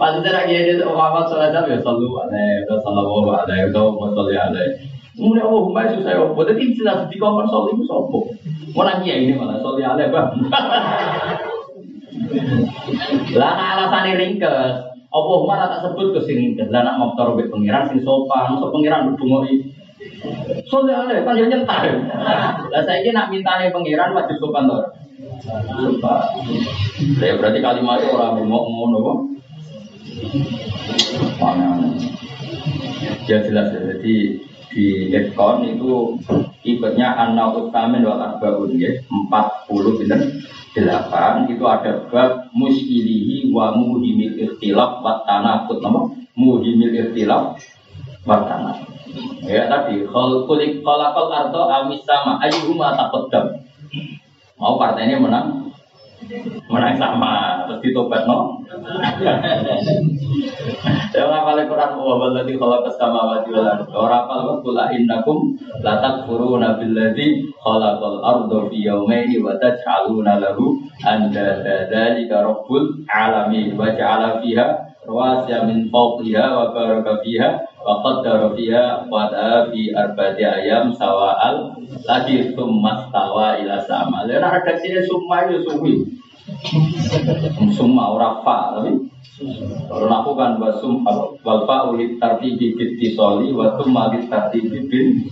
Pasti lagi ada Muhammad Sallallahu Alaihi Wasallam ya ada, itu mau selalu ada. Mulai Allah humai susah ya. Jadi jelas di kongkong sol itu sopo. Mau nanya ini malah sol ya bang. Lah alasan ringkes. Apa humar tak sebut ke sini ringkes. Lah nak motor be pengiran sing sopan, so pengiran berdungoi. Soalnya kan dia nyentar. Lah saya ini nak minta nih pengiran wajib sopan tuh. Sopan. Ya berarti kalimat orang mau ngono kok. Mana? Ya jelas ya. Jadi di Etkon itu ikutnya anna utamin wal arbaun ya 40 bener 8 itu ada bab muskilihi wa muhimil ikhtilaf wa tanakut nama muhimil ikhtilaf tanakut ya tadi kulik kolakol arto amis sama ayyuhuma taqaddam. Mau partainya menang? Menang sama terus ditobat no ya ngapal Quran wa balladzi khalaqas samawati wal ardi ora apal qul innakum la takfuruna billadzi khalaqal arda fi yawmayn wa taj'aluna lahu andada. Dzalika rabbul alamin. Wa ja'ala fiha rawasiya min fawqiha wa baraka fiha wa qaddara fiha qada fi arba'ati ayam sawa'al lagi summa stawa ila sama. Lha ada sini summa itu suwi summa ora fa tapi kalau aku kan basum fa ulit tartibi bitti soli wa summa bit tartibi bin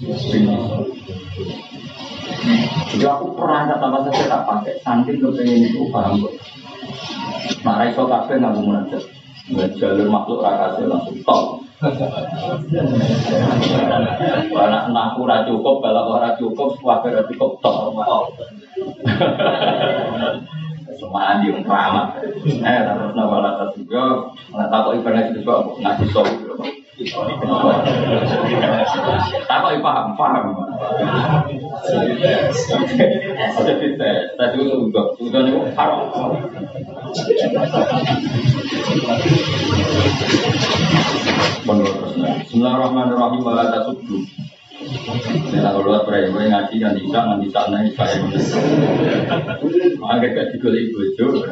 jadi aku pernah kata bahasa saya tak pakai saking kepengen itu paham kok. Nah iso kafe nggak mau jalur makhluk rakasnya langsung top Anak anakku ora cukup, kalau ora cukup, suwabe ora cukup top. Semua di keramat. Eh, terus nama lata juga, nggak tahu ibadah itu juga ngaji soal. Kok paham, paham. Jadi tes itu juga, juga itu haram. Bismillahirrahmanirrahim. Wala. Kita gue ngaji kan bisa sana gak bojo.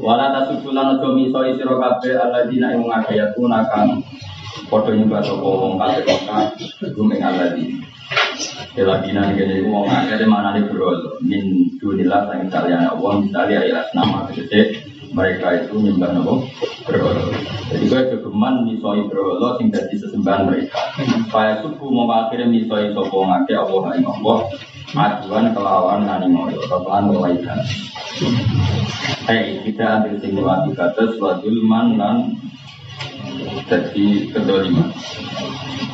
Wala tasubbu lan aja miso sira kabeh alladzina ing ngagayatuna kang padha nyembah sapa wong kabeh kok gumeng alladzina. Keladina itu mau ngakir mana nih bro min dunillah sang kalian Allah misalnya ilas nama kecil mereka itu nyembah nopo berhala. Jadi gue kegeman misoi berhala sing dadi sesembahan mereka. Supaya suku mau akhirnya misoi sopo ngake Allah ing Allah. Aduan kelawan nani moyo, kelawan kebaikan. Hei, kita ambil simulasi kata suatu dan jadi kedoliman.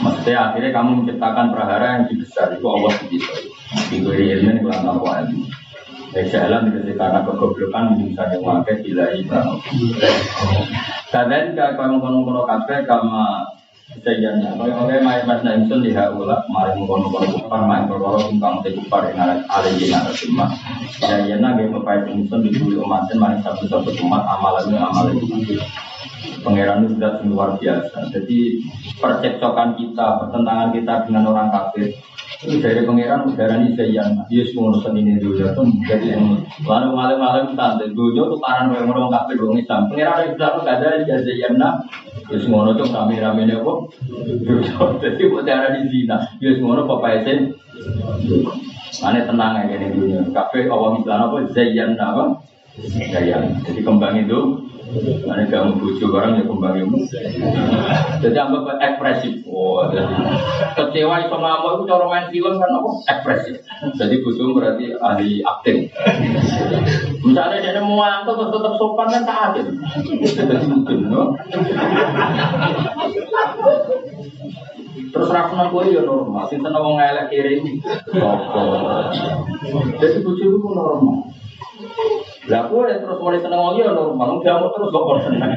Maksudnya akhirnya kamu menciptakan prahara yang lebih besar itu Allah begitu. Diberi ilmu yang kurang ilmu. Dari jalan itu karena kegoblokan misalnya wakai bila ibrahim. Kadang kamu mengkono-kono kafe kama Sejanya, oleh main mas naimsun lihat ulah, mari mengkono-kono kupar, main berkoro tentang te kupar yang ada alihin ada semua. Sejanya gaya mepai naimsun di dulu umatin, mari satu-satu umat amalannya amalan Pangeran itu sudah luar biasa. Jadi percekcokan kita, pertentangan kita dengan orang kafir itu dari pangeran udara ini saya dia semua urusan ini dulu ya tuh jadi lalu malam-malam santai dulu tuh karan orang orang kafir orang Islam pangeran itu sudah ada di Zayyana ya semua tuh kami ramenya kok jadi udara di sini. Ya semua papa esen. Ane tenang aja nih dunia. Kafe awam Islam apa Zayyana apa? Zayyana. Jadi kembang itu Mana kamu bujuk orang ya kembang ilmu. Jadi anggap ekspresif. Oh, jadi kecewa itu ngamuk itu cara main film kan apa? Ekspresif. Jadi bujuk berarti ahli akting. Misalnya dia mau angkat terus tetap sopan kan tak adil. Jadi mungkin, no? Terus rakyat gue ya normal, sing seneng wong elek kiri ini. Jadi bujuk itu normal. Lah ya terus mulai seneng wong ya normal, nggak mau terus kok seneng.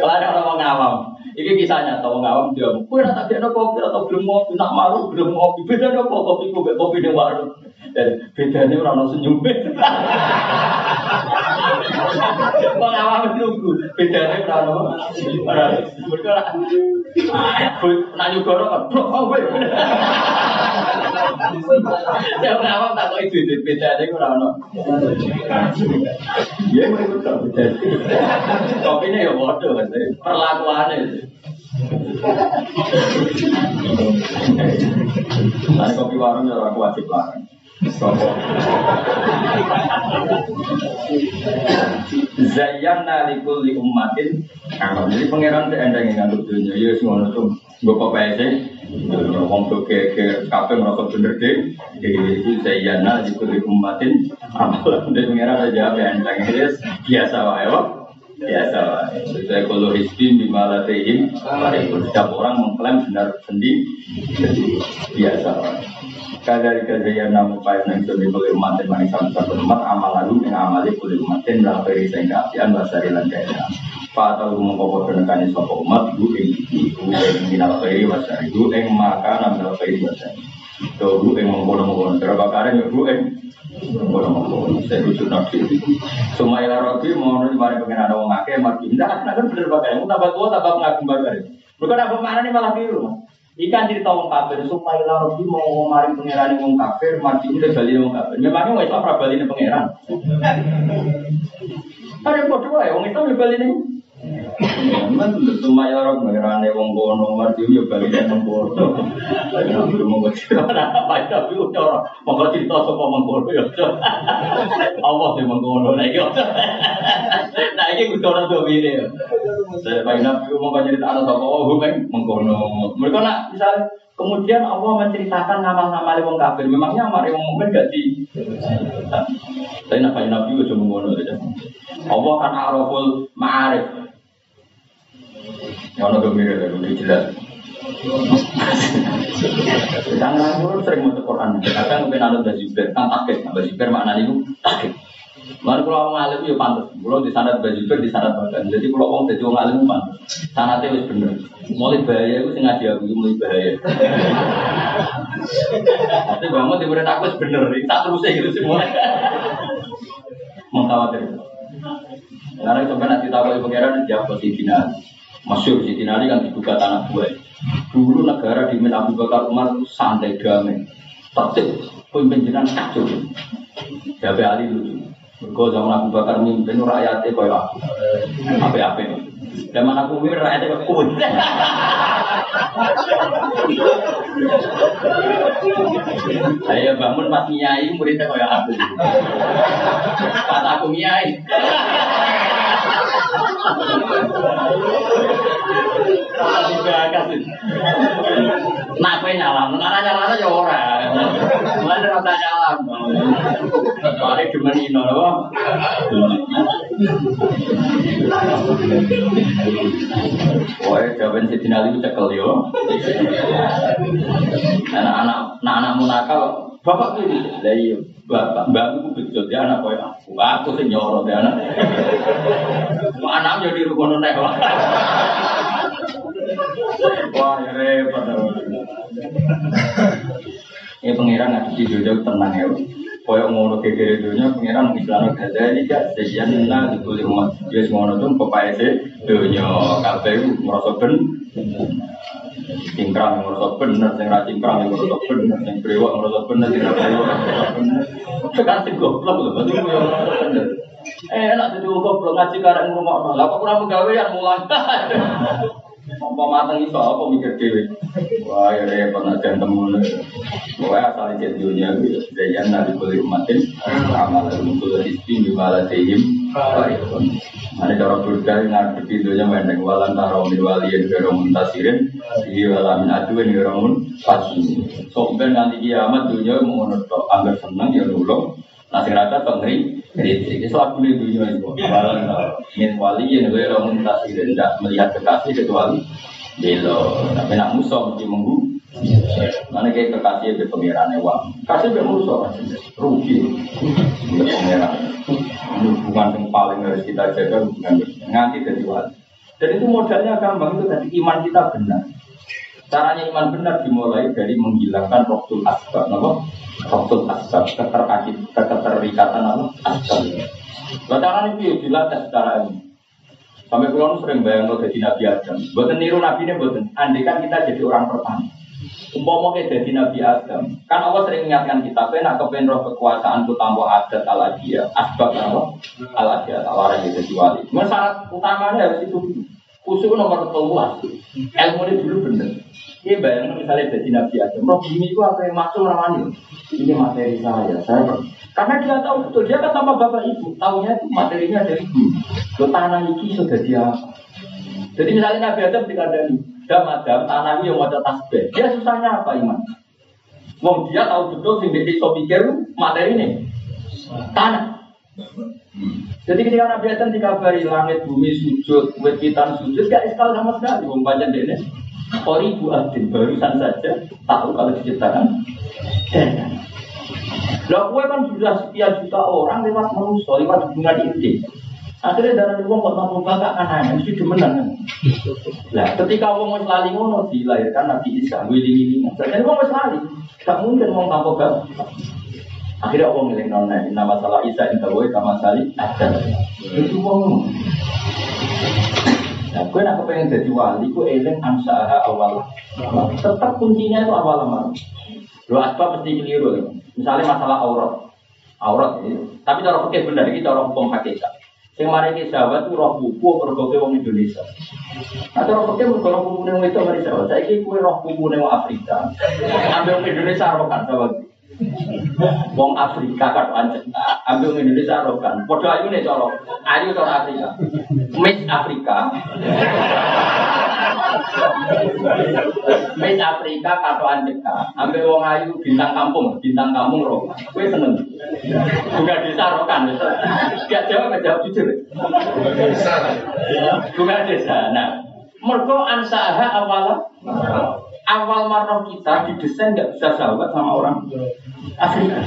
Kalau ada orang ngawam, ini kisahnya tahu ngawam dia, kue nak tak ada kopi atau belum ngopi, nak malu belum ngopi, beda apa kopi kopi kopi di warung. Dan bedanya orang senyum. Wong awam nunggu. Bedane ora ono. Ora. Ora. Nak nyugoro kan blok oh weh. Ya ora awam tak kok itu bedane ora ono. Ya mereka tak bedane. Kopine ya bodoh kan. Perlakuane. Nah, kopi warung ya aku wajib larang. Zayyana likul li ummatin amal. Jadi pangeran teh endang yang ngantuk dunia. Ya semua itu gue PPS Ngomong tuh ke ke kafe merasa bener deh. Jadi itu zayyana likul li ummatin amal. Jadi pangeran aja endang ini biasa wae Biasa wae. Saya kalau hisbin di malatihim. Setiap orang mengklaim benar sendiri. Biasa wae. Kadari kadari namu kaya nang suami boleh umat dan manis sama satu umat amal lalu yang amali boleh umat dan peri saya keapian bahasa rilan kaya Pak tahu mengkopor kenekan sopo umat bu ing ibu ing minal peri bahasa ibu ing maka minal peri bahasa Tuh bu ing mengkono mengkono berapa kali bu ing mengkono mengkono saya rujuk nabi Semua ilah robi mau nih mari pengen ada wong akeh mati tidak kan bener bakal yang tambah tua tambah pengagum bakal bukan apa mana nih malah biru? Ikan cerita wong kafir. Supaya Robi mau mari pangeran wong kafir. Mati udah bali wong kafir. Memangnya wong Islam ora bali pangeran. Ada bodoh ya? Wong Islam ya bali Memang cuma ya orang pangeran wong kono mati ya bali wong kono. Ayo belum mau cerita apa tapi udah mau cerita sapa mengkono ya. Allah sing mengkono lagi. Nah ini kudu ora do ya. Saya Pak Nabi mau cerita anak sapa oh kan mengkono. Mereka nak misalnya kemudian Allah menceritakan nama-nama wong kafir. Memangnya amare wong mukmin gak di Saya nak Nabi udah mengkono aja. Allah kan araful ma'arif. Ono gembira ya, udah jelas. Jangan aku sering mau Quran. Kadang mungkin ada Baziber, kan takut. Baziber maknanya itu takut. Lalu kalau orang alim ya pantas, kalau di sana bajiber di sana badan. Jadi kalau orang jadi orang alim pantas, sana itu bener. Mulai bahaya itu sengaja aku mulai bahaya. Tapi bangun murid aku bener, tak terus gitu semua. Mengkhawatir. Karena kan nanti tahu pangeran jawab posisi dinali. Masyur si dinali kan dibuka tanah gue. Dulu negara di Abu Bakar Umar santai damai, tertib, pimpinan kacau. Jabe Ali lucu. Mergo zaman Abu Bakar mimpin rakyatnya koyo aku. Apa-apa. Zaman aku mimpin rakyatnya koyo kun. Ayo bangun pas nyai muridnya koyo aku. Pas aku nyai. Nah, apa nyalam? Nara nyalam aja orang. Mana rasa nyalam? Cuma ino, loh. Wah, jawaban si Tina itu cekel yo. Anak-anak, anak-anakmu nakal, bapak tuh dari bapak, mbakku betul dia anak koyo aku, aku sih nyorot dia anak. Anak jadi rukun nek wah. Wah, ya repot. Ya nggak di jauh tenang ya. Koyo ngono kekere dunia pangeran misalnya gada ini gak sejian nah dibeli umat dia ngono tuh pepai sih dunia kafe merasa ben. Cingkrang merasa bener sing ra cingkrang merasa bener sing brewok merasa bener sing ra brewok merasa kan sing goblok lho berarti yo bener eh enak jadi goblok ngaji karek ngomong lah kok kurang yang mulang apa mateng iso apa mikir dhewe? Wah ya repot aja temu Pokoknya asal di dunia itu Zayan nabi kulli umatin Amal al-mutul hisbi Bimala tehim Ada cara berkah Ngarti dunia Mendeng walan taro min waliyin Geromun tasirin Iya walamin aduin Geromun fasin Soben nanti kiamat dunia Mengunut Anggar seneng ya nulung Nasi rata pengeri kritik Itu aku di dunia itu Walan taro Min waliyin Geromun tasirin Tidak melihat kekasih kecuali Belo Tapi nak musuh mesti menggu Mana kayak kekasih be pangeran uang, kasih be musuh rugi pangeran. Hubungan yang paling harus kita jaga hubungan nganti dari wali. Dan itu modalnya gampang itu tadi iman kita benar. Caranya iman benar dimulai dari menghilangkan roktul asbab, apa? Roktul asbab, keterkait, keterikatan apa? Asbab. Bacaan ini dilatih secara ilmu. Sampai pulau sering bayang lo jadi Nabi Adam. Buatan niru Nabi ini buatan. Andai kan kita jadi orang pertama. Umpama kita jadi Nabi Adam. Kan Allah sering mengingatkan kita. Kena kepen roh kekuasaanku tanpa adat ala dia. Asbab apa? Ala dia. Tawaran jadi wali. Cuma syarat utamanya harus itu. Usul nomor ketujuh. Ilmu ini dulu bener. Ini bayang misalnya jadi Nabi Adam. Roh bumi itu apa yang masuk ramani? Ini materi saya. Saya karena dia tahu betul, dia kan tanpa bapak ibu, tahunya itu materinya dari ibu. Lo tanah ini sudah dia. Jadi misalnya Nabi Adam dikandani, dam Adam, tanah ini yang ada tasbih. Dia susahnya apa iman? Wong dia tahu betul sing dia pikir materi ini tanah. Jadi ketika Nabi Adam dikabari langit bumi sujud, wekitan sujud, gak iskal sama sekali. Wong banyak dene. Kori Bu Adin barusan saja tahu kalau diciptakan. Lah gue kan sudah sekian juta orang lewat manusia, lewat hubungan ide. Akhirnya dari uang kok mampu bakal anaknya mesti demenan kan. Lah ketika uang mau lali ngono dilahirkan Nabi Isa wiling wiling. Jadi uang mau lali, gak mungkin uang tanpa gak. Akhirnya uang milik nona nama salah Isa inta gue kama sali ada. Itu uang. Nah, gue nak pengen jadi wali, gue eling ansaha awal. Tetap kuncinya itu awal amal. Lo asbab mesti keliru. Misalnya masalah aurat. Aurat ini. Tapi cara fikih benar ini cara hukum hakikat. Yang mari ke sahabat itu roh buku berbagai wong Indonesia. Nah, cara fikih mergo roh buku ning itu mari sahabat. Saiki roh buku ning Afrika. Ambil Indonesia roh kan sahabat. Wong Afrika kan pancet. Ambil Indonesia roh kan. Padha ayu nih cara. Ayu cara Afrika. Miss Afrika. Miss Afrika katoan cekak. Ambil wong ayu bintang kampung, bintang kampung roh. Kue seneng. Juga desa roh kan. Gak jawab, gak jawab jujur. Juga desa. Nah, mergo ansaha awal awal marah kita didesain nggak bisa sahabat sama orang Afrika.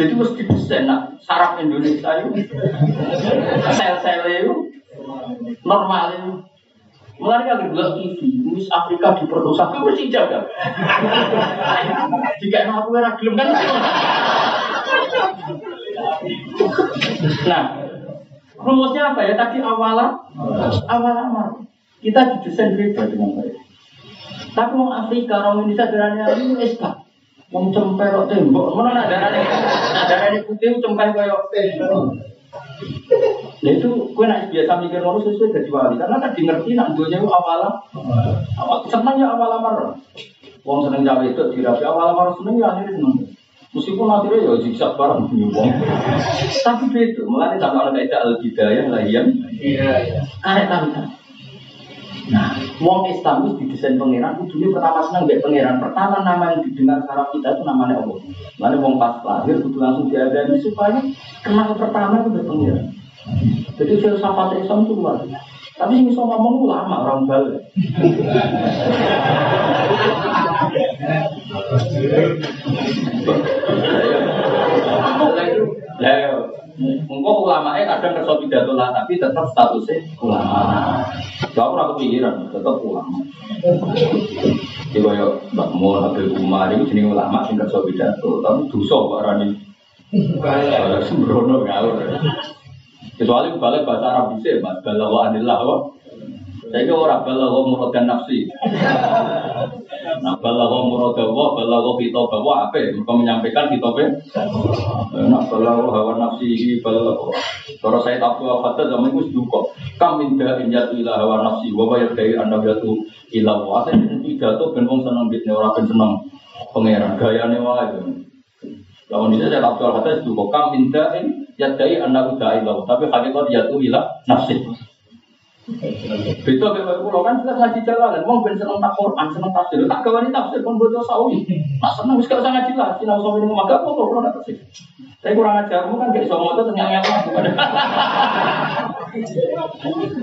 Jadi mesti didesain nah, saraf Indonesia itu sel-sel itu normal itu. Mulai kan bilang TV, Miss Afrika diperkosa, itu mesti jaga. Jika aku era gelem kan Nah, rumusnya apa ya? Tadi awalnya, awal amal. Kita didesain beda dengan baik. Tapi orang Afrika, orang Indonesia darahnya ini SK. Wong cempe kok tembok, mana nak darahnya? Nak darahnya putih cempe kayak tembok. Nah itu gue nak biasa mikir ngono sesuai dari wali karena tadi ngerti nak dunia itu awal awal seneng ya awal amar. Wong seneng jawa itu dirapi awal amar seneng ya akhirnya seneng. Meskipun akhirnya ya zigzag bareng wong. Tapi itu mulai sama anak itu al bidayah lah yang aneh tahu Nah, wong Islam itu didesain pangeran, kudunya pertama senang mbek pangeran. Pertama nama yang didengar saraf kita itu namanya Allah. Mana wong pas lahir kudu langsung diadani supaya kenal pertama itu mbek pangeran. Jadi filsafat Islam itu luar biasa. Tapi sing iso ngomong ulama orang bal. Lah Engkau ulamanya kadang kerja pidato lah, tapi tetap statusnya ulama. Gak pernah kepikiran, tetap ulama. Jadi kayak Mbak Mul, Habib Umar, itu jenis ulama sing kerja pidato, tapi dosa Pak Rani. Sembrono ngawur. Kecuali balik bahasa Arab bisa, Mas. Balawa anillah, saya kira orang balawa muradkan nafsi. Nah, balawa muradawa, kita bawa apa? Mereka menyampaikan kita apa? Nah, balawa hawa nafsi, balawa. Kalau saya tahu apa zaman itu juga. Kam minta injatu ilah hawa nafsi, wa bayar dari anda jatuh ilah wa. Saya tidak tuh ben wong seneng bitne orang ben seneng pangeran gayane wae. Lawan ini saya tahu apa juga. Kam minta in yadai anda udah ilah, tapi hakikat jatuh ilah nafsi. Beda kayak pulau kan jelas ngaji jalanan, mau ben seneng tak Quran, seneng tafsir, tak gawani tafsir pun bodoh sawi. Nah seneng wis gak usah ngaji lah, sinau sawi ngomong apa kok nak tafsir. Tapi kurang ajarmu kan gak iso moto ternyata yang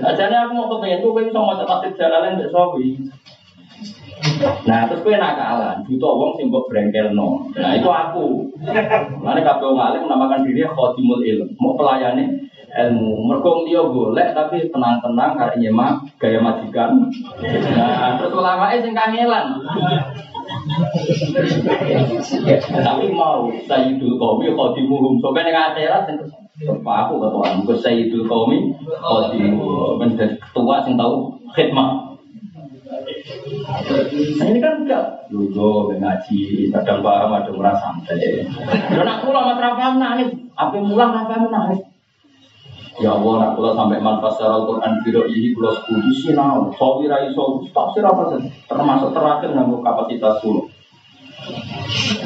Ajane aku mau kepengen kowe iso maca tafsir jalanan mbek sawi. Nah, terus kowe nakalan, butuh wong sing mbok brengkelno. Nah, itu aku. Mane kabeh wong alim menamakan diri khadimul ilm, mau pelayane ilmu. Mergo dia golek tapi tenang-tenang karena nyemak gaya majikan. Nah, terus ulama sing kangelan. tapi mau sayyidul qaumi khadimuhum sampai ning akhirat sing Pak aku ketua, aku Sayyidul Qaumi, Qadim, menjadi ketua yang tahu khidmat. Nah, ini kan enggak lugu ngaji, kadang paham ada orang santai. Dan aku lama terapam nangis, apa mulang apa nangis. Ya Allah, nak kula sampai manfaat secara Al-Quran biro ini kula sepuluh sinau, sawi rai tafsir apa saja, termasuk terakhir nganggo kapasitas kula.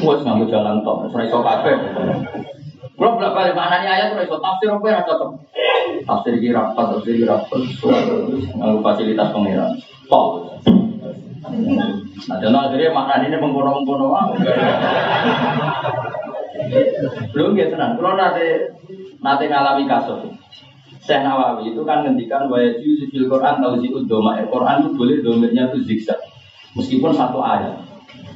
Wes nganggo jalan tok, ora iso kabeh. Kula bolak balik maknanya ayat ora iso tafsir apa ya cocok. Tafsir iki rapat, tafsir iki rapat, nganggo fasilitas pengiran. Tok. Nah, dan akhirnya maknanya ini mengkono-mengkono. Belum ya tenang, kalau nanti nanti ngalami kasus. Syekh Nawawi itu kan ngendikan itu fil Quran tahu si doma Quran itu boleh domirnya itu zigzag meskipun satu ayat.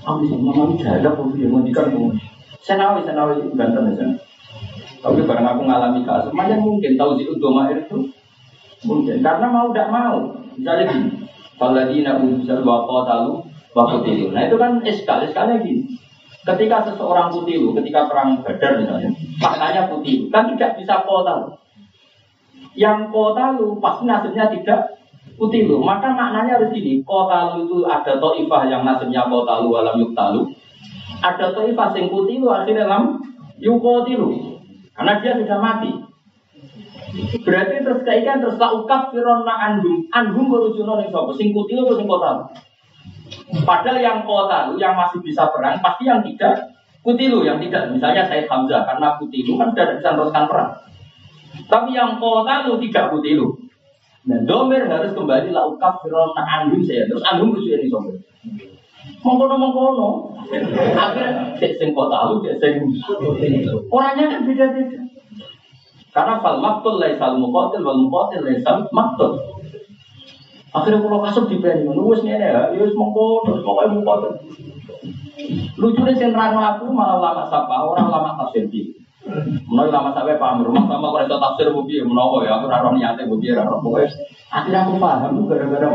Aku sih mama jaga pun dia ngendikan pun. Syekh Nawawi Syekh Nawawi ganteng ya. Tapi bareng aku ngalami kasus, macam mungkin tahu si doma itu mungkin karena mau tidak mau. Misalnya gini, Faladina unsur wa qatalu wa qutilu. Nah itu kan eskal, eskalnya gini. Ketika seseorang kutilu, ketika perang badar misalnya, maknanya kutilu, kan tidak bisa kotalu. Yang kotalu pasti nasibnya tidak kutilu. Maka maknanya harus gini, kotalu itu ada to'ifah yang nasibnya kotalu alam yuktalu. Ada to'ifah yang kutilu akhirnya dalam yukotilu. Karena dia sudah mati. Berarti terus kaikan terus laukaf fironna andum andum berujuno ning sapa sing atau sing kotalu. Padahal yang kota yang masih bisa perang pasti yang tidak kutilu yang tidak. Misalnya Said Hamzah karena kutilu kan sudah bisa teruskan perang. Tapi yang kota lu tidak kutilu. Nah, domir harus kembali laukaf firona andum saya. Terus andum lucu ini sobat. Mengkono mengkono. Akhirnya cek sing kota lu, cek sing orangnya kan beda-beda. Karena fal maktul laisal muqatil wal muqatil laisal maktul. Akhirnya kalau kasut di band, nulis nih ya, ya wis mongko, terus pokoknya mongko. Lucunya rano aku malah lama sapa, orang lama tafsir. Menawa lama sampai paham rumah sama kalau itu tafsir bubi, menawa ya aku raro niatnya bubi, raro pokoknya. Akhirnya aku paham gara-gara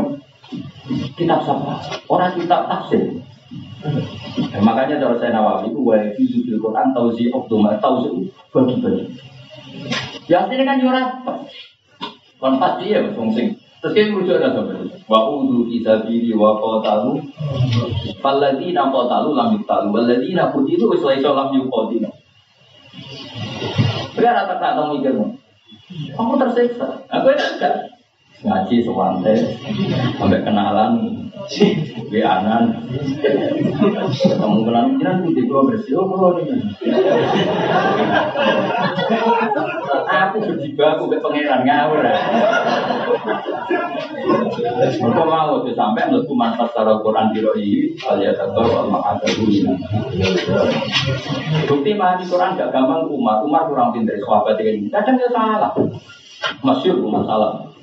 kitab sapa, orang kitab tafsir. Ya, makanya cara saya nawawi itu wa fi fil Quran tauzi optimal tauzi bagi-bagi. Ya aslinya kan yura. Kon pasti ya wong sing Terus kita merujuk ada sampai wa udu isabiri wa qatalu falladina qatalu lam yuqtalu walladina qutilu wis laisa lam yuqatilu. Benar rata tak tahu mikirmu. Aku tersiksa. Aku enggak ngaji sewante sampai kenalan Bianan, ketemu kenalan jiran putih gua bersih, oh kalau ini. Aku berjibaku ke pangeran ngawur. Mereka mau tuh sampai mlebu manfaat secara Quran di roi alias atau ada Bukti mah di Quran gak gampang Umar, Umar kurang pintar sahabat ini. Kadang dia salah. Masyur Umar salah.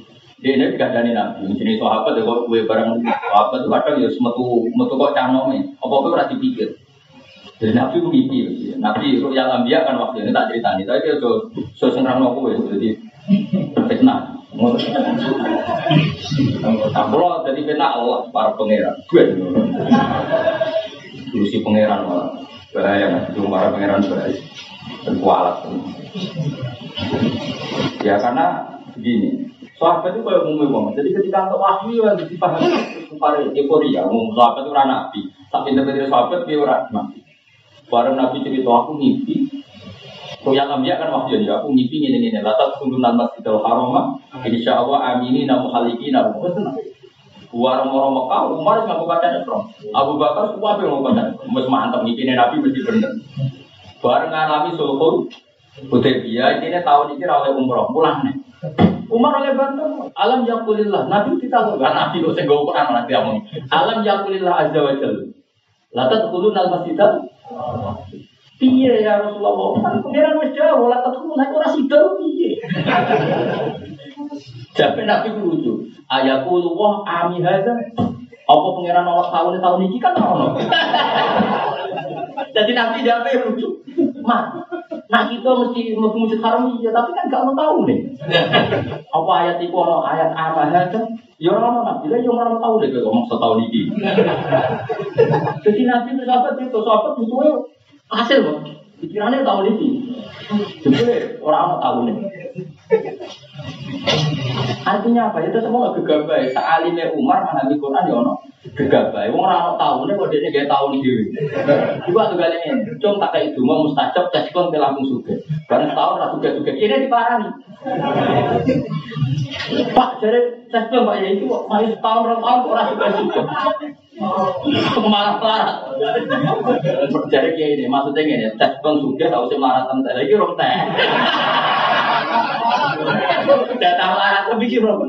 Dia ini gak ada nabi. Jadi sahabat ya kok gue bareng sahabat itu kadang ya metu metu kok canome. Apa apa ora dipikir. Jadi nabi itu mimpi. Nabi yang ambia kan waktu ini tak cerita nih. Tapi dia so so senang aku ya. Jadi fitnah. Nah, kalau jadi fitnah Allah para pangeran. Gue Lusi pangeran malah bahaya. Cuma para pangeran bahaya. Dan kualat. Ya karena begini, Sahabat itu kayak umumnya banget. Jadi ketika untuk wahyu yang dipahami kepada euforia, umum sahabat itu orang nabi. Tapi pinter sahabat dia orang nabi. Bareng nabi cerita aku ngimpi. Kau yang ambil kan wahyu ya. Aku ngimpi ini ini. Latat kundunan masjidil haram. Insya Allah amini namu haliki namu. Warung orang Mekah, Umar nggak mau baca Islam. Abu Bakar semua apa yang mau baca? Mus mantap ngipin Nabi mesti bener. Bareng ngalami sulhul, Hudaybiyah ini tahun ini oleh umroh, pulang nih. Umar oleh bantu alam yakulillah. Nabi kita tuh kan nabi kok sing Quran nanti ngomong. Alam yakulillah azza wa jalla. La tadkhuluna al-masjidah Piye ya Rasulullah? Kan pengiran wis jauh, la tadkhuluna ora sida piye. Jabe Nabi lucu. Ayakul wah ami hadza. Apa pengiran Allah tahun tahun ini kan ono. Jadi Nabi jabe lucu. Mak, Nah kita mesti mau masjid haram tapi kan gak mau tahu nih. Apa ayat itu ono ayat apa aja? Ya orang nabi lah, yang orang tahu deh kalau ngomong setahun ini. Jadi nabi itu sahabat itu sahabat butuh hasil loh. Pikirannya tahun ini. Jadi orang tahu nih. Artinya apa? Itu semua gegabah. Sa'alime Umar mengalami Quran ya ono gegabah. Wong ora ono taune kok dhekne gawe taun dhewe. Iku atuh gale ngene. Cung tak kei donga mustajab tes kon ke langsung sugih. Bareng setahun ra sugih-sugih. Kene diparani. Pak jare tes kon ya itu kok mari rong tahun kok ora sugih-sugih. Malah larat. Jare kiai ini maksudnya ngene, tes tau sing larat entek. Iki rong teh. Datang larat pikir bro.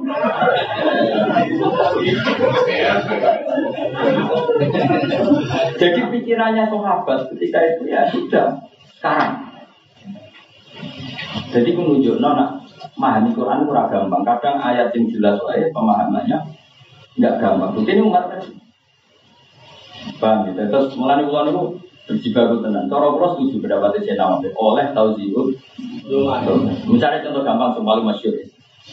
Jadi pikirannya sahabat ketika itu ya sudah sekarang. Jadi menunjuk nona memahami Quran kurang gampang. Kadang ayat yang jelas wae pemahamannya nggak gampang. Mungkin umat kan paham gitu. Terus mulai ulang itu berjibaku tenan. Cara kula setuju pendapat saya nama oleh tauziul. Misalnya contoh gampang yang paling masyhur.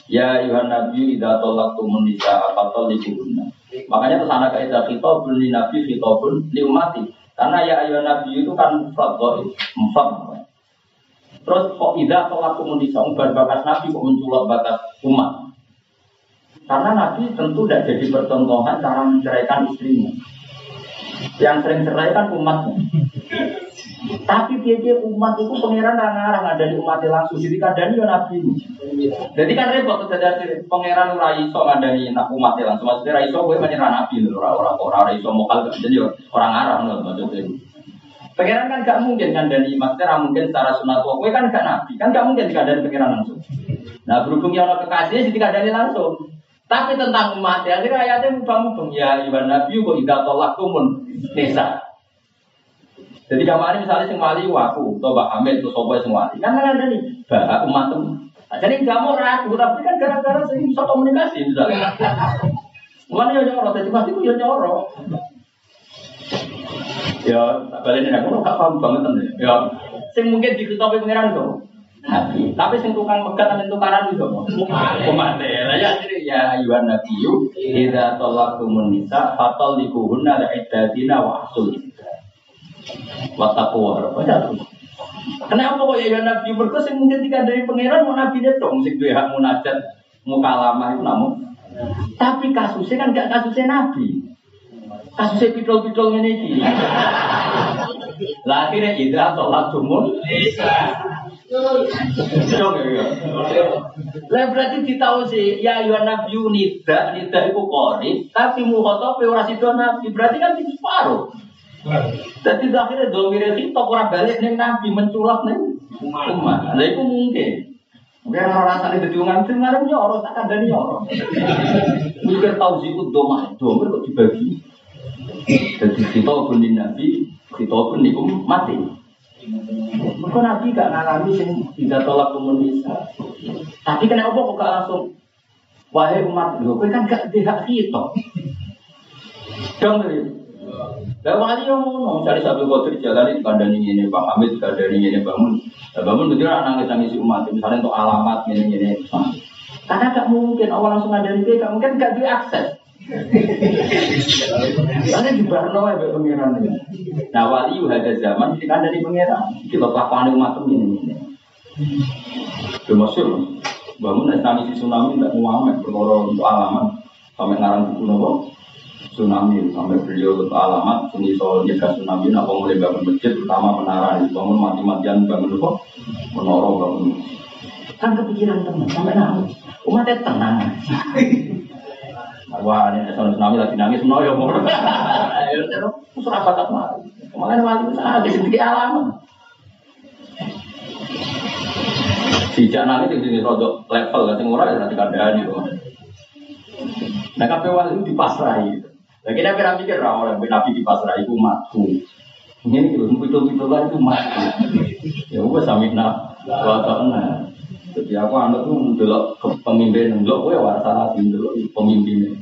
Ya Yuhan Nabi idza talaqtumun nisaa fatalliquhunna. Makanya terus anak kaidah khitabun li nabi khitabun li umati. Karena ya Yuhan Nabi itu kan mufrad dhaif, mufrad. Terus kok idza talaqtumun nisaa umbar bakas nabi kok menculot batas umat. Karena Nabi tentu tidak jadi percontohan cara menceraikan istrinya. Yang sering cerai kan umatnya. Tapi dia dia umat itu pangeran ngarang ada di umatnya langsung. Jadi kadang ya nabi. Jadi kan repot dari pangeran rai so ngadani nak umatnya langsung. Maksudnya rai so gue menyerah nabi loh. Orang orang rai so mokal jadi orang Arab loh maksudnya. Pangeran kan gak mungkin kan dari maksudnya mungkin secara sunat gue kan gak nabi kan gak mungkin dikadani pangeran langsung. Nah berhubung yang orang kekasihnya jadi dikadani langsung. Tapi tentang umat ya, akhirnya ayatnya mubang-mubang ya Iwan Nabi kok tidak tolak tumun nisa. Jadi kemarin misalnya sing wali atau Mbak Hamid, atau Sopo sing wali, kan kan ada nih, bah umat. Nah, jadi nggak mau ragu, tapi kan gara-gara sering bisa komunikasi misalnya. Mana yang nyorot, jadi mati pun yang nyorot. Ya, tak balik nih, aku nggak paham banget nih. Ya, sing mungkin diketahui pengiran itu. Nabi. Tapi sing tukang megat dan tukaran itu umat lah ya jadi ya ayuhan nabi yu idza talaqtumun nisa fatal likuhunna la iddatina wa asul wa taqwa baca Kenapa kok ya ayuhan nabi? Sing mungkin tiga dari pangeran mau nabi dong sing duwe hak munajat mukalamah itu namun. Tapi kasusnya kan gak kasusnya nabi. Kasusnya pidol-pidol ini lah akhirnya idza talaqtumun Dong ya. Lah berarti ditahu sih ya ya nabi nida nida itu kori tapi muhotob ora sido nabi. Berarti kan itu separuh. Jadi akhirnya domire kita orang balik neng nabi menculak neng umat. Lah itu mungkin. Mungkin orang rasanya jadi uang itu nggak nyorot tak ada nyorot. Mungkin tahu sih itu doma doma kok dibagi. Jadi kita pun nabi kita pun nikum mati. Mereka Nabi gak ngalami sing tidak tolak komunis. Tapi kenapa kok gak langsung wahai umat kowe kan gak tidak kita. Dong Lah wali yang ngono, cari satu kotor jalan di kandani ini, Pak Hamid kandani ini bangun. Lah bangun betul nangis nangis umat, misalnya untuk alamat ini ini. Karena gak mungkin awal langsung ada di gak mungkin gak diakses. Karena di Barno ya pengiran ini. Nah wali ada zaman kita dari pengiran. Kita kelakuan umat ini ini. Termasuk bangun si tsunami tidak muamet berkorol untuk alamat sampai ngarang buku nopo tsunami sampai beliau untuk alamat sini soal jaga tsunami apa mulai bangun masjid pertama menara bangun mati-matian bangun nopo menara bangun kan kepikiran teman sampai nangis umatnya tenang Wah, ini soal tsunami lagi nangis, mau ya mau. Terus apa tak mau? Kemarin wali ada sedikit alamat. Sejak nangis di sini rodok level kan semua orang nanti kandani loh. Nah, kafe wali itu Nah, kita kira pikir orang nabi dipasrai itu matu. Ini itu betul-betul lah itu matu. Ya, gue samina, waktu jadi aku anak tuh mendelok pemimpin, mendelok gue warisan nabi mendelok pemimpinnya.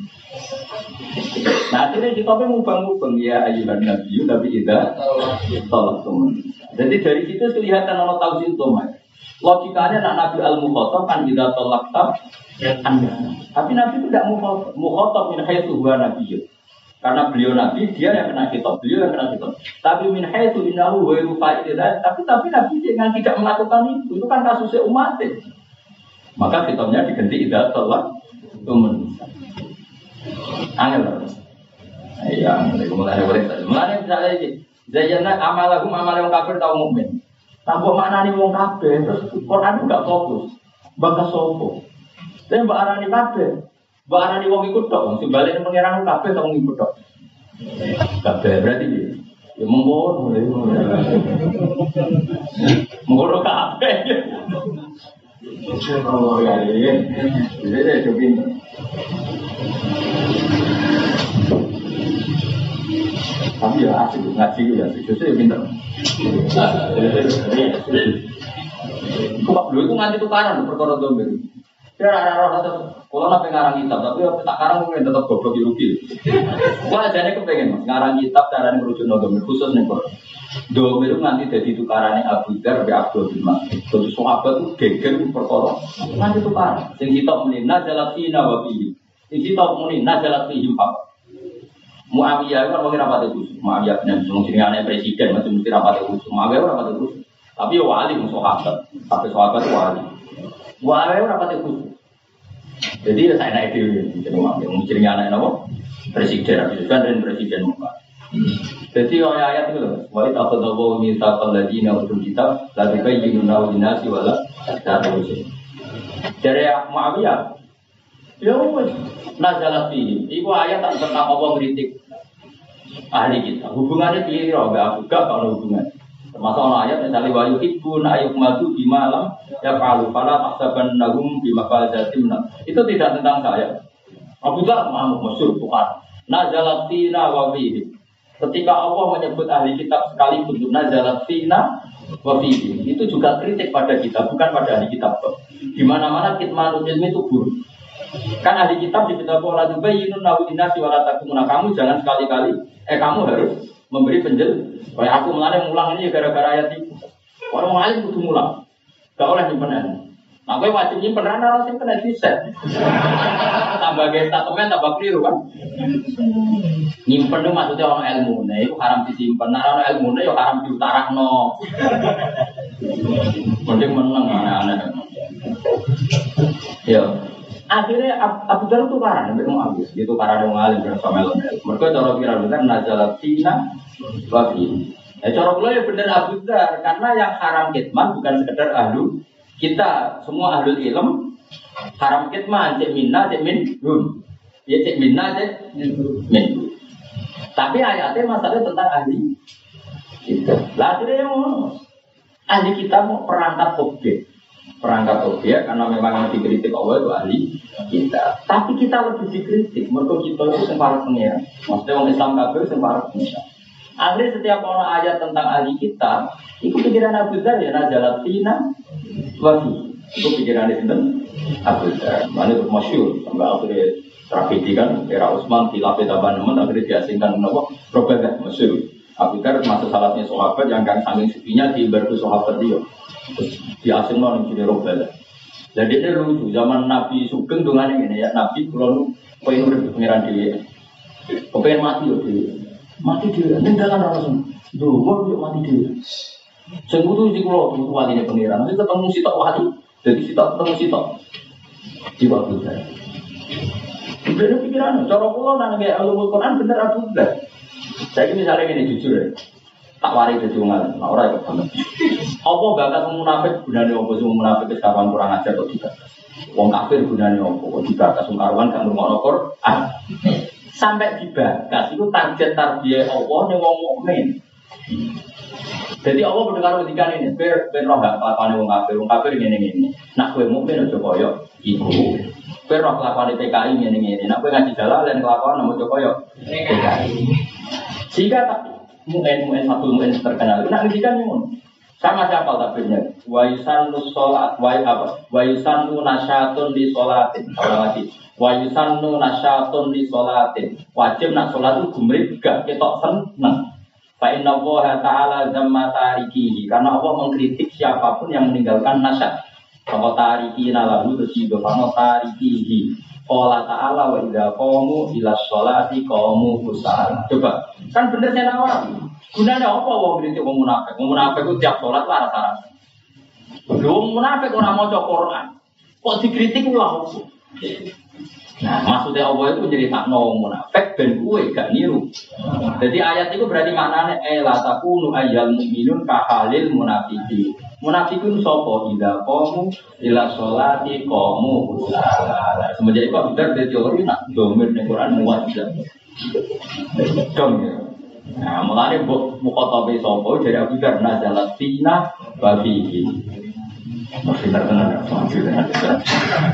Nah akhirnya kita pun mubang-mubang ya ayuhan nabi, nabi ida tolak teman. Jadi dari situ kelihatan orang tahu sih Logikanya nak nabi al mukhotob kan ida tolak tab anda. Tapi nabi itu tidak mukhotob, min hayatu huwa nabi. Karena beliau nabi, dia yang kena kitab, beliau yang kena kitab. Tapi min haitsu innahu wa fa'idah, tapi tapi nabi yang tidak melakukan itu, itu kan kasusnya umat. Maka kitabnya diganti idah telah tumen. Angel. Iya, mulai boleh. Mulai misalnya ini, Zayyana amal yang kafir tau mukmin. Tambah mana nih wong kafir, terus Quran juga fokus. Bakas sopo. Tapi mbak arani kafir, mbak arani wong ikut dok, sing balik pangeran tau wong ikut dok. Kafir berarti ya mengkono ya. Mengkono ya, saya coba Tapi ya asik ngaji ya, justru ya pinter. Kok Pak Blu itu nganti tukaran perkara domir. Dia ada roh atau kalau nape ngarang kitab, tapi tak karang mungkin tetap goblok rugi. Wah jadi kepengen mas ngarang kitab cara merujuk no domir khusus nih kok. Domir nganti jadi tukarannya Abu Dar be Abdul bin Mas'ud. Jadi sahabat itu geger perkara nganti tukaran. Sing kitab muni nazalat fi nawabi. Sing kitab muni nazalat fi himpak. Muawiyah itu mungkin rapat itu, Muawiyah dan mungkin aneh presiden masih mesti rapat itu, Muawiyah itu rapat itu, tapi wali musuh sahabat, tapi sahabat itu wali. Muawiyah itu rapat itu, jadi ya saya naik dulu, jadi Muawiyah mungkin aneh nopo presiden, presiden dan presiden muka. Jadi oleh ayat itu loh, wa itu tahu minta ladina utul kitab, lagi kayak yinuna dinasi wala terus. Jadi Muawiyah, ya wes nazalat fihi. Iku ayat tentang Allah kritik ahli kita. Hubungannya roh, gak aku gak kalau hubungan. Termasuk orang ayat misalnya wa yuhibbun ayuk madu di malam ya falu tahsaban nahum bima falajatim Itu tidak tentang saya. Abu Dhar mau masyur bukan. Nazalat fina wa fihi. Ketika Allah menyebut ahli kitab sekali untuk nazalat fina wa fihi. Itu juga kritik pada kita, bukan pada ahli kitab. Di mana-mana kitmanul ilmi itu buruk. Kan ahli kitab di kitab Allah tubayyinun lahu dinasi wala takumuna. Kamu jangan sekali-kali eh kamu harus memberi penjel. Kayak aku mulai mulang ini gara-gara ayat itu. Orang lain kudu mulang. Gak oleh nyimpen Nah, gue wajib nyimpen rana harus nyimpen set. tambah statement tambah keliru kan. Nyimpen itu maksudnya orang ilmu. Nah, itu haram disimpan. Nah, orang ilmu itu ya haram diutarak no. Mending menang aneh-aneh. Ya, akhirnya Abu Dhar itu karang, itu mau habis, itu karang yang ngalim bersama Melon. Mereka cara kira benar nazalat tina wafi. Eh cara pula ya benar Abu Dhar, karena yang haram kitman bukan sekedar ahlu kita semua ahlu ilm haram kitman cek minna cek min rum, ya cek minna cek min. Tapi ayatnya masalahnya tentang ahli kita. Lah akhirnya mau ahli kita mau perangkat objek perangkat objek karena memang yang dikritik Allah itu ahli kita. Tapi kita lebih dikritik, mereka kita itu sempat pengira. Maksudnya orang Islam kafir sempat pengira. Akhirnya setiap orang ayat tentang ahli kita, itu pikiran Abu Dhar ya, nazalat tina wafi. Itu pikiran itu Abu Dhar. Mana itu masyur sampai akhirnya tragedi kan era Utsman di lapis nemen akhirnya diasingkan kenapa? Robadah masyur. Abu Dhar termasuk salahnya sahabat yang kan saking supinya di berku sahabat dia di mau nih jadi robbal. Jadi ini lucu. Zaman Nabi Sugeng dengan ini ya. Nabi kalau pengen udah pengiran dia, pengen mati loh dia, mati dia, tinggalkan orang semua, dulu mau dia mati dia. Sengkutu di pulau itu walinya pengiran, nanti ketemu si tak wali, jadi si tak ketemu si tak di waktu saya. Bener pikiran, cara pulau nang kayak ulumul Quran bener aku bener. Saya misalnya ini jujur ya, tak wari jadi ngalim, nah orang itu banget. Apa bakat munafik gunanya apa sih munafik kawan kurang ajar kok tidak? Wong kafir gunanya apa kok dibakas wong karuan gak ngomong Ah, Sampai dibakas itu target tarbiyah Allah nih wong mukmin. Jadi Allah mendengar ketika ini, ber ber roh gak kelakuan wong kafir, wong kafir ini ini. Nak kue mukmin aja koyo ibu. Ber roh kelakuan PKI ini ini. Nak kue ngaji dan kelakuan namun coba PKI. Jika tak muen muen satu muen terkenal. Nah ini kan muen. Sama siapa takbirnya? Wa yusannu sholat, wa apa? Wa yusannu nasyatun di sholatin. Kalau lagi. Wa yusannu nasyatun di sholatin. Wajib nak sholat itu gumrit gak ketok seneng. Fa inna Allah ta'ala zamma tarikihi. Karena Allah mengkritik siapa pun yang meninggalkan nasyat. Kalau tariki nalahu terus juga. Kalau tarikihi. Qala ta'ala wa idza qamu ila sholati qamu kusala. Coba, kan bener saya nawar. Gunanya apa wong ngritik wong munafik? Wong munafik itu tiap sholat lah. Lho wong munafik ora maca Quran. Kok dikritik ulah apa? Nah, maksudnya Allah itu jadi tak no munafik ben kue gak niru. Jadi ayat itu berarti maknanya eh la takunu ayyal mu'minun kahalil munafiqin. Munafikun sapa ida qamu ila sholati kusala. Semenjak itu benar dari teori nak domir ning Quran muat tidak. Dong ya. Nah, mulane mbok mukhotobe sapa jadi Abu Dar nazalat fina wa fihi. Masih terkenal, maju dengan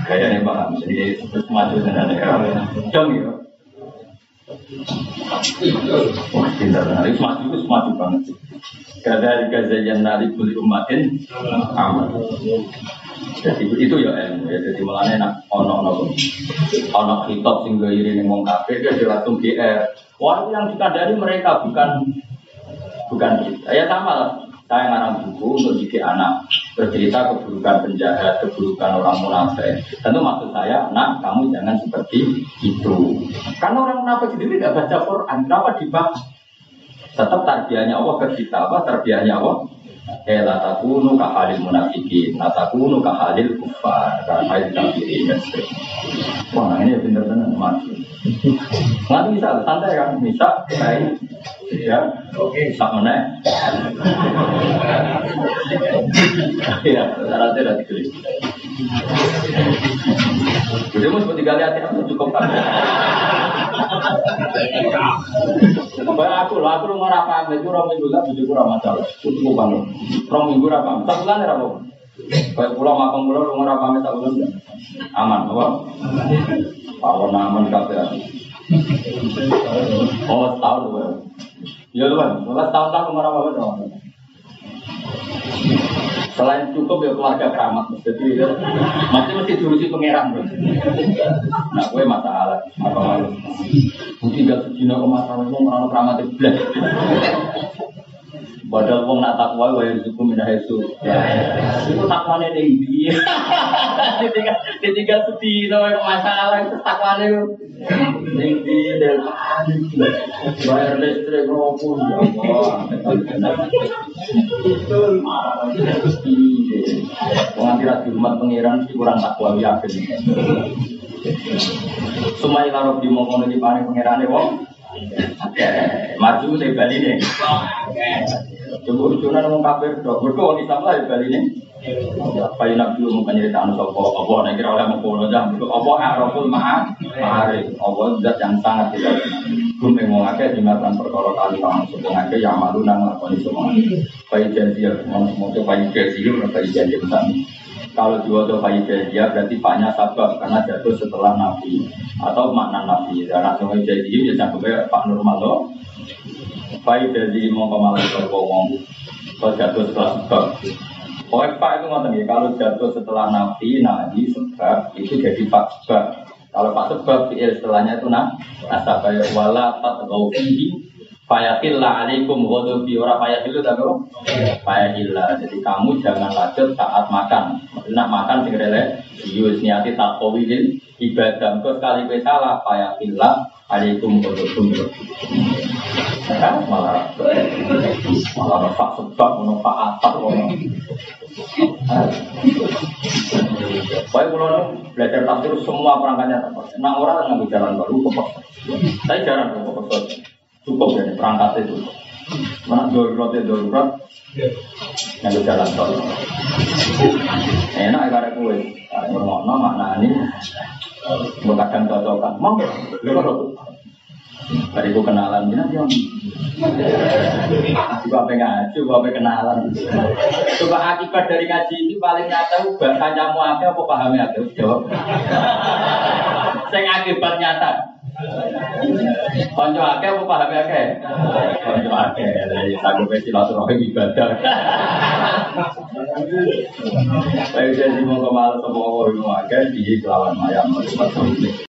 Kayaknya paham, jadi maju dengan Dong ya. Pintar. Itu maju, itu maju banget sih. Kada gazayan nari kuli umatin aman. Jadi itu ya ilmu ya. Jadi mulanya nak ono ono ono hitop sing gairi ning wong kafir dia langsung GR. Wah, yang dikandani mereka bukan bukan kita. Ya sama lah. Saya ngarang buku untuk didik anak bercerita keburukan penjahat, keburukan orang munafik. Tentu maksud saya, nak kamu jangan seperti itu. Karena orang munafik sendiri tidak baca Quran, kenapa dibahas? Tetap tarbiyahnya Allah ke kita, apa tarbiyahnya Allah? Eh, la takunu kahalil munafikin, la takunu kahalil kufar, kahalil kafirin, dan seterusnya. Wah, ini benar-benar mati. Nanti misal, santai kan, misal, saya, ya, oke, sak meneh. Iya, syaratnya udah ditulis. Jadi mau seperti kali hati aku cukup kan. Bayar aku loh, aku lu ngora paham, itu orang minggu lah, bujuk kurang masalah. Kan loh. Orang minggu apa? Satu bulan ya apa? Kayak pulau makan pulau lu ngora paham satu bulan. Aman, apa? Pawon aman kabeh. Oh, setahun loh. Ya lu kan, setahun tahun ngora paham dong. Selain cukup ya keluarga keramat, jadi ya, masih mesti diurusi pangeran bro. Nah, gue masalah apa malu? Mungkin gak sejina ke masalah itu orang keramat itu. Padahal wong nak takwa wa yarzuqu min haitsu. Itu takwane ning ndi? Ketika ketika sedina kok masalah itu takwane ning ndi dan bayar listrik ngopo ya Allah. Wong kira di rumah pangeran mesti kurang takwa yakin. Sumai karo di mongkon iki paring pangerane wong. Maju saya bali nih. Coba urusan ngomong kafir dok, berkau orang Islam lah ya bali nih. Apa yang nak dulu mungkin cerita anu sopo, apa nak kira oleh mengkono jam, apa araful maha, mahari, apa zat yang sangat tidak. Gue mau ngake di matan perkara kali kamu sebut ngake yang malu nang lakoni semua. Bayi janji ya, mau mau bayi janji, mau bayi janji besar. Kalau bayi janji berarti paknya sabab karena jatuh setelah nabi atau makna nabi. Dan langsung jadi ya jangan pak normal loh. Jadi mau kemarin ngomong kalau jatuh setelah sebab. Pokoknya pak itu ngomong ya kalau jatuh setelah nabi, nabi sebab itu jadi pak sebab. Kalau pak sebab fi'il setelahnya itu nah nasabah wala fatgaufihi Fayahillah alaikum ghadubi ora fayahillu tapi apa? Fayahillah. Jadi kamu jangan lanjut saat makan. Nak makan sing rele yus niati tak kawilin ibadah. Kau sekali kowe salah fayahillah alaikum ghadubi. Kan malah malah pak sebab ono pak atap ono. Baik kalau belajar tafsir semua perangkatnya tepat. Nah orang ngambil jalan baru kok. Saya jarang kok cukup ya perangkat itu. Mana darurat ya darurat, ngambil jalan tol. Enak ya karena kue, ngomong makna ini, kadang cocokan, mau Tadi gue kenalan, dia dia Coba apa ngaji, coba apa kenalan. Coba akibat dari ngaji ini paling nyata, bahasa mau apa, apa pahamnya apa? Jawab. Saya akibat nyata. Konco akeh apa paham akeh? Konco akeh, ya sanggup silaturahim ibadah. Baik jadi mau ke mana semua orang akeh di kelawan mayam.